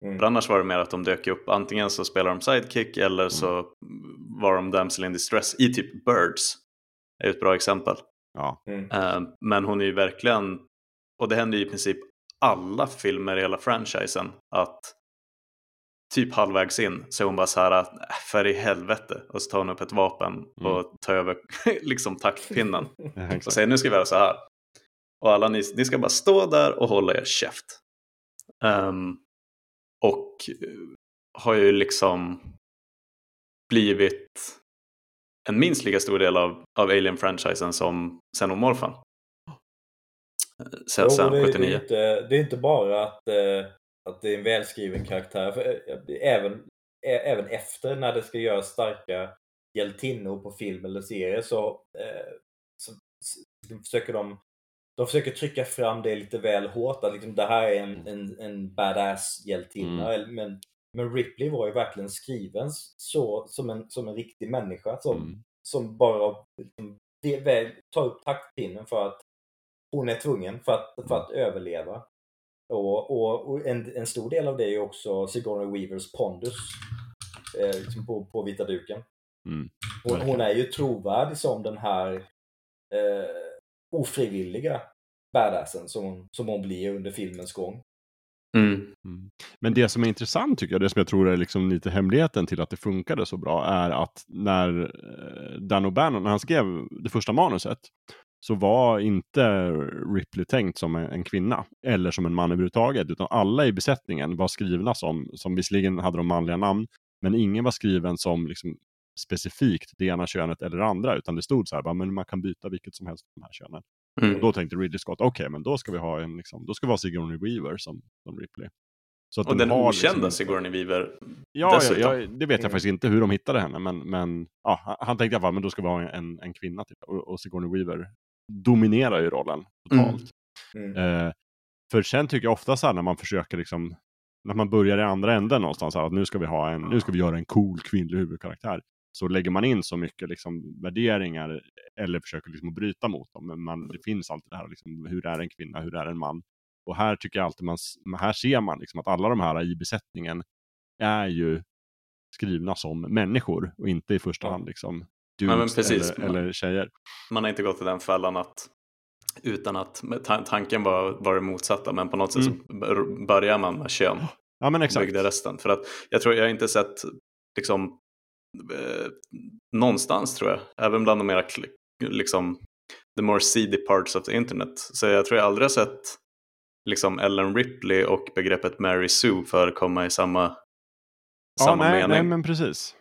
Mm. För annars var det mer att de dök upp, antingen så spelar de sidekick eller så mm. var de damsel in distress i typ Birds. Är ett bra exempel.
Ja.
Mm.
Uh, men hon är ju verkligen, och det händer ju i princip alla filmer i hela franchisen, att typ halvvägs in så är hon bara så här, äh, för i helvete. Och så tar hon upp ett vapen mm. och tar över <laughs> liksom taktpinnen. <laughs> och säger nu ska vi göra så här. Och alla ni, ni ska bara stå där och hålla er käft. Um, eh, har ju liksom blivit en minst lika stor del av, av Alien-franchisen som Xenomorphan. Sen, sen 79.
Det är, inte, det är inte bara att, eh, att det är en välskriven karaktär. För eh, även, även efter när det ska göras starka hjältinnor på film eller serie så, så, så försöker de de försöker trycka fram det lite väl hårt, att liksom, det här är en, en, en badass hjältinna. Mm. Men, men Ripley var ju verkligen skriven så, som, en, som en riktig människa som, mm. som bara liksom, tar upp taktpinnen för att hon är tvungen för att, för att överleva. Och, och, och en, en, stor del av det är också Sigourney Weavers pondus eh, liksom på, på vita duken.
Mm.
Hon, hon, är ju trovärdig som den här eh, ofrivilliga badassen som som hon blir under filmens gång.
Mm.
Mm. Men det som är intressant tycker jag, det som jag tror är liksom lite hemligheten till att det funkade så bra, är att när eh, Dan O'Bannon, när han skrev det första manuset, så var inte Ripley tänkt som en kvinna eller som en man överhuvudtaget, utan alla i besättningen var skrivna som, som visserligen hade de manliga namn, men ingen var skriven som liksom specifikt det ena könet eller det andra, utan det stod så här, men man kan byta vilket som helst av de här könen. Mm. Och då tänkte Ridley Scott, okej, okay, men då ska vi ha en, liksom, då ska vi ha Sigourney Weaver som, som Ripley. Så att
Och den
har
okända
liksom-
Sigourney Weaver
Ja, ja,
dessutom.
ja, det vet jag
Mm.
faktiskt inte hur de hittade henne, men, men ja, han- han tänkte i alla fall, men då ska vi ha en, en kvinna. Typ. Och, och Sigourney Weaver dominerar ju rollen totalt.
Mm.
Eh, för sen tycker jag ofta så här när man försöker liksom, när man börjar i andra änden någonstans, här, att nu ska vi ha en, nu ska vi göra en cool kvinnlig huvudkaraktär. Så lägger man in så mycket liksom, värderingar eller försöker liksom bryta mot dem. Men man, det finns alltid det här, liksom, hur är en kvinna, hur är en man? Och här tycker jag alltid man, här ser man liksom att alla de här i besättningen är ju skrivna som människor och inte i första hand liksom dudes
precis.
eller, eller tjejer.
Man har inte gått i den fällan att utan att tanken var, var det motsatta men på något sätt bör- börjar man med kön
Ja men exakt.
byggde resten. För att jag tror jag har inte sett liksom eh, någonstans tror jag, även bland de mera liksom the more seedy parts of the internet. Så jag tror jag aldrig har sett liksom Ellen Ripley och begreppet Mary Sue förekomma i samma,
Ja,
samma
nej,
mening.
nej men precis.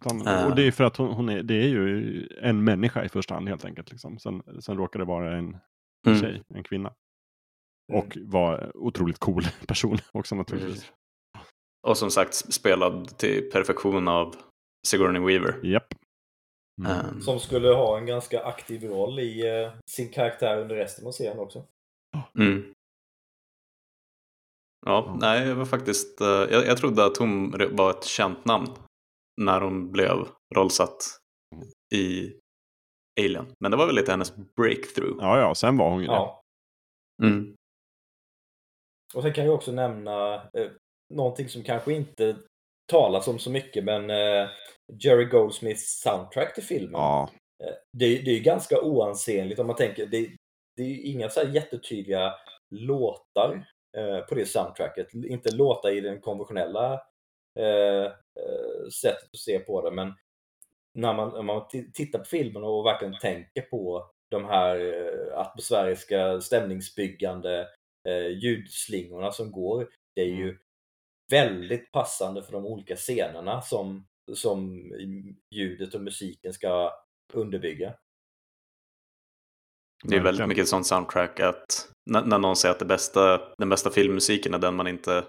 Utan,
Eh.
Och det är för att hon, hon är, det är ju en människa i första hand helt enkelt. Liksom. Sen, sen råkar det vara en
Mm.
tjej, en kvinna.
Mm.
Och var otroligt cool <laughs> person också naturligtvis.
Och som sagt spelad till perfektion av Sigourney Weaver.
Japp. Mm.
Eh,
Som skulle ha en ganska aktiv roll i eh, sin karaktär under resten av serien också.
Mm. Ja,
Ja.
nej, jag var faktiskt, eh, jag, jag trodde att hon var ett känt namn när hon blev rollsatt i Alien. Men det var väl lite hennes breakthrough.
Ja, ja, sen var hon ju det.
Ja.
Mm.
Och sen kan jag också nämna eh, någonting som kanske inte talas om så mycket men eh, Jerry Goldsmiths soundtrack till filmen.
Ja,
Eh, Det, är- det är ju ganska oansenligt om man tänker. Det, det är ju inga så här jättetydliga låtar eh, på det soundtracket. Inte låtar i den konventionella eh, eh, sättet att se på det men när man, när man ti- tittar på filmen och verkligen tänker på de här atmosfäriska stämningsbyggande ljudslingorna som går. Det är ju väldigt passande för de olika scenerna som, som ljudet och musiken ska underbygga.
Det är väldigt mycket sånt soundtrack att när, när någon säger att det bästa, den bästa filmmusiken är den man inte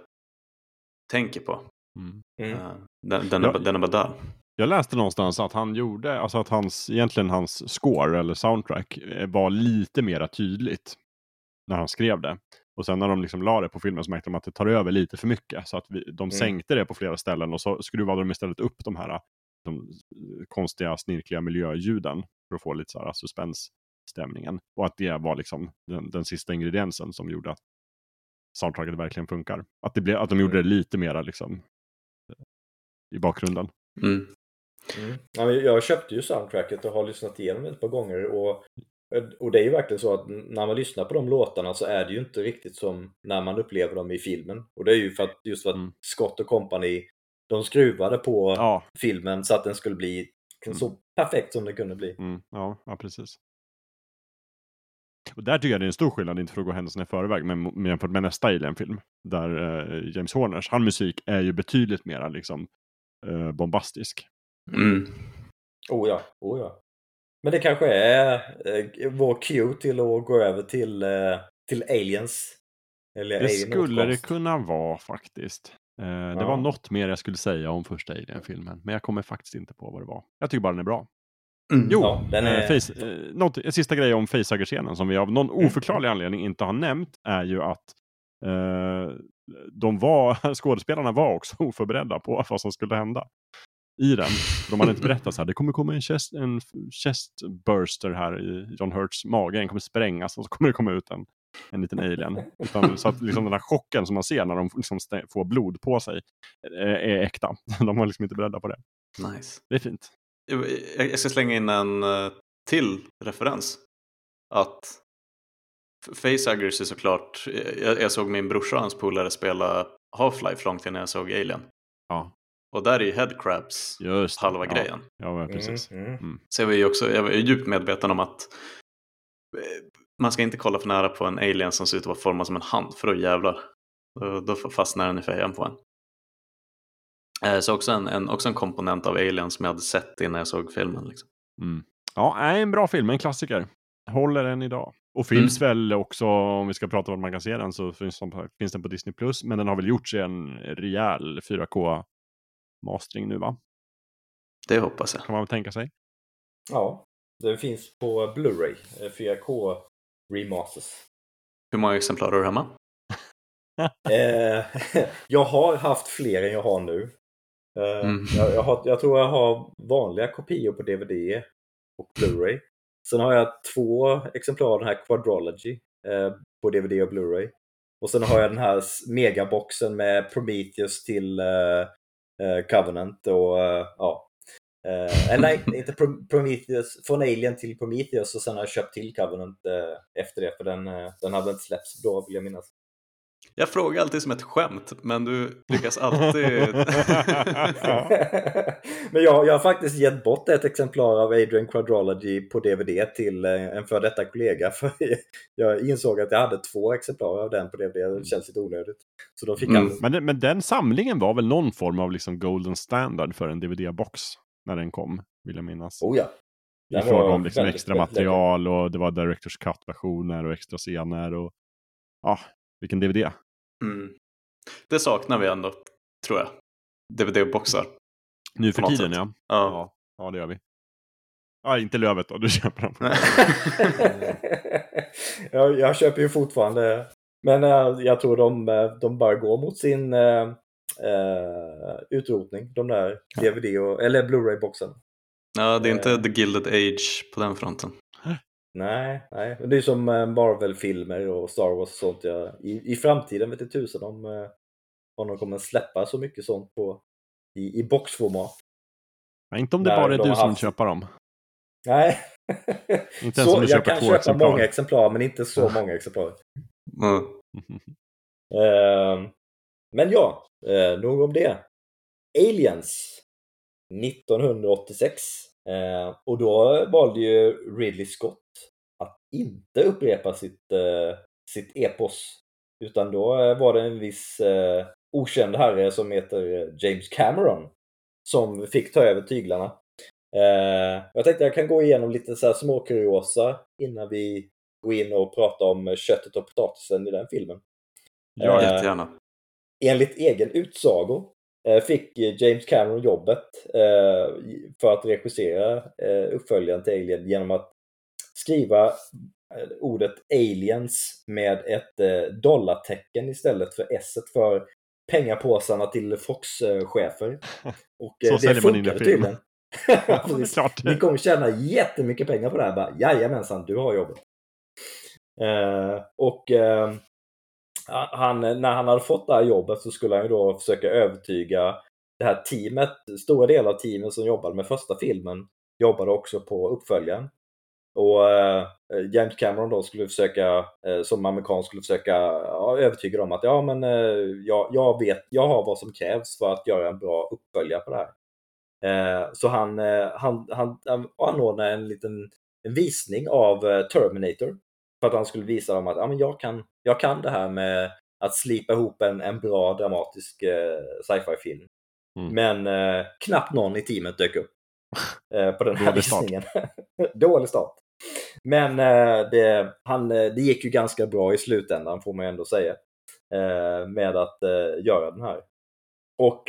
tänker på.
Mm.
Mm.
Eh, Den, den, är,
Ja.
bara- den är bara där.
Jag läste någonstans att han gjorde, alltså att hans, egentligen hans score eller soundtrack eh, var lite mera tydligt när han skrev det. Och sen när de liksom la det på filmen så märkte de att det tar över lite för mycket. Så att vi, de sänkte det på flera ställen och så skruvade de istället upp de här de konstiga, snirkliga miljöljuden för att få lite så här suspensstämningen. Och att det var liksom den, den sista ingrediensen som gjorde att soundtracket verkligen funkar. Att, det blev, att de gjorde det lite mera liksom eh, i bakgrunden.
Mm.
Mm. Ja, jag köpte ju soundtracket och har lyssnat igenom det ett par gånger. Och, och det är ju verkligen så att när man lyssnar på de låtarna så är det ju inte riktigt som när man upplever dem i filmen. Och det är ju för att just för att
Mm.
Scott och company de skruvade på
Ja,
filmen så att den skulle bli så perfekt som den kunde bli.
Mm, ja, ja, precis. Och där tycker jag det är en stor skillnad, inte för att gå händelserna i förväg, men jämfört med nästa Alien-film. Där eh, James Horners, han musik är ju betydligt mera liksom eh, bombastisk.
Mm.
Oh ja, oh ja. Men det kanske är eh, vår cue till att gå över till, eh, till Aliens. Eller
Det
Alien
skulle det kunna vara faktiskt. Eh, Det
Ja.
var något mer jag skulle säga om första Alien-filmen, men jag kommer faktiskt inte på vad det var. Jag tycker bara den är bra.
Mm.
Jo,
Ja, den
eh,
är-
face, eh, något, en sista grej om facehugger-scenen som vi av någon
Mm.
oförklarlig anledning inte har nämnt är ju att eh, de var, <laughs> skådespelarna var också oförberedda på vad som skulle hända i den. De hade inte berättat så här, det kommer komma en chest, en chest burster här i John Hurts mage, den kommer sprängas och så kommer det komma ut en, en liten alien. Utan, så att liksom den här chocken som man ser när de liksom får blod på sig eh, är äkta. <laughs> De var liksom inte beredda på det.
Nice.
Det är fint.
Jag, jag ska slänga in en eh, till referens. Att Facehuggers är såklart, jag, jag såg min brorsa och hans polare spela Half-Life långt innan jag såg Alien.
Ja,
Och där är ju headcrabs
just det.
halva
ja.
grejen.
Ja, men precis.
Mm, mm.
Så jag var ju också, jag var ju djupt medveten om att eh, man ska inte kolla för nära på en alien som ser ut att vara formad som en hand, för då jävlar. Då, då fastnar den i fejan på en. Eh, Så också en, en, också en komponent av Alien som jag hade sett innan jag såg filmen. Liksom.
Mm. Ja, en bra film, en klassiker. håller än idag. Och finns väl också, om vi ska prata om att man kan se den, så finns, den- finns den på Disney+. Plus Men den har väl gjorts i en rejäl 4K-mastering nu va?
Det hoppas jag.
Kan man väl tänka sig.
Ja, det finns på Blu-ray. eh, 4K remasters.
Hur många exemplar har du hemma? <laughs>
Eh, <laughs> jag har haft fler än jag har nu. Eh,
Mm.
jag, jag, har, jag tror jag har vanliga kopior på DVD och Blu-ray. Sen har jag två exemplar av den här Quadrology eh, på DVD och Blu-ray. Och sen har jag den här megaboxen med Prometheus till eh, eh, Covenant och eh, ja. Eh, eller nej, <laughs> inte Pro- Prometheus, från Alien till Prometheus och sen har jag köpt till Covenant eh, efter det för den, eh, den hade inte släppts då vill jag minnas.
Jag frågar alltid som ett skämt, men du lyckas alltid...
Ja. <laughs>
Men jag, jag har faktiskt gett bort ett exemplar av Adrian Quadrology på DVD till eh, en för detta kollega. För <laughs> jag insåg att jag hade två exemplar av den på DVD. Det känns lite onödigt. Så då fick
Mm.
han...
Men, den- men den samlingen var väl någon form av liksom golden standard för en DVD-box när den kom, vill jag minnas.
Oh ja.
I fråga om liksom extra material och det var Directors Cut-versioner och extra scener och ja, vilken DVD.
Mm. Det saknar vi ändå, tror jag. DVD-boxar.
Nu för tiden
sätt.
ja.
Ja.
ja. Ja, det gör vi. Ja, inte Lövet då, du köper dem. <laughs>
jag, jag köper ju fortfarande. Men eh, jag tror de, eh, de bara går mot sin eh, utrotning. De där DVD och, eller Blu-ray-boxen.
ja, det är inte
Eh.
The Gilded Age på den fronten.
Nej, nej. Det är som eh, Marvel-filmer och Star Wars och sånt. Ja. I, I framtiden vet jag tusen om, eh, om de kommer släppa så mycket sånt på, i, i boxformat.
Nej, inte om det bara är
de
du som
haft-
köpa dem.
Nej. <laughs>
Inte ens om du
jag
köper
kan
två
köpa
exemplar.
många exemplar, men inte så många exemplar.
Mm. <laughs>
Eh, men ja, eh, nog om det. Aliens 1986. Eh, och då valde ju Ridley Scott att inte upprepa sitt, eh, sitt epos. Utan då eh, var det en viss eh, okänd herre som heter eh, James Cameron som fick ta över tyglarna. Eh, jag tänkte jag kan gå igenom lite så här små kuriosa innan vi går in och pratar om köttet och potatisen i den filmen.
Ja,
Jättegärna.
Enligt egen utsago fick James Cameron jobbet eh, för att regissera eh, uppföljaren till Alien genom att skriva eh, ordet aliens med ett eh, dollartecken istället för s för pengapåsarna till Fox-chefer. <laughs> Och
Så
eh,
säljer
det
man in film.
tydligen. <laughs>
Ja, det.
Ni kommer tjäna jättemycket pengar på det här. Bara, Jajamensan, du har jobbet. Eh, och eh, han, när han hade fått det här jobbet så skulle han ju då försöka övertyga det här teamet, stora delar av teamet som jobbade med första filmen jobbade också på uppföljaren. Och eh, James Cameron då skulle försöka, eh, som amerikan skulle försöka ja, övertyga dem att ja men eh, jag, jag vet, jag har vad som krävs för att göra en bra uppföljare på det här. Eh, så han, eh, han, han, han anordnade en liten en visning av eh, Terminator. För att han skulle visa dem att ja, men jag, kan, jag kan det här med att slipa ihop en, en bra dramatisk eh, sci-fi film.
Mm.
Men eh, knappt någon i teamet dök upp <laughs> eh, på den här visningen. <laughs> Dålig start. Men eh, det, han, eh, det gick ju ganska bra i slutändan får man ju ändå säga. Eh, med att göra den här. Och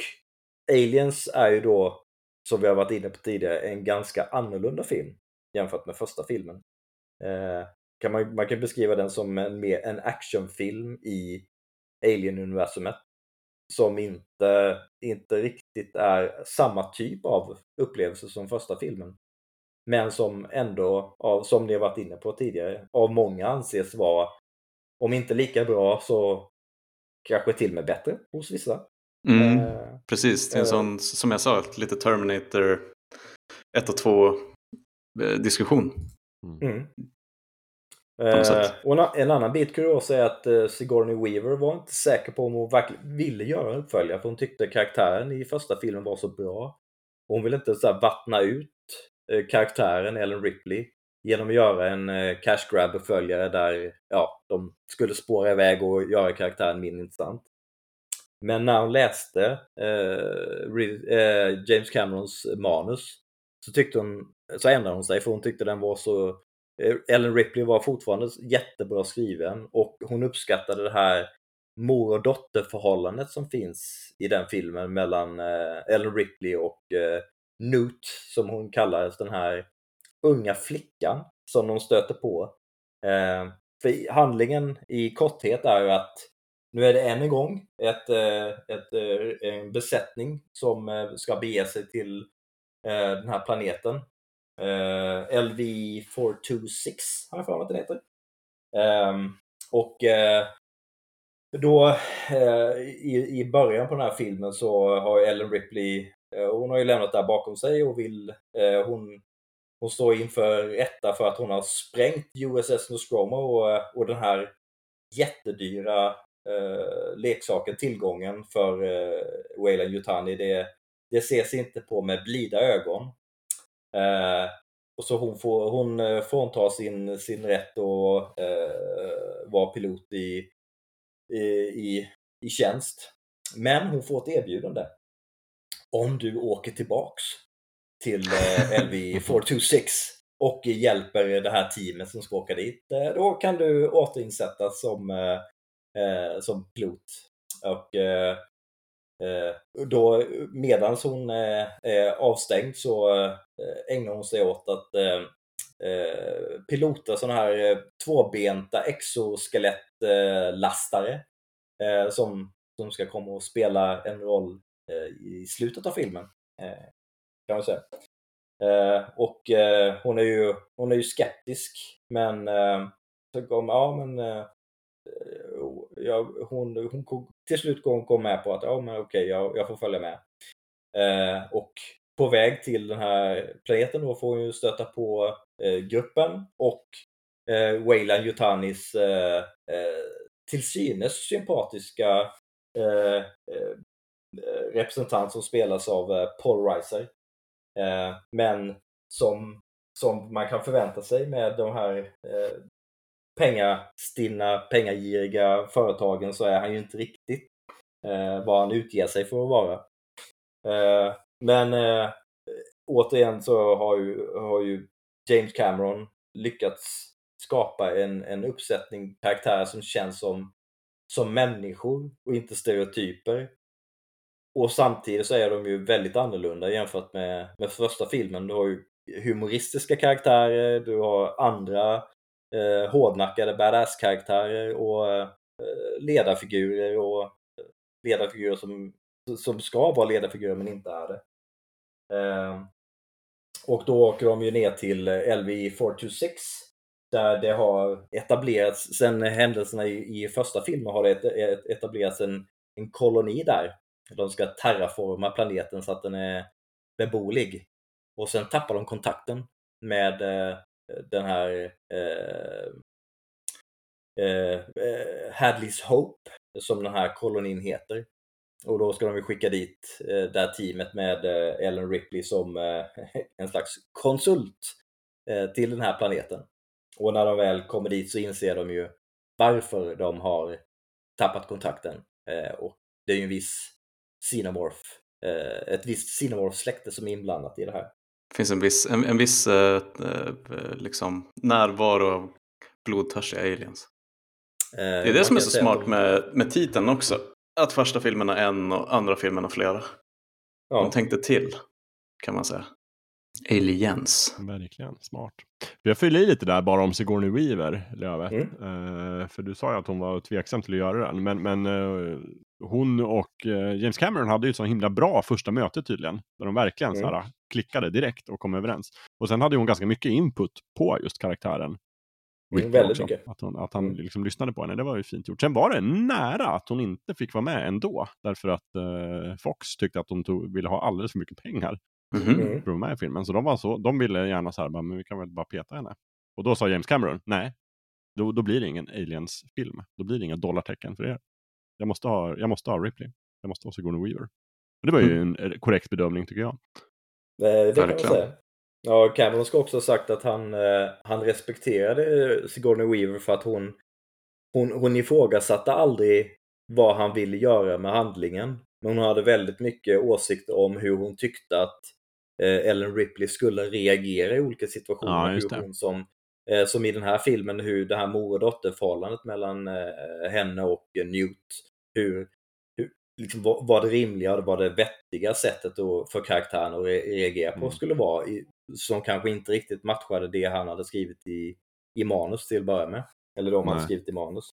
Aliens är ju då, som vi har varit inne på tidigare, en ganska annorlunda film jämfört med första filmen. Kan man, man kan beskriva den som en, mer, en actionfilm i Alien-universumet. Som inte, inte riktigt är samma typ av upplevelse som första filmen. Men som ändå, av, som ni har varit inne på tidigare, av många anses vara, om inte lika bra så kanske till och med bättre hos vissa.
Mm.
Eh,
Precis, det är en
eh.
sån, som jag sa, lite Terminator 1 och 2 eh, diskussion.
Mm. Eh, och en, annan bit kuriosa är att eh, Sigourney Weaver var inte säker på om hon verkligen ville göra en uppföljare för hon tyckte karaktären i första filmen var så bra. Och hon ville inte så här, vattna ut eh, karaktären Ellen Ripley genom att göra en eh, cash grab uppföljare där ja, de skulle spåra iväg och göra karaktären mindre intressant. Men när hon läste eh, eh, James Camerons manus så tyckte hon, så ändrade hon sig för hon tyckte den var så Eh, Ellen Ripley var fortfarande jättebra skriven och hon uppskattade det här mor och dotterförhållandet som finns i den filmen mellan eh, Ellen Ripley och eh, Newt som hon kallades, den här unga flickan som de stöter på. För handlingen i korthet är ju att nu är det än en gång ett, ett, en besättning som ska bege sig till den här planeten. Eh, LV426 har jag för mig att den heter. Ehm, och eh, då eh, i, i början på den här filmen så har Ellen Ripley, hon har ju lämnat det här bakom sig och vill, hon, hon står inför rätta för att hon har sprängt USS Nostromo och, och den här jättedyra leksaken, tillgången för eh, Wayland Yutani, det, det ses inte på med blida ögon. Eh, och så hon, får, hon eh, fråntar sin, sin rätt att eh, vara pilot i, i, i, i tjänst. Men hon får ett erbjudande. Om du åker tillbaks till eh, LV 426 och hjälper det här teamet som ska åka dit, eh, då kan du återinsättas som eh, eh som pilot. Och eh Eh, då medan hon eh, är avstängd så eh, ägnar hon sig åt att eh, eh pilota sådana här tvåbenta exoskelettlastare som, som ska komma och spela en roll i slutet av filmen. Kan man säga. Och hon är ju, hon är ju skeptisk men ja men jag, hon, hon till slut kom, kom med på att ja, men okej, jag, jag får följa med. Eh, och på väg till den här planeten då får hon ju stöta på eh, gruppen och eh, Wayland Yutanis eh, eh, till synes sympatiska eh, eh, representant som spelas av eh, Paul Reiser. Eh, men som, som man kan förvänta sig med de här eh, pengastinna, pengagiriga företagen så är han ju inte riktigt eh, vad han utger sig för att vara. Eh, men eh, återigen så har ju, har ju James Cameron lyckats skapa en, en uppsättning karaktärer som känns som, som människor och inte stereotyper. Och samtidigt så är de ju väldigt annorlunda jämfört med, med första filmen. Du har ju humoristiska karaktärer, du har andra eh, hårdnackade badass-karaktärer och eh, ledarfigurer och eh, ledarfigurer som, som ska vara ledarfigurer men inte är det. Eh, och då åker de ju ner till eh, LV 426 där det har etablerats, sen händelserna i, i första filmen har det etablerats en, en koloni där. De ska terraforma planeten så att den är beboelig. Och sen tappar de kontakten med eh, den här eh, eh, eh, Hadleys Hope som den här kolonin heter. Och då ska de ju skicka dit eh, det här teamet med eh, Ellen Ripley som eh, <laughs> en slags konsult eh, till den här planeten. Och när de väl kommer dit så inser de ju varför de har tappat kontakten. Eh, och det är ju en viss Xenomorph, eh, ett visst Cinemorph-släkte som är inblandat i det här.
Det finns en viss, en, en viss eh, eh, liksom, närvaro av blodtörstiga aliens. Eh, det är det som är så smart med, med titeln också. Att första filmen har en och andra filmen har flera. Ja. De tänkte till, kan man säga. Aliens.
Verkligen, smart. Jag fyller i lite där bara om Sigourney Weaver, Lövet. Mm. Uh, för du sa ju att hon var tveksam till att göra den. Men, men uh, hon och uh, James Cameron hade ju ett så himla bra första möte tydligen. Där de verkligen mm. så klickade direkt och kom överens. Och sen hade hon ganska mycket input på just karaktären.
Mm, väldigt mycket.
Att, hon, att han mm. liksom lyssnade på henne, det var ju fint gjort. Sen var det nära att hon inte fick vara med ändå. Därför att Fox tyckte att de tog, ville ha alldeles för mycket pengar. Mhm. Mm. För att vara med i filmen. Så de, var så, de ville gärna så här, men vi kan väl bara peta henne. Och då sa James Cameron, nej, då, då blir det ingen Aliens-film. Då blir det inga dollartecken för er. Jag måste ha, jag måste ha Ripley. Jag måste ha Sigourney Weaver. Och det var ju mm. en korrekt bedömning tycker jag.
Det, det kan man säga. Ja, Cameron ska också ha sagt att han, eh, han respekterade Sigourney Weaver för att hon, hon, hon ifrågasatte aldrig vad han ville göra med handlingen. Men hon hade väldigt mycket åsikter om hur hon tyckte att Eh, Ellen Ripley skulle reagera i olika situationer. Ja, hur hon som Eh, som i den här filmen hur det här mor och dotterförhållandet mellan eh, henne och Newt. Hur, liksom, vad, vad det rimliga och vad det vettiga sättet för karaktären att re reagera på
Mm.
skulle vara. Som kanske inte riktigt matchade det han hade skrivit i, i manus till att börja med. Eller de hade skrivit i manus.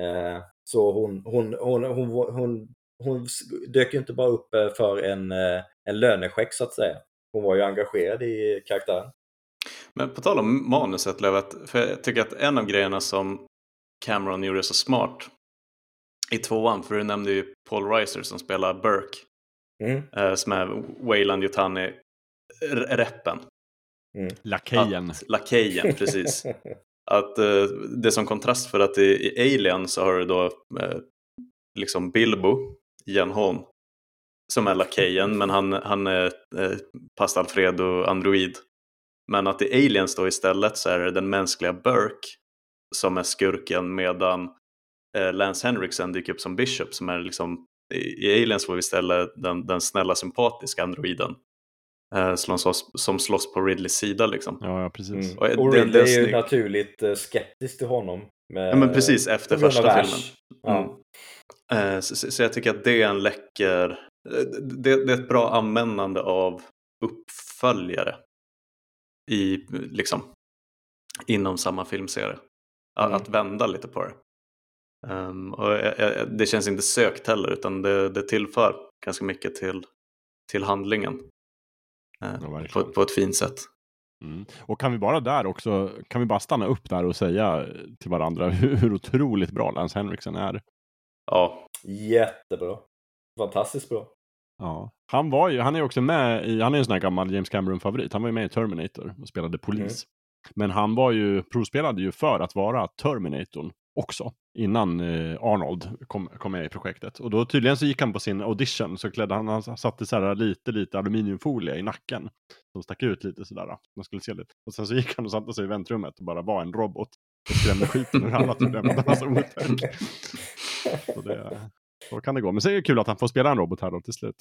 Eh, så hon, hon, hon, hon, hon, hon, hon dök ju inte bara upp eh, för en, eh, en lönecheck så att säga. Hon var ju engagerad i karaktären.
Men på tal om manuset Lövet, för jag tycker att en av grejerna som Cameron gjorde så smart i tvåan, för du nämnde ju Paul Reiser som spelar Burke,
Mm.
eh, som är Wayland Yutani reppen.
Lakejen.
Att, lakejen, precis. <laughs> Att eh, det är som kontrast för att i, i Alien så har du då eh, liksom Bilbo, Ian Holm, som är lakejen, men han, han är eh, Past Alfredo android. Men att i Aliens då istället så är det den mänskliga Burke som är skurken medan eh, Lance Henriksen dyker upp som Bishop som är liksom i, Aliens får vi istället den, den snälla sympatiska androiden eh, som, slåss, som slåss på Ridleys sida liksom.
Ja, ja, precis.
Mm.
Och
Och
det-
Ridley
det är
är ju naturligt eh, skeptisk till honom. Med,
Ja men precis efter första filmen.
Ja.
Mm. Eh, Så, så så jag tycker att det är en läcker, eh, det, det är ett bra användande av uppföljare i, liksom, inom samma filmserie.
Mm.
att vända lite på det. Ehm, och jag, jag, det känns inte sökt heller utan det, det tillför ganska mycket till, till handlingen. eh,
Ja,
på, på ett fint sätt.
Mm. Och kan vi bara där också, kan vi bara stanna upp där och säga till varandra <laughs> hur, hur otroligt bra Lance Henriksen är.
Ja,
Jättebra. Fantastiskt bra.
Ja. Han var ju, han är också med i, han är en sån här gammal James Cameron-favorit. Han var ju med i Terminator och spelade polis. Men han var ju, provspelade ju för att vara Terminatorn också. Innan eh, Arnold kom, kom med i projektet. Och då tydligen så gick han på sin audition så klädde han, han satte så här lite, lite aluminiumfolie i nacken. Som stack ut lite sådär. Man skulle se lite. Och sen så gick han och satte sig i väntrummet och bara var en robot. Och skrämde skiten ur alla för att Han var så otäck. <laughs> Så det, så kan det gå. Men så är det kul att han får spela en robot här då till slut.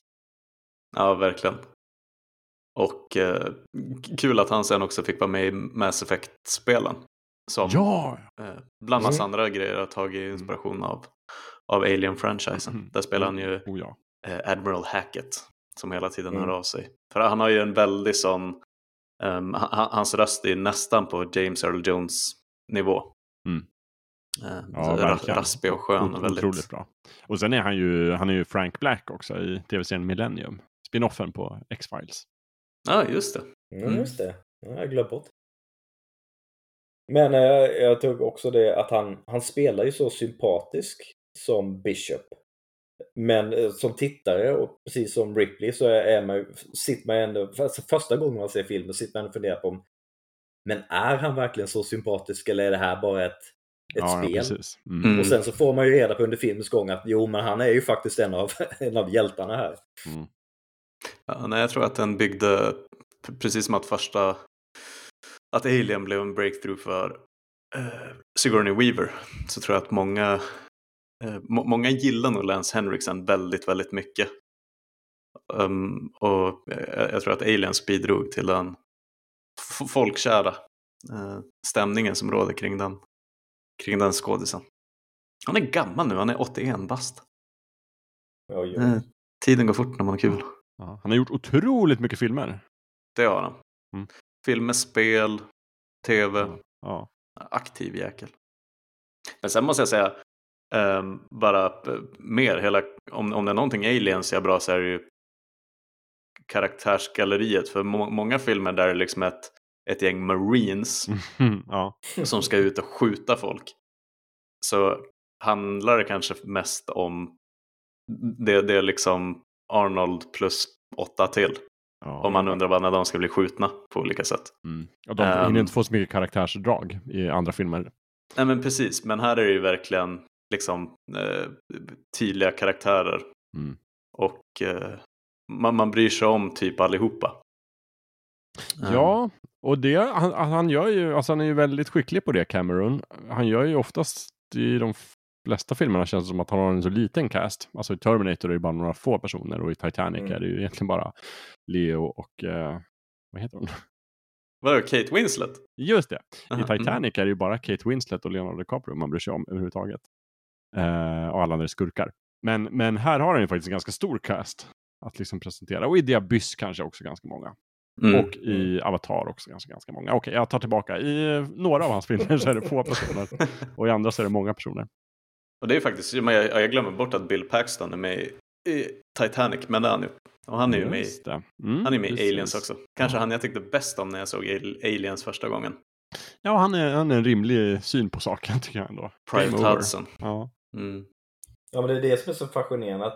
Ja, verkligen. Och eh, kul att han sen också fick vara med i Mass Effect-spelen. Som
Ja!
eh, bland massa
Mm.
andra grejer har tagit inspiration av, av Alien-franchisen.
Mm.
Där spelar han ju
Oh, ja.
eh, Admiral Hackett som hela tiden
Mm.
hör av sig. För han har ju en väldig sån, ha- hans röst är nästan på James Earl Jones nivå.
Mm.
Eh,
Ja,
raspig och skön.
Ot-
Och väldigt,
Otroligt bra. Och sen är han ju, han är ju Frank Black också i tv-serien Millennium. Spinoffen på X-Files.
Ja, just det.
Mm,
Mm.
just det. Ja, jag har glömt bort. Men eh, jag tog också det att han, han spelar ju så sympatisk som Bishop. Men eh, som tittare och precis som Ripley så är, är man, sitter man ju ändå, alltså första gången man ser filmen sitter man och funderar på om men är han verkligen så sympatisk eller är det här bara ett, ett
ja,
spel?
Ja. Mm.
Mm.
och sen så får man ju reda på under filmens gång att jo, men han är ju faktiskt en av, <laughs> en av hjältarna här.
Mm.
Ja, nej, jag tror att den byggde, precis som att första, att Alien blev en breakthrough för eh, Sigourney Weaver, så tror jag att många, eh, må, många gillar nog Lance Henriksen väldigt, väldigt mycket. Um, och jag, jag tror att Aliens bidrog till den folkkära eh, stämningen som råder kring den, kring den skådisen. Han är gammal nu, han är 81 bast.
Oj, oj.
Eh, tiden går fort när man har kul.
Ja, han har gjort otroligt mycket filmer.
Det har han.
Mm.
Filmer, spel, tv.
Ja.
Aktiv jäkel. Men sen måste jag säga, ehm, bara eh, mer, hela, om, om det är någonting Aliens är bra så är det ju karaktärsgalleriet. För må, många filmer där det är liksom ett, ett gäng marines <laughs>
ja.
som ska ut och skjuta folk. Så handlar det kanske mest om det, det är liksom Arnold plus åtta till.
Ja.
Om man undrar bara när de ska bli skjutna på olika sätt.
Mm. Och de
Ehm.
hinner inte få så mycket karaktärsdrag i andra filmer.
Nej men precis, men här är det ju verkligen liksom eh, tydliga karaktärer.
Mm.
Och eh, man, man bryr sig om typ allihopa. Ehm,
Ja, och det, han, han gör ju, alltså han är ju väldigt skicklig på det, Cameron. Han gör ju oftast i de flesta filmerna känns det som att han har en så liten cast. Alltså i Terminator är det bara några få personer och i Titanic
Mm.
är det ju egentligen bara Leo och, eh, vad heter hon?
Vadå, Kate Winslet?
Just det.
Aha,
I Titanic är det ju bara Kate Winslet och Leonardo DiCaprio man bryr sig om överhuvudtaget. Eh, och alla andra är skurkar. Men, men här har han ju faktiskt en ganska stor cast att liksom presentera. Och i Diabyss kanske också ganska många.
Mm.
Och i Avatar också ganska, ganska många. Okej, jag tar tillbaka. I några av hans filmer så är det få personer. <laughs> Och i andra så är det många personer.
Och det är faktiskt, jag, jag glömmer bort att Bill Paxton är med i, i Titanic, men det är han ju. Och han är ju med.
Mm,
han är med i. Aliens också. Kanske
Ja.
han jag tyckte bäst om när jag såg Al- Aliens första gången.
Ja, han är, han är en rimlig syn på saken <laughs> tycker jag ändå. Game over.
Hudson.
Ja.
Mm.
Ja, men det är det som är så fascinerande.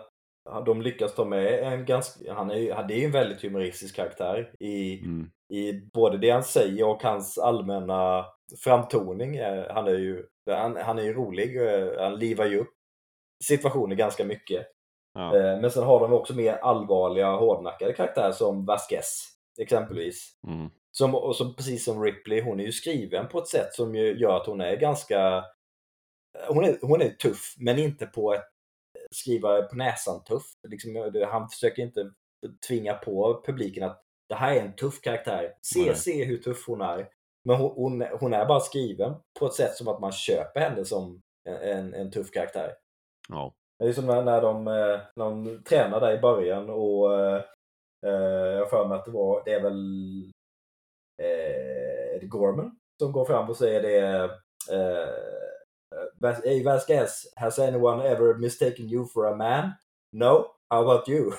Att de lyckas ta med en ganska... Han är ju, han- det är en väldigt humoristisk karaktär i,
Mm.
i både det han säger och hans allmänna framtoning. är- Han är ju, han, han är ju rolig. eh, Han livar ju upp situationer ganska mycket.
Ja.
Eh, Men sen har de också mer allvarliga, hårdnackade karaktärer som Vasquez exempelvis.
Mm.
Som, och som, precis som Ripley, hon är ju skriven på ett sätt som gör att hon är ganska... Hon är, hon är tuff, men inte på ett skriva på näsan tuff. Liksom, han försöker inte tvinga på publiken att det här är en tuff karaktär. Se,
Nej.
se hur tuff hon är. Men hon, hon, hon är bara skriven på ett sätt som att man köper henne som en, en, en tuff karaktär.
Ja.
Det är som när, när, de, eh, när de tränar där i början och eh, eh, jag har för mig att det var, det är väl eh, Gorman som går fram och säger det eh, Hey Vasquez, has anyone ever mistaken you for a man? No? How about you?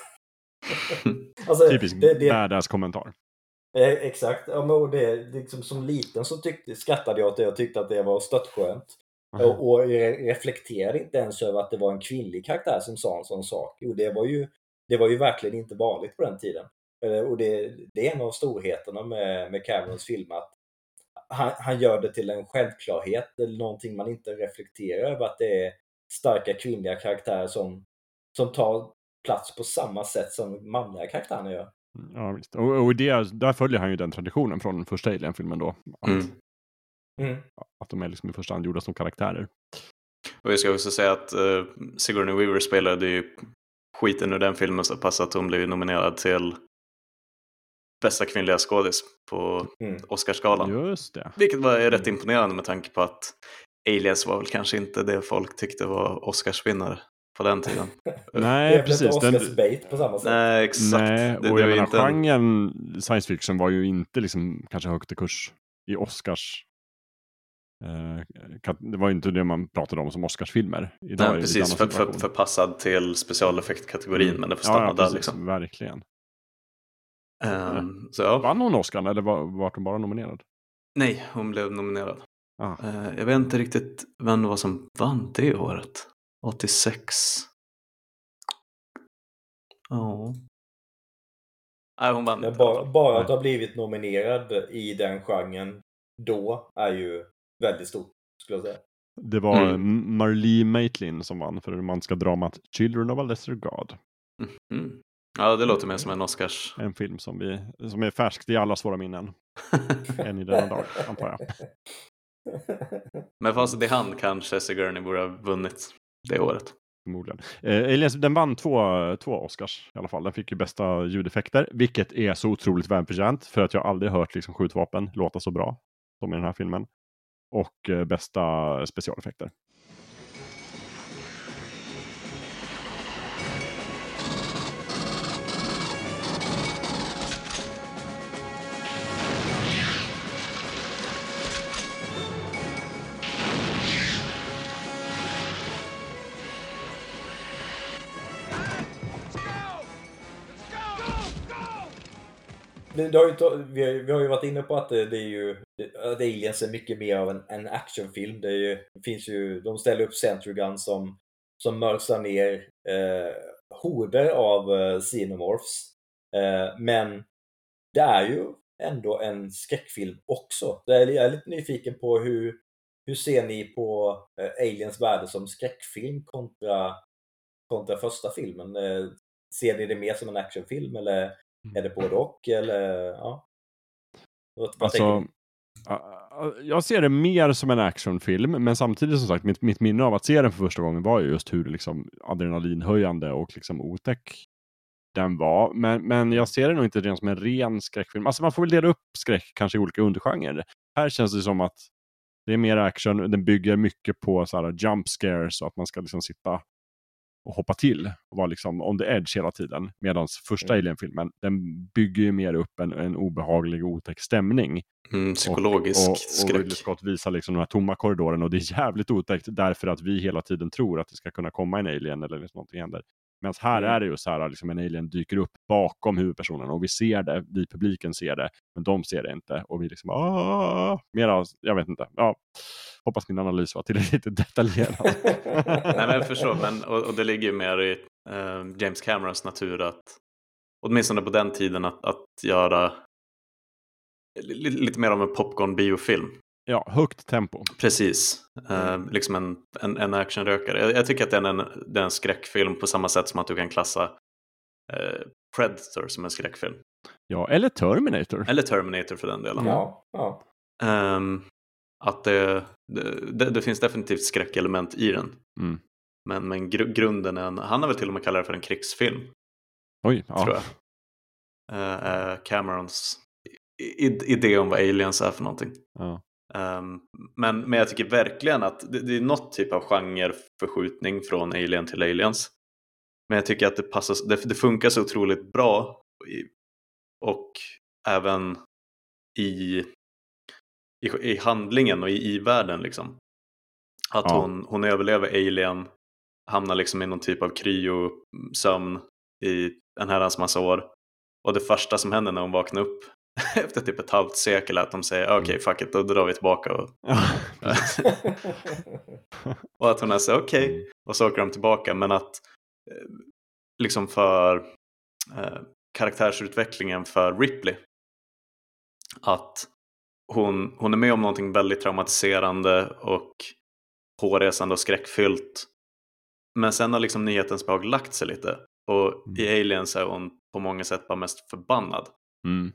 <laughs> alltså,
Typisk
det, det,
badass kommentar.
Eh, Exakt. Ja, men och det, liksom, som liten så tyckte, skrattade jag åt det och tyckte att det var störtskönt. Och, och re- reflekterade inte ens över att det var en kvinnlig karaktär som sa en sån sak. Och det var ju, det var ju verkligen inte vanligt på den tiden. Eh, Och det, det är en av storheterna med, med Camerons film att han, han gör det till en självklarhet eller någonting man inte reflekterar över att det är starka kvinnliga karaktärer som, som tar plats på samma sätt som manliga karaktärer gör.
Ja, visst. Och, och det, där följer han ju den traditionen från den första Alien-filmen då. Att,
Mm.
Mm.
att de är liksom i första hand gjorda som karaktärer.
Och jag ska också säga att uh, Sigourney Weaver spelade ju skiten ur den filmen så pass att hon blev nominerad till bästa kvinnliga skådis på
Mm.
Oscarsgalan.
Just det.
Vilket var rätt imponerande med tanke på att Aliens var väl kanske inte det folk tyckte var Oscarsvinnare på den tiden. <laughs>
det
Nej,
är väl
precis.
inte
Den,
Oscars-bait på samma sätt.
Nej, exakt.
nej,
det,
och
det
jag
var
menar
inte en...
genren science fiction var ju inte liksom kanske högt i kurs i Oscars. Eh, det var ju inte det man pratade om som Oscarsfilmer. Idag
Nej,
det
precis, för, för, förpassad till specialeffektkategorin,
Mm.
men det får stanna
ja, ja,
där
precis,
liksom.
Verkligen.
Ehm, så ja,
Vann hon Oscar eller var, var hon bara nominerad?
nej, hon blev nominerad.
Ah.
Eh, jag vet inte riktigt vem det var som vann det året. 86. Ja. Nej, hon vann
Men
alla
bara, bara att ha blivit nominerad i den genren då är ju väldigt stort, skulle jag säga.
Det var
Mm.
Marlee Matlin som vann för det romantiska dramat Children of a Lesser God.
Mm. Ja, det låter mer som en Oscars.
En film som, vi, som är färskt i allas våra minnen. <laughs> Än i denna dag, antar jag. <laughs>
Men fast det han kanske Sigourney borde ha vunnit det året.
Förmodligen. Eh, Aliens, den vann två, två Oscars i alla fall. Den fick ju bästa ljudeffekter, vilket är så otroligt välförtjänt för att jag aldrig hört liksom, skjutvapen låta så bra som i den här filmen. Och eh, bästa specialeffekter.
Det, har ju, vi, har, vi har ju varit inne på att det, det är ju att Aliens är mycket mer av en, en actionfilm. Det, är ju, det finns ju, de ställer upp Centrogun som, som mörsar ner eh, horder av eh, Xenomorphs. Eh, men det är ju ändå en skräckfilm också. Det är, jag är lite nyfiken på hur, hur ser ni på eh, Aliens värde som skräckfilm kontra, kontra första filmen? Eh, ser ni det mer som en actionfilm eller är det både och? Eller, ja.
Alltså, jag ser det mer som en actionfilm, men samtidigt som sagt, mitt, mitt minne av att se den för första gången var ju just hur liksom adrenalinhöjande och liksom otäck den var. Men, men jag ser det nog inte rent som en ren skräckfilm. Alltså man får väl dela upp skräck kanske i olika undergenrer. Här känns det som att det är mer action, den bygger mycket på så här jump scares och att man ska liksom sitta och hoppa till och vara liksom on the edge hela tiden. Medan första
Mm.
Alien-filmen, den bygger ju mer upp en, en obehaglig otäck stämning.
Mm, psykologisk
och, och,
skräck.
Och Ridley Scott visar liksom de här tomma korridorerna och det är <laughs> jävligt otäckt därför att vi hela tiden tror att det ska kunna komma en alien eller liksom någonting händer. Medan här
Mm.
är det ju så här, liksom en alien dyker upp bakom huvudpersonen och vi ser det, vi publiken ser det, men de ser det inte och vi liksom ah, mera, jag vet inte, ja, hoppas min analys var tillräckligt <laughs> detaljerad. <laughs>
Nej men jag förstår, men, och, och det ligger ju mer i eh, James Camerons natur att åtminstone på den tiden att, att göra li, lite mer av en popcorn-biofilm.
Ja, högt tempo.
Precis, eh,
Mm.
liksom en, en, en actionrökare. Jag, jag tycker att det är, en, det är en skräckfilm på samma sätt som att du kan klassa eh, Predator som en skräckfilm.
Ja, eller Terminator.
Eller Terminator för den delen.
ja, ja.
Ehm, att det, det, det, finns definitivt skräckelement i den.
Mm.
Men, men gru, grunden är en, han har väl till och med kallat det för en krigsfilm.
Oj, ja.
tror jag. Eh, är Camerons idé om vad aliens är för någonting.
ja.
Ehm, men, men jag tycker verkligen att det, det är något typ av genreförskjutning från alien till aliens. Men jag tycker att det, passar, det, det funkar så otroligt bra i, och även i, i, i handlingen och i, i världen liksom. Att
Ja.
hon, hon överlever alien, hamnar liksom i någon typ av kryosömn i en herrans massa år. Och det första som händer när hon vaknar upp <laughs> efter typ ett halvt sekel att de säger okej fuck it, då drar vi tillbaka. Och, <laughs> <laughs> och att hon så okej, och så åker de tillbaka. Men att eh, liksom för eh, karaktärsutvecklingen för Ripley, att hon, hon är med om någonting väldigt traumatiserande och hårresande och skräckfyllt. Men sen har liksom nyhetens behag lagt sig lite. Och i Aliens är hon på många sätt bara mest förbannad.
Mm.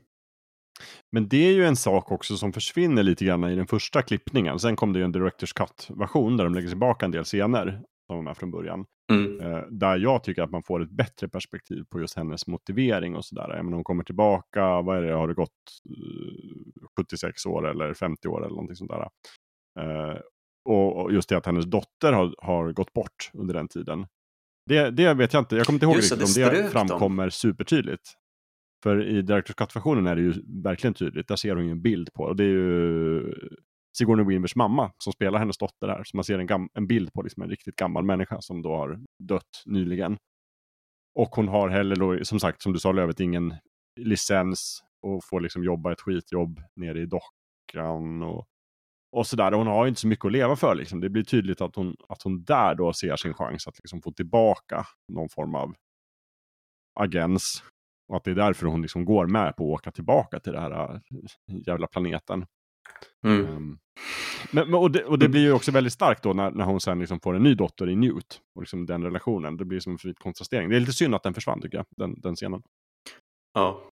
Men det är ju en sak också som försvinner lite grann i den första klippningen. Sen kom det ju en Directors Cut-version där de lägger tillbaka en del scener som var med från början.
Mm.
Eh, där jag tycker att man får ett bättre perspektiv på just hennes motivering och sådär. Jag menar, hon kommer tillbaka, vad är det, har det gått eh, 76 år eller 50 år eller någonting sånt där. Eh, och, just det att hennes dotter har, har gått bort under den tiden. Det, det vet jag inte, jag kommer inte ihåg
Just
riktigt
det
om det framkommer supertydligt. För i Directors Cut-versionen är det ju verkligen tydligt. Där ser hon ju en bild på. Och det är ju Sigourney Weavers mamma som spelar hennes dotter här. Så man ser en, gam- en bild på liksom en riktigt gammal människa som då har dött nyligen. Och hon har heller då, som sagt, som du sa Lövet, ingen licens och får liksom jobba ett skitjobb nere i dockan och, och sådär. Hon har ju inte så mycket att leva för. Liksom. Det blir tydligt att hon, att hon där då ser sin chans att liksom få tillbaka någon form av agens. Och att det är därför hon liksom går med på att åka tillbaka till den här äh, jävla planeten.
Mm.
Ehm, men, men, och, det, och det blir ju också väldigt starkt då när, när hon sen liksom får en ny dotter i Newt. Och liksom den relationen. Det blir som en fri kontrastering. Det är lite synd att den försvann tycker jag, den, den scenen.
Ja,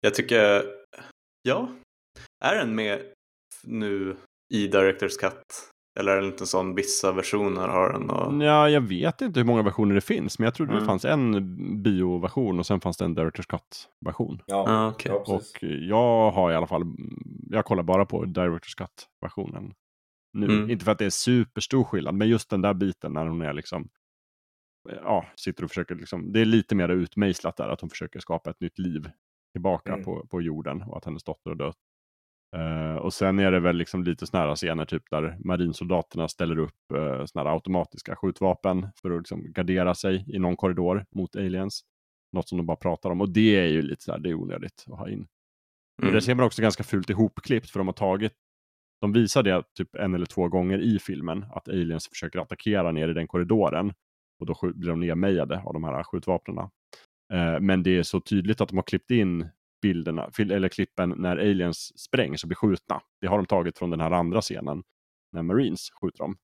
jag tycker, ja, är den med nu i Directors Cut? Eller är det inte sån vissa versioner har den? Och...
Ja, jag vet inte hur många versioner det finns, men jag trodde det
Mm.
fanns en bioversion och sen fanns det en Directors Cut-version.
Ja,
Ja, okej.
ja.
Och jag har i alla fall, jag kollar bara på Directors Cut-versionen. Nu.
Mm.
Inte för att det är superstor skillnad, men just den där biten när hon är liksom, ja, sitter och försöker liksom, det är lite mer utmejslat där, att hon försöker skapa ett nytt liv tillbaka
Mm.
på, på jorden och att hennes dotter har dött. Eh, och sen är det väl liksom lite här scener typ där marinsoldaterna ställer upp uh, här automatiska skjutvapen för att liksom gardera sig i någon korridor mot aliens. Något som de bara pratar om och det är ju lite så här, det är onödigt att ha in. Och
Mm.
det ser man också ganska fult ihopklippt för de har tagit de visar det typ en eller två gånger i filmen att aliens försöker attackera ner i den korridoren och då blir de nedmejade av de här skjutvapnen. Eh, men det är så tydligt att de har klippt in bilderna, eller klippen när aliens sprängs och blir skjutna. Det har de tagit från den här andra scenen när Marines skjuter dem.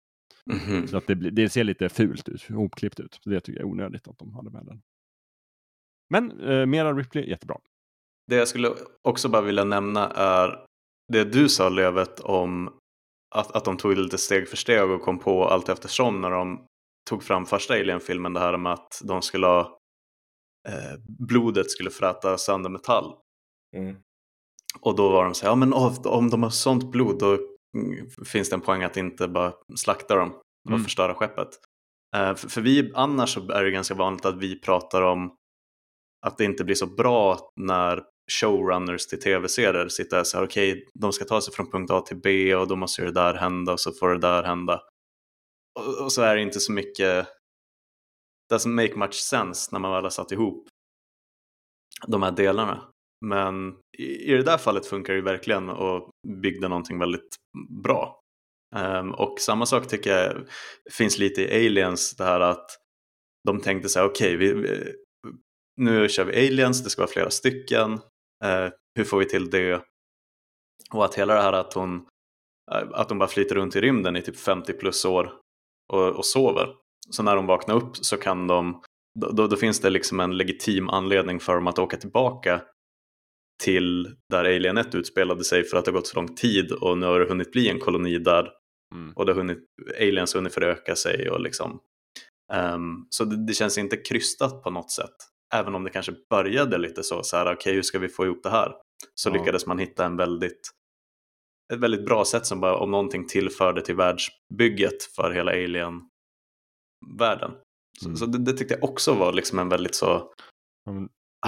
Mhm.
Så att det, det ser lite fult ut, ihopklippt ut. Så det tycker jag är onödigt att de hade med den. Men eh, mera Ripley, jättebra.
Det jag skulle också bara vilja nämna är det du sa Lövet om att, att de tog det lite steg för steg och kom på allt eftersom när de tog fram första Alien-filmen det här med att de skulle ha eh, blodet skulle fräta sönder metall.
Mm.
Och då var de så här, ja men om, de har sånt blod då mm, finns det en poäng att inte bara slakta dem och
Mm.
förstöra skeppet. Eh, för, vi, annars så är det ganska vanligt att vi pratar om att det inte blir så bra när showrunners till tv-serier sitter och säger okej, de ska ta sig från punkt A till B och då måste det där hända och så får det där hända. Och, och så är det inte så mycket, doesn't make much sense när man väl har satt ihop de här delarna. Men i, i det där fallet funkar det ju verkligen och byggde någonting väldigt bra. Ehm, och samma sak tycker jag finns lite i Aliens, det här att de tänkte så här, okej, okay, nu kör vi Aliens, det ska vara flera stycken, eh, hur får vi till det? Och att hela det här att hon, eh, att hon bara flyter runt i rymden i typ 50 plus år och, och sover. Så när de vaknar upp så kan de, då, då, då finns det liksom en legitim anledning för dem att åka tillbaka till där Alien 1 utspelade sig för att det har gått så lång tid och nu har det hunnit bli en koloni där
Mm.
och det har hunnit, aliens har hunnit föröka sig och liksom ehm, så det, det känns inte krystat på något sätt även om det kanske började lite så, så här, okej hur ska vi få ihop det här? Så
Ja.
lyckades man hitta en väldigt ett väldigt bra sätt som bara om någonting tillförde till världsbygget för hela alien-världen. Så,
Mm.
så det, det tyckte jag också var liksom en väldigt så,
Ja,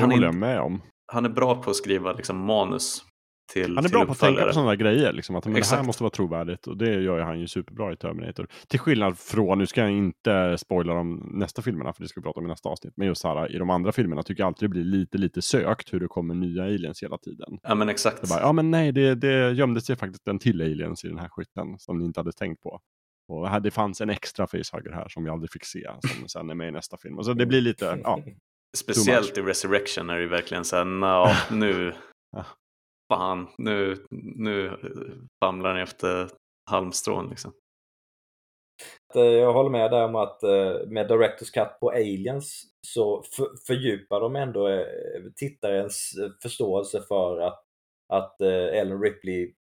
Det håller jag med om.
Han är bra på att skriva liksom manus till
Han är bra på att tänka på sådana grejer. Liksom, att men det här
Exakt.
måste vara trovärdigt. Och det gör ju han ju superbra i Terminator. Till skillnad från, nu ska jag inte spoila de nästa filmerna, för det ska vi prata om i nästa avsnitt. Men just här, i de andra filmerna tycker jag alltid det blir lite, lite sökt hur det kommer nya aliens hela tiden.
Ja men exakt.
Bara, ja men nej, det, det gömde sig faktiskt en till aliens i den här skytten som ni inte hade tänkt på. Och här, det fanns en extra facehugger här som vi aldrig fick se, som sen är med i nästa film. Så det blir lite, ja,
Speciellt i Resurrection är det ju verkligen så här, "Nå, <laughs> nu,
Ja.
fan, nu, nu famlar ni efter halmstrån liksom.
Eh, Jag håller med där om att eh, med Directors Cut på Aliens så för, fördjupar de ändå eh, tittarens förståelse för att, att Ellen Ripley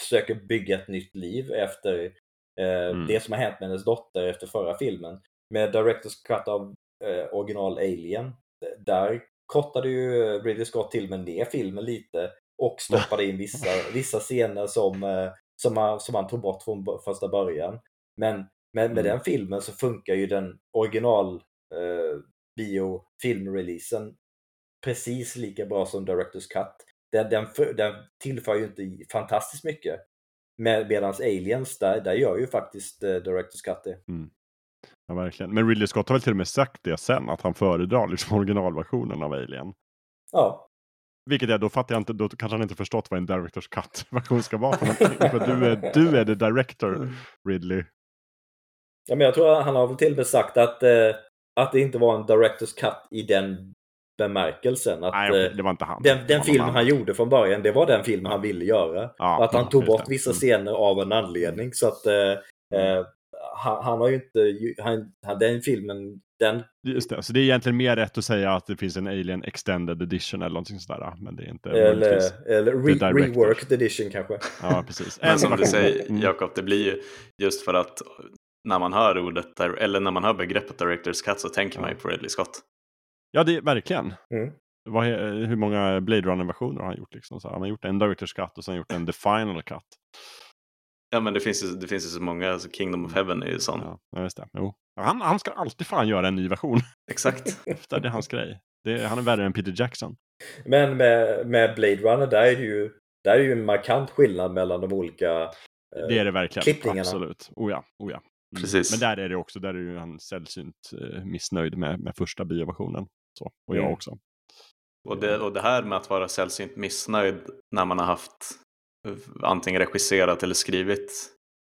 försöker bygga ett nytt liv efter
Mm.
det som har hänt med hennes dotter efter förra filmen. Med Directors Cut av eh, original Alien, där kortade ju Ridley Scott till med ner filmen lite och <laughs> stoppade in vissa, vissa scener som, eh, som, han, som han tog bort från första början. Men med, med
Mm.
den filmen så funkar ju den original eh, bio-filmreleasen precis lika bra som Directors Cut. Den, den, den tillför ju inte fantastiskt mycket. Med, medans Aliens, där, där gör ju faktiskt eh, Directors Cut det.
Ja, verkligen. Men Ridley Scott har väl till och med sagt det sen, att han föredrar liksom <laughs> originalversionen av Alien.
Ja,
Vilket är, då fattar jag inte, då kanske han inte förstått vad en Directors Cut-version ska vara för <laughs> du är, du är the director, Ridley.
ja men jag tror han har väl till och med sagt att, eh, att det inte var en Directors Cut i den bemärkelsen. Att,
Nej,
eh,
det var inte han.
den, den
annan.
han gjorde från början, det var den filmen han ville göra.
Ja,
Och att han tog bort vissa
Mm.
scener av en anledning. Så att eh, eh, han, han har ju inte, han, han, den filmen, den,
Just det, så det är egentligen mer rätt att säga att det finns en Alien Extended Edition eller någonting sådär. Men det är inte
eller, eller re, reworked edition kanske.
Ja, <laughs> precis.
Men
En
som du säger
Mm.
Jakob, det blir ju just för att när man hör ordet, eller när man hör begreppet Directors Cut så tänker man ju på Ridley Scott.
Ja, det är verkligen.
Mm.
Vad, hur många Blade Runner-versioner har han gjort? Liksom? Så han har gjort en Director's Cut och sen gjort en The Final Cut.
Ja men det finns ju, det finns ju så många, alltså Kingdom of Heaven är ju sån.
Ja, just det. Jo. Han, han ska alltid fan göra en ny version. <laughs>
Exakt.
det är hans grej. Det, han är värre än Peter Jackson.
Men med, med Blade Runner, där är det ju, där är det ju en markant skillnad mellan de olika eh,
Det är det verkligen.
klippningarna.
Absolut. Oh ja, oh ja. Mm.
Precis.
Men där är det också, där är ju han sällsynt eh, missnöjd med, med första bioversionen. Så, och jag
Mm.
också.
Och det, och det här med att vara sällsynt missnöjd när man har haft antingen regisserat eller skrivit.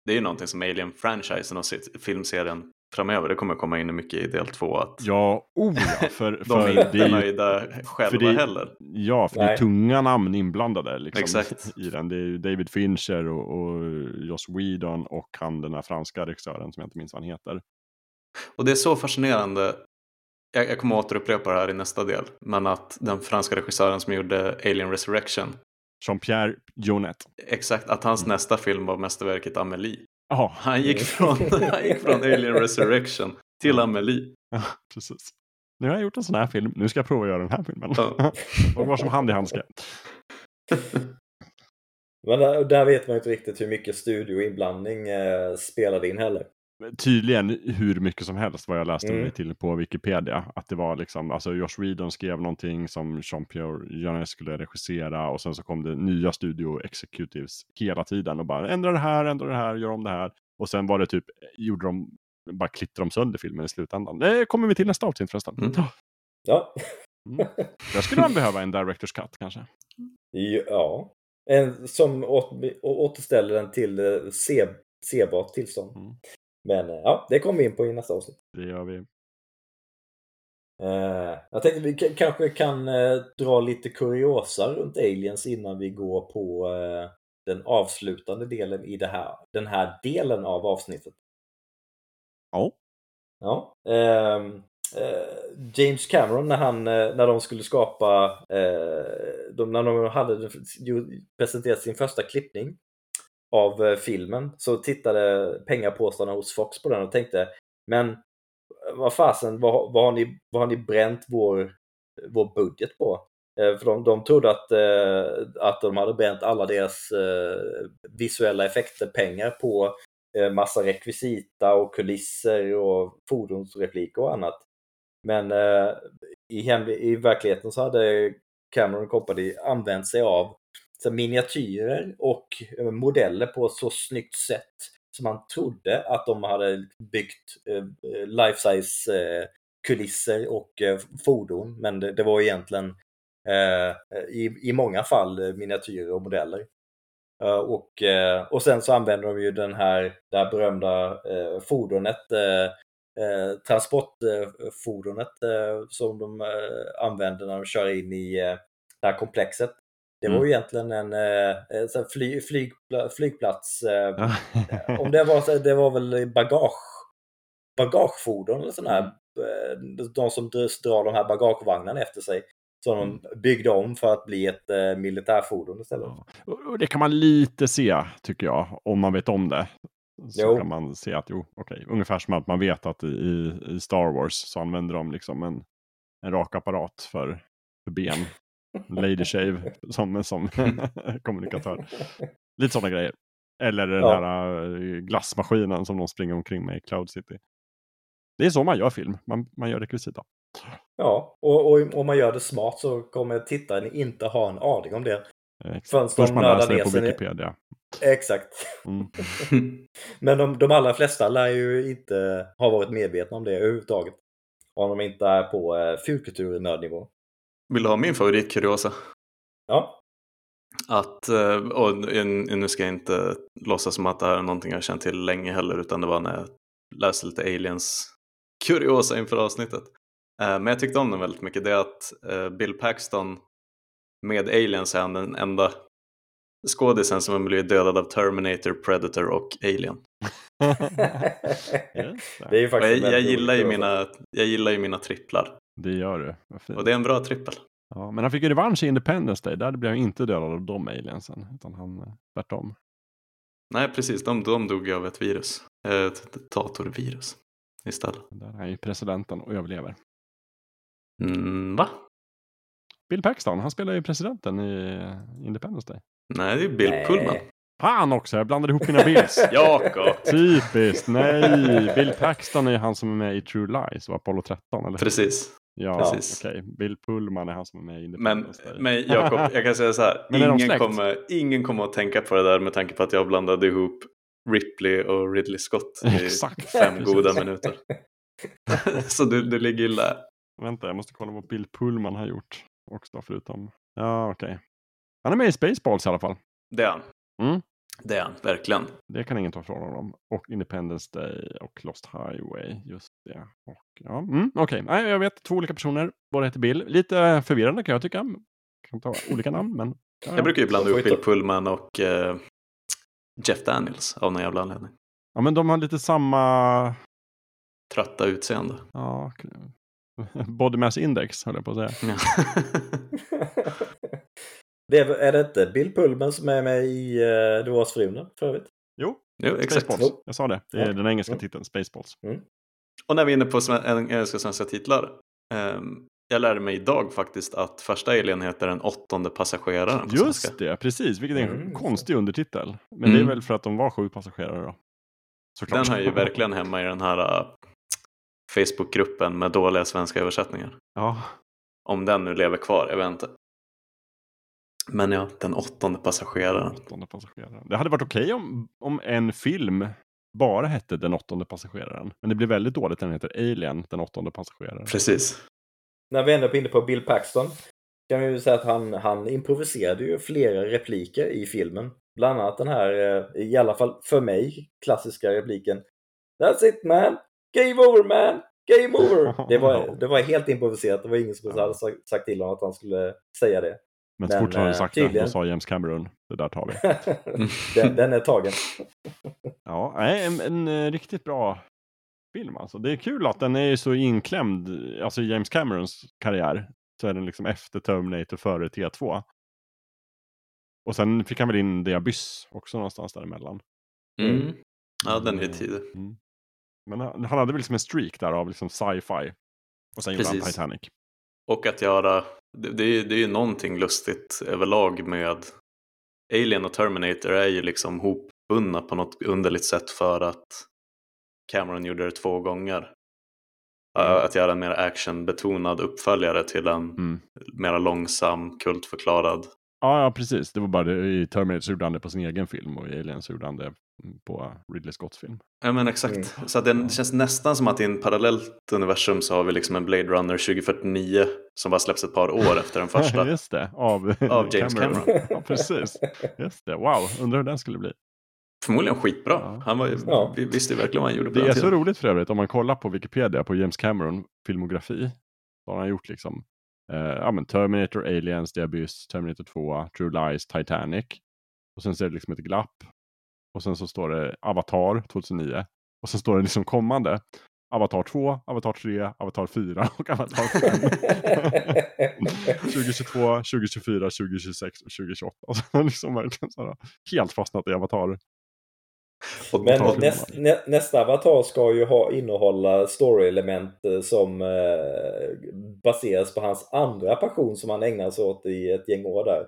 Det är ju någonting som Alien-franchisen och sitt- filmserien framöver, det kommer komma in mycket i del två. Att
Ja, oh ja. För, <laughs>
de
för
är inte
det
nöjda själva
det-
heller.
Ja, för det är
Nej.
tunga namn inblandade liksom,
Exakt.
i den. Det är David Fincher och, och Joss Whedon och han den här franska regissören som jag inte minns vad han heter.
Och det är så fascinerande. Jag, jag kommer återupprepa det här i nästa del. Men att den franska regissören som gjorde Alien Resurrection.
Jean-Pierre Jonet.
Exakt, att hans
Mm.
nästa film var mästerverket Amelie.
Ja,
Han gick <laughs> från, han gick från Alien Resurrection till Amelie.
ja, precis. nu har jag gjort en sån här film, nu ska jag prova att göra den här filmen.
Ja. <laughs>
och var som hand i handske. <laughs>
Men där, där vet man inte riktigt hur mycket studioinblandning eh, spelade in heller.
Tydligen hur mycket som helst vad jag läste
Mm.
mig till på Wikipedia. Att det var liksom, alltså Josh Whedon skrev någonting som Jean-Pierre skulle regissera och sen så kom det nya studio executives hela tiden och bara ändra det här, ändra det här, gör om det här. Och sen var det typ, gjorde de, bara klittrade de sönder filmen i slutändan. Det kommer vi till nästa avsnitt förresten.
Mm.
Ja,
Mm. Där skulle man behöva en director's cut kanske.
ja. En, som åt, återställer den till eh, se, sebart tillstånd.
Mm.
Men eh, ja, det kommer vi in på i nästa avsnitt.
Det gör vi.
Eh, jag tänkte vi kanske kan eh, dra lite kuriosa runt aliens innan vi går på eh, den avslutande delen i det här, den här delen av avsnittet.
Ja.
Ja. ehm, eh, James Cameron när, han, eh, när de skulle skapa, de, när de hade presenterat sin första klippning av eh, filmen så tittade pengapåsarna hos Fox på den och tänkte men eh, vad fasen, vad, vad, har ni, vad har ni bränt vår, vår budget på? Eh, för de, de trodde att, att de hade bränt alla deras visuella effekter pengar på massa rekvisita och kulisser och fordonsrepliker och annat. Men i, hem, i verkligheten så hade Cameron Company använt sig av så miniatyrer och eh, modeller på ett så snyggt sätt som man trodde att de hade byggt eh, eh life-size eh, kulisser och eh, fordon. Men det, det var egentligen eh, i, i många fall eh, miniatyrer och modeller. Eh, och, eh, och sen så använder de ju den här, det här berömda eh, fordonet, eh, eh, transportfordonet eh, som de eh, använder när de kör in i eh, det här komplexet. Det var
Mm.
ju egentligen en, eh, en fly, flyg, flygplats. Eh,
Ja.
om det var, det var väl bagage, bagagefordon eller sån här. eh, De som dr- drar de här bagagevagnarna efter sig. Som de byggde om för att bli ett eh, militärfordon istället.
Ja. Och det kan man lite se, tycker jag, om man vet om det. Så
Jo.
kan man se att, jo, okej, ungefär som att man vet att i, i i Star Wars så använder de liksom en, en rak apparat för, för ben. Lady Shave som, som <laughs> kommunikatör. Lite sådana grejer. Eller den
Ja.
här eh, glassmaskinen som de springer omkring med i Cloud City. Det är så man gör film. Man, man gör rekvisita.
Ja, och, och om man gör det smart så kommer tittaren inte ha en aning om det.
Exakt.
Förrän de
Först man läser det på
sig i-
Wikipedia.
Exakt.
Mm. <laughs>
Men de, de allra flesta lär ju inte ha varit medvetna om det överhuvudtaget. Om de inte är på eh, fulkulturnördnivå.
Vill du ha min favoritkuriosa?
Ja,
Att, eh, och nu ska jag inte låtsas som att det här är någonting jag känt till länge heller utan det var när jag läste lite aliens kuriosa inför avsnittet. Eh, Men jag tyckte om den väldigt mycket. Det är att eh, Bill Paxton med aliens är han den enda skådisen som har blivit dödad av Terminator, Predator och Alien. <laughs> <laughs>
Det är ju faktiskt
jag, jag, gillar ju mina, jag gillar ju mina tripplar
det gör du. Vad fint.
och det är en bra trippel.
Ja, men han fick ju revansch i Independence Day. Där blev han inte dödad av de aliensen. Utan han eh, tvärtom.
Nej, precis. De, de dog ju av ett virus. Eh, Ett datorvirus istället.
Där är ju presidenten och överlever.
Mm, va?
Bill Paxton, han spelar ju presidenten i eh, Independence Day.
Nej, det är Bill
Nej.
Pullman.
Fan också, jag blandade ihop mina Bills. <laughs>
Jakob!
Typiskt, nej. Bill Paxton är han som är med i True Lies och Apollo 13, eller?
Precis.
Ja,
precis.
okej. Bill Pullman är han som är med i
Men,
Independence Day.
men Jakob, <laughs> jag kan säga så här.
Men
ingen, kommer, ingen kommer att tänka på det där med tanke på att jag blandade ihop Ripley och Ridley Scott i
Exakt,
fem goda minuter. <laughs> så du, du ligger illa.
Vänta, jag måste kolla vad Bill Pullman har gjort också, förutom... Ja, okej. Han är med i Spaceballs i alla fall.
Det är han.
Mm.
Det är han, verkligen.
Det kan ingen ta ifrån honom. Och Independence Day och Lost Highway. Just det. Och, ja, mm, Okej, Nej, jag vet två olika personer. Båda heter Bill. Lite förvirrande kan jag tycka. Kan ta olika namn, men... Ja,
Jag brukar ju blanda ihop Bill Pullman och eh, Jeff Daniels av någon jävla anledning.
ja, men de har lite samma...
Trötta utseende.
Ja, <laughs> body mass index, höll jag på att säga. <laughs> <laughs>
det är, är det inte Bill Pullman som är med i uh, Du vars frun för övrigt?
Jo,
jo, exakt.
Spaceballs. Jag sa det. Det är
Ja.
den engelska
Mm.
titeln, Spaceballs.
Och när vi är inne på engelska och svenska titlar. Ehm, jag lärde mig idag faktiskt att första Alien heter den åttonde passageraren på svenska.
Just det, precis. Vilket är en
Mm.
konstig undertitel. Men det är
Mm.
väl för att de var sju passagerare då. Såklart.
Den har ju verkligen hemma i den här uh, Facebookgruppen med dåliga svenska översättningar.
Ja,
Om den nu lever kvar, jag vet inte. Men ja, den åttonde passageraren.
åttonde passageraren. Det hade varit okej om, om en film bara hette Den åttonde passageraren. Men det blir väldigt dåligt när den heter Alien, Den åttonde passageraren.
Precis.
När vi ändå är inne på Bill Paxton kan vi ju säga att han, han improviserade ju flera repliker i filmen. Bland annat den här, eh, i alla fall för mig, klassiska repliken That's it man! Game over man! Game over! <laughs> Det var, det var helt improviserat. Det var ingen som hade sagt, sagt till honom att han skulle säga det.
Men
Men,
fort han hade
eh,
sagt det,
tydligen-
då sa James Cameron, det där tar vi. <laughs>
den, den är tagen. <laughs>
Ja, nej, en, en eh, riktigt bra film alltså. Det är kul att den är ju så inklämd, alltså i James Camerons karriär. Så är den liksom efter Terminator, före T2. Och sen fick han väl in The Abyss också någonstans däremellan.
Mm. Ja, den är ju tidig.
Mm. Men han, han hade väl liksom en streak där av liksom sci-fi. Och sen gjorde han
Precis.
Titanic.
Och att göra, det, det, är, ju- det är ju någonting lustigt överlag med Alien och Terminator är ju liksom hopbundna på något underligt sätt för att Cameron gjorde det två gånger.
Mm.
Att göra en mer actionbetonad uppföljare till en
Mm.
mer långsam, kultförklarad.
Ja, ja, precis. Det var bara det. I Terminator så gjorde han det på sin egen film och i Alien så gjorde han det på Ridley Scotts film.
Ja men exakt.
Mm.
Så att det, det känns nästan som att i en parallellt universum så har vi liksom en Blade Runner 2049 som bara släpps ett par år efter den <laughs> första.
Just det, av,
Av James Cameron.
ja, precis. Just det, wow, undrar hur den skulle bli.
Förmodligen skitbra.
Ja.
Han var, ju-
Ja.
vi visste ju verkligen vad han gjorde på
Det
den
är så
tiden.
roligt för övrigt om man kollar på Wikipedia på James Cameron filmografi. Så har han gjort liksom eh, ja, men Terminator, Aliens, The Abyss, Terminator 2, True Lies, Titanic. Och sen så är det liksom ett glapp. Och sen så står det Avatar 2009. Och sen står det liksom kommande. Avatar 2, Avatar 3, Avatar 4 och Avatar 5. 2022, 2024, 2026 och 2028. Alltså, han har liksom verkligen så här, helt fastnat i Avatar.
Och,
Men
Avatar.
näst, nä, nästa avatar ska ju ha, innehålla story-element eh, som eh, baseras på hans andra passion som han ägnar sig åt i ett gäng år där.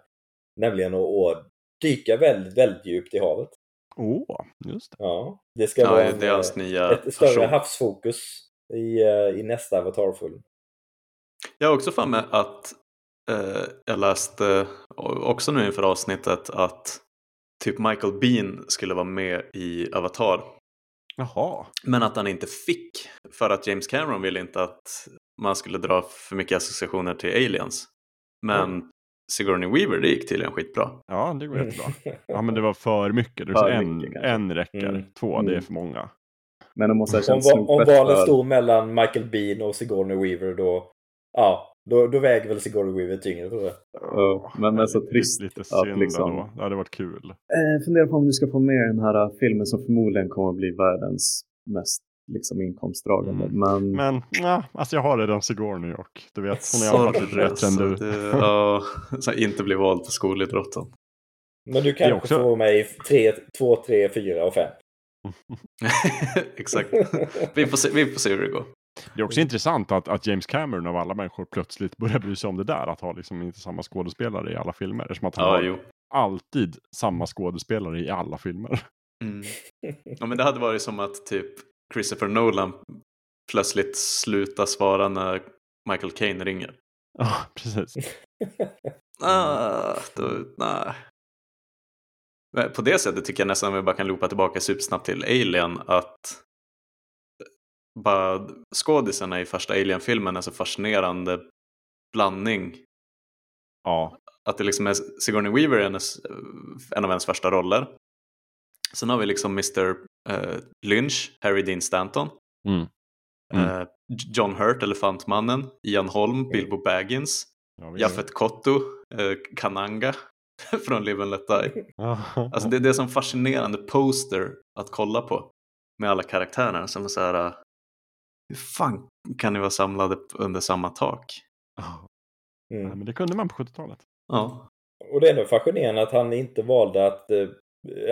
Nämligen att, att dyka väldigt, väldigt djupt i havet.
Åh, oh, just det.
Ja, det ska
ja,
vara en, eh,
nya
ett större
passion.
havsfokus i, eh, i nästa avatarfilm.
Jag har också för mig att eh, jag läste o- också nu inför avsnittet att typ Michael Bean skulle vara med i Avatar.
Jaha.
Men att han inte fick för att James Cameron ville inte att man skulle dra för mycket associationer till aliens. Men Sigourney Weaver, det gick tydligen skitbra.
Ja, det går jättebra. Ja, men det var för mycket. Det var
För
en,
mycket,
en räcker.
Mm.
Två, det är
Mm.
för många.
Men de måste ha
Om,
känt
va- om
snopet
valen
för...
stod mellan Michael Bean och Sigourney Weaver då, ja, då, då väger väl Sigourney Weaver tyngre tror jag.
Ja, men det är så trist
Lite
att
synd
liksom-
ändå. Det hade varit kul.
Eh, funderar på om du ska få med den här eh, filmen som förmodligen kommer att bli världens mest liksom, inkomstdragande.
Mm.
Men,
Men ja, alltså jag har redan Sigourney och du vet, hon är i lite
Sorry,
rätt än du.
det, ja, så inte bli vald på skolidrotten.
Men du kanske
också-
får mig 2, 3, 4 och 5. <laughs>
Exakt. Vi får, se, vi får se hur det går.
Det är också intressant att, att James Cameron av alla människor plötsligt börjar bry sig om det där. Att ha liksom inte samma skådespelare i alla filmer. Eftersom att han
Ja,
har
jo.
alltid samma skådespelare i alla filmer.
Mm. <laughs> Ja, men det hade varit som att typ Christopher Nolan plötsligt slutar svara när Michael Caine ringer.
Ja, <laughs> precis.
Ah, då, nej. Men På det sättet tycker jag nästan att vi bara kan loopa tillbaka supersnabbt till Alien att bara skådisarna i första Alien-filmen är så fascinerande blandning.
Ja,
Att det liksom är Sigourney Weaver är en av hennes första roller. Sen har vi liksom Mr eh, Lynch, Harry Dean Stanton.
Mm. Mm.
Eh, John Hurt, Elefantmannen. Ian Holm, Bilbo Baggins.
ja.
Jaffet Kotto, eh, Kananga <laughs> från Live and Let Die.
Ja.
Alltså det, det är som fascinerande poster att kolla på med alla karaktärerna som är så här. uh, Hur fan kan ni vara samlade under samma tak?
Ja,
Mm.
men det kunde man på 70-talet.
Ja,
Och det är ändå fascinerande att han inte valde att, eh,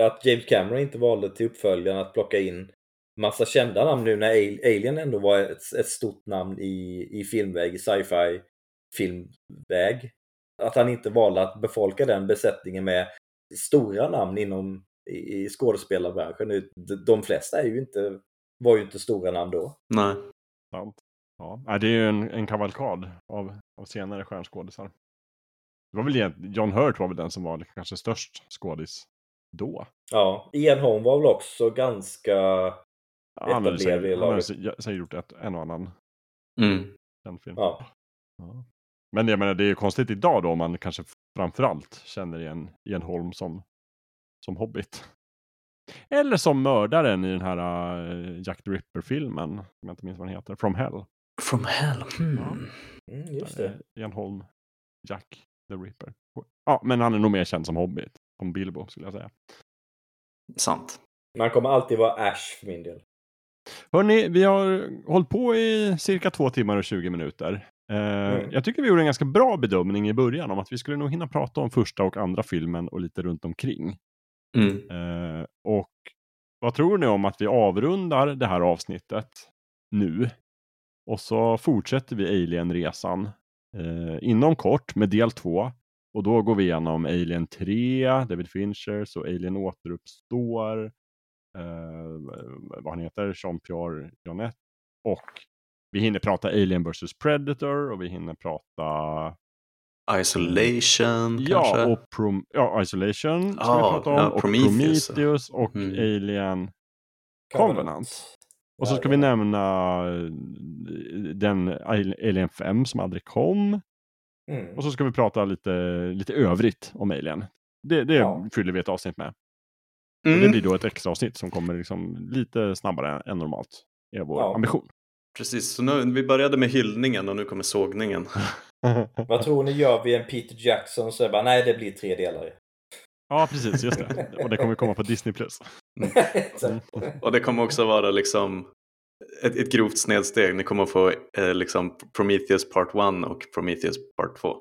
att James Cameron inte valde till uppföljaren att plocka in massa kända namn nu när Alien ändå var ett, ett stort namn i, i filmväg, i sci-fi filmväg. Att han inte valde att befolka den besättningen med stora namn inom i, i skådespelarbranschen. De flesta är ju inte, var ju inte stora namn då.
Nej.
Sant. Ja, det är ju en, en kavalkad av, av senare stjärnskådisar. Det var väl John Hurt var väl den som var kanske störst skådis då.
Ja, Ian Holm var väl också ganska ja,
han har säkert, han har säkert gjort ett, en och annan
mm.
den film. Ja. ja. Men jag menar, det är ju konstigt idag då om man kanske framförallt känner igen Ian Holm som, som Hobbit. Eller som mördaren i den här uh, Jack the Ripper-filmen, som jag inte minns vad den heter, From Hell.
From Hell? Hmm.
Ja. Mm, just det.
Ian Holm, Jack the Ripper. Ja, men han är nog mer känd som Hobbit. Som Bilbo skulle jag säga.
Sant.
Man kommer alltid vara Ash för min del.
Hörni, vi har hållit på i cirka två timmar och 20 minuter. Eh, mm. Jag tycker vi gjorde en ganska bra bedömning i början om att vi skulle nog hinna prata om första och andra filmen och lite runt omkring.
Mm.
Eh, och vad tror ni om att vi avrundar det här avsnittet nu? Och så fortsätter vi Alien-resan eh, inom kort med del två. Och då går vi igenom Alien 3, David Finchers och Alien återuppstår. Eh, vad han heter, Jean-Pierre Jonet. Och vi hinner prata Alien vs Predator och vi hinner prata
Isolation
ja,
kanske?
Och Prom ja, Isolation
ah,
vi prata om.
Ja,
och
Prometheus,
Prometheus och
mm.
Alien Covenant. Och så ska vi nämna eh, den Alien 5 som aldrig kom.
Mm.
Och så ska vi prata lite, lite övrigt om Alien. Det, det ja. fyller vi ett avsnitt med. Mm. Och det blir då ett extra avsnitt som kommer liksom lite snabbare än normalt. är vår ja. ambition.
Precis, så nu, vi började med hyllningen och nu kommer sågningen. <laughs>
Vad tror ni gör vi en Peter Jackson så är bara nej det blir tre delar.
Ja precis, just det. Och det kommer komma på Disney+. Plus. <laughs>
Mm. och det kommer också vara liksom ett, ett grovt snedsteg. Ni kommer få eh, liksom Prometheus Part 1 och Prometheus Part 2.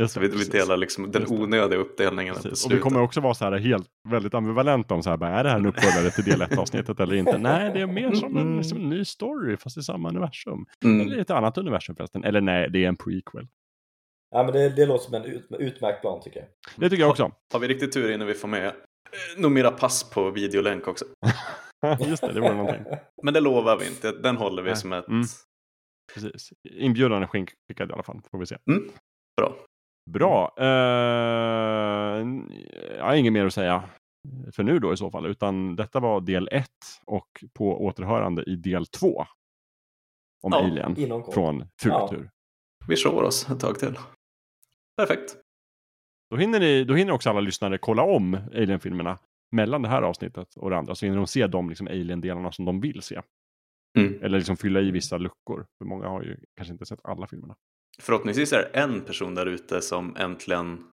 Just det,
vi, vi delar liksom den onödiga uppdelningen.
Och vi kommer också vara så här helt väldigt ambivalenta om så här, bara, är det här en uppföljare till del 1 avsnittet eller inte? <laughs> Nej, det är mer som en, liksom, en ny story fast i samma universum.
Mm.
Eller ett annat universum förresten. Eller nej, det är en prequel.
Ja, men det, det låter som en ut, utmärkt plan tycker jag.
Det tycker jag också.
Har, har vi riktigt tur innan vi får med eh, nog mera pass på videolänk också. <laughs> <laughs>
Just det, det vore någonting.
Men det lovar vi inte. Den håller vi Nej. som ett...
Mm. Precis. Inbjudan är skickad i alla fall, får vi se.
Mm. Bra.
Bra. Uh, jag har inget mer att säga för nu då i så fall, utan detta var del 1 och på återhörande i del 2. Om ja, Alien från Furtur.
Ja. Vi shower oss ett tag till. Perfekt.
Då hinner, ni, då hinner också alla lyssnare kolla om Alien-filmerna mellan det här avsnittet och det andra. Så hinner de se de liksom Alien-delarna som de vill se.
Mm.
Eller liksom fylla i vissa luckor. För många har ju kanske inte sett alla filmerna.
Förhoppningsvis är det en person där ute som äntligen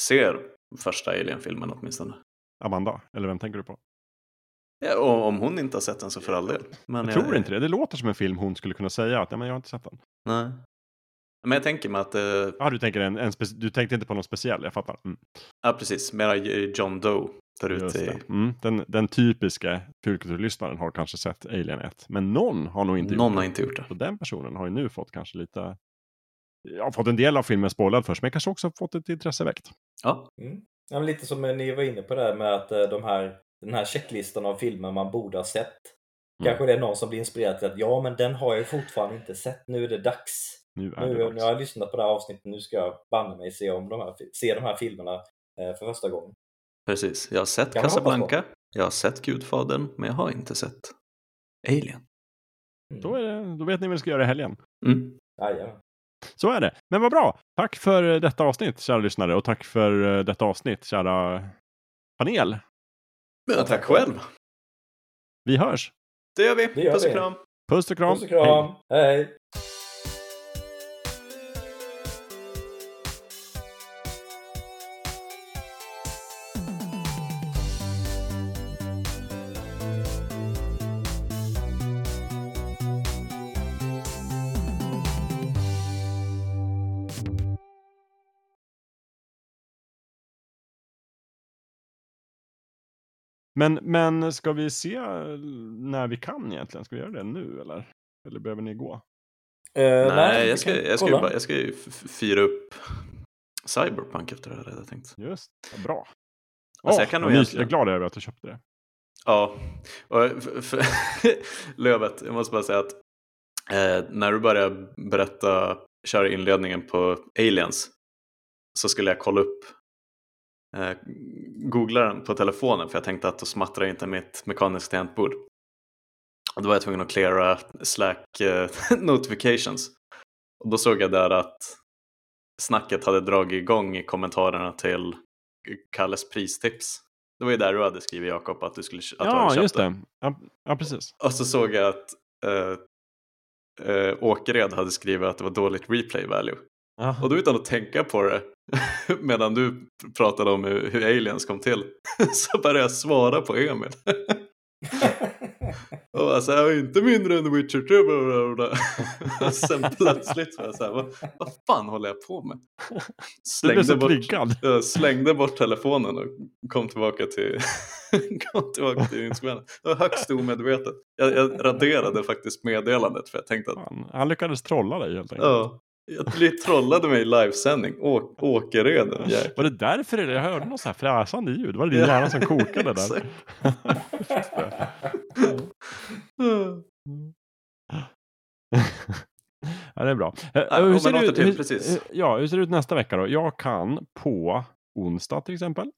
ser första Alien-filmen åtminstone.
Amanda, eller vem tänker du på?
Ja, och om hon inte har sett den så för all del.
Men jag, jag tror inte det. Det låter som en film hon skulle kunna säga att ja, men jag har inte sett den.
Nej. Men jag tänker mig att... Eh...
Ja, du, tänker en, en du tänkte inte på någon speciell, jag fattar. Mm.
Ja, precis. Mera John Doe där ute. I...
Mm. Den, den typiska fulkulturlyssnaren har kanske sett Alien 1. Men någon har nog inte
någon
gjort det.
har inte gjort det.
Så den personen har ju nu fått kanske lite... Ja, fått en del av filmen spoilad först, men kanske också fått ett intresse väckt.
Ja.
Mm. ja men lite som ni var inne på där med att eh, de här, den här checklistan av filmer man borde ha sett. Mm. Kanske det är någon som blir inspirerad till att ja, men den har jag fortfarande inte sett. Nu är det dags.
Nu, är
nu,
det
nu har jag lyssnat på det här avsnittet, nu ska jag banne mig se, om de här, se de här filmerna eh, för första gången.
Precis, jag har sett Casablanca, jag har sett Gudfadern, men jag har inte sett Alien.
Mm. Då, är det, då vet ni vad ni ska göra i helgen.
Mm.
Så är det. Men vad bra. Tack för detta avsnitt, kära lyssnare. Och tack för eh, detta avsnitt, kära panel.
Ja, tack själv.
Vi hörs.
Det gör vi.
Det gör
Puss och
vi.
kram.
Puss och kram.
Puss och kram. Hej. Hej.
Men, men ska vi se eh, när vi kan egentligen? Ska vi göra det nu eller? Eller behöver ni gå?
Eh,
Nej,
vi
jag ska, jag, ska ju bara, jag ska ju f- f- fyra upp Cyberpunk efter det här hade jag tänkt.
Just ja, bra.
Alltså,
Åh,
jag kan nog
mys- jag är
egentligen-
glad över att du köpte det.
Ja, och f- <laughs> Lövet, jag måste bara säga att eh, när du började berätta, köra inledningen på Aliens så skulle jag kolla upp, eh, googla den på telefonen för jag tänkte att då smattrar inte mitt mekaniska tangentbord. Och då var jag tvungen att cleara Slack eh, <laughs> notifications. Och då såg jag där att snacket hade dragit igång i kommentarerna till Kalles pristips. Det var ju där du hade skrivit Jakob att du skulle att du hade
Ja,
köpt
just
det.
Ja, ja, precis.
Och så såg jag att eh, eh, Åkered hade skrivit att det var dåligt replay value. Och då utan att tänka på det <laughs> medan du pratade om hur, hur aliens kom till <laughs> så började jag svara på Emil. <laughs> Och alltså, jag är inte mindre än Witcher 3. bla, bla. Och sen plötsligt så var jag så här, vad, vad fan håller jag på med?
Så
bort, slängde bort telefonen och kom tillbaka till, kom tillbaka till inspelandet. Det var högst omedvetet. Jag, jag raderade faktiskt meddelandet för jag tänkte att
Fan, han lyckades trolla dig helt enkelt.
ja, jag trollade mig i livesändning. Å, Åkered, den jäkeln.
Var det därför det, jag hörde något så här fräsande ljud? Var det din hjärna som kokade där? <laughs> Ja, det är bra. Eh,
Ja,
hur ser ut, hur,
precis.
eh, Ja, hur ser det ut nästa vecka då? Jag kan på onsdag till exempel,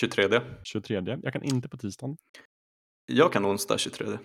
23.
23. Jag kan inte på tisdagen.
Jag kan onsdag 23.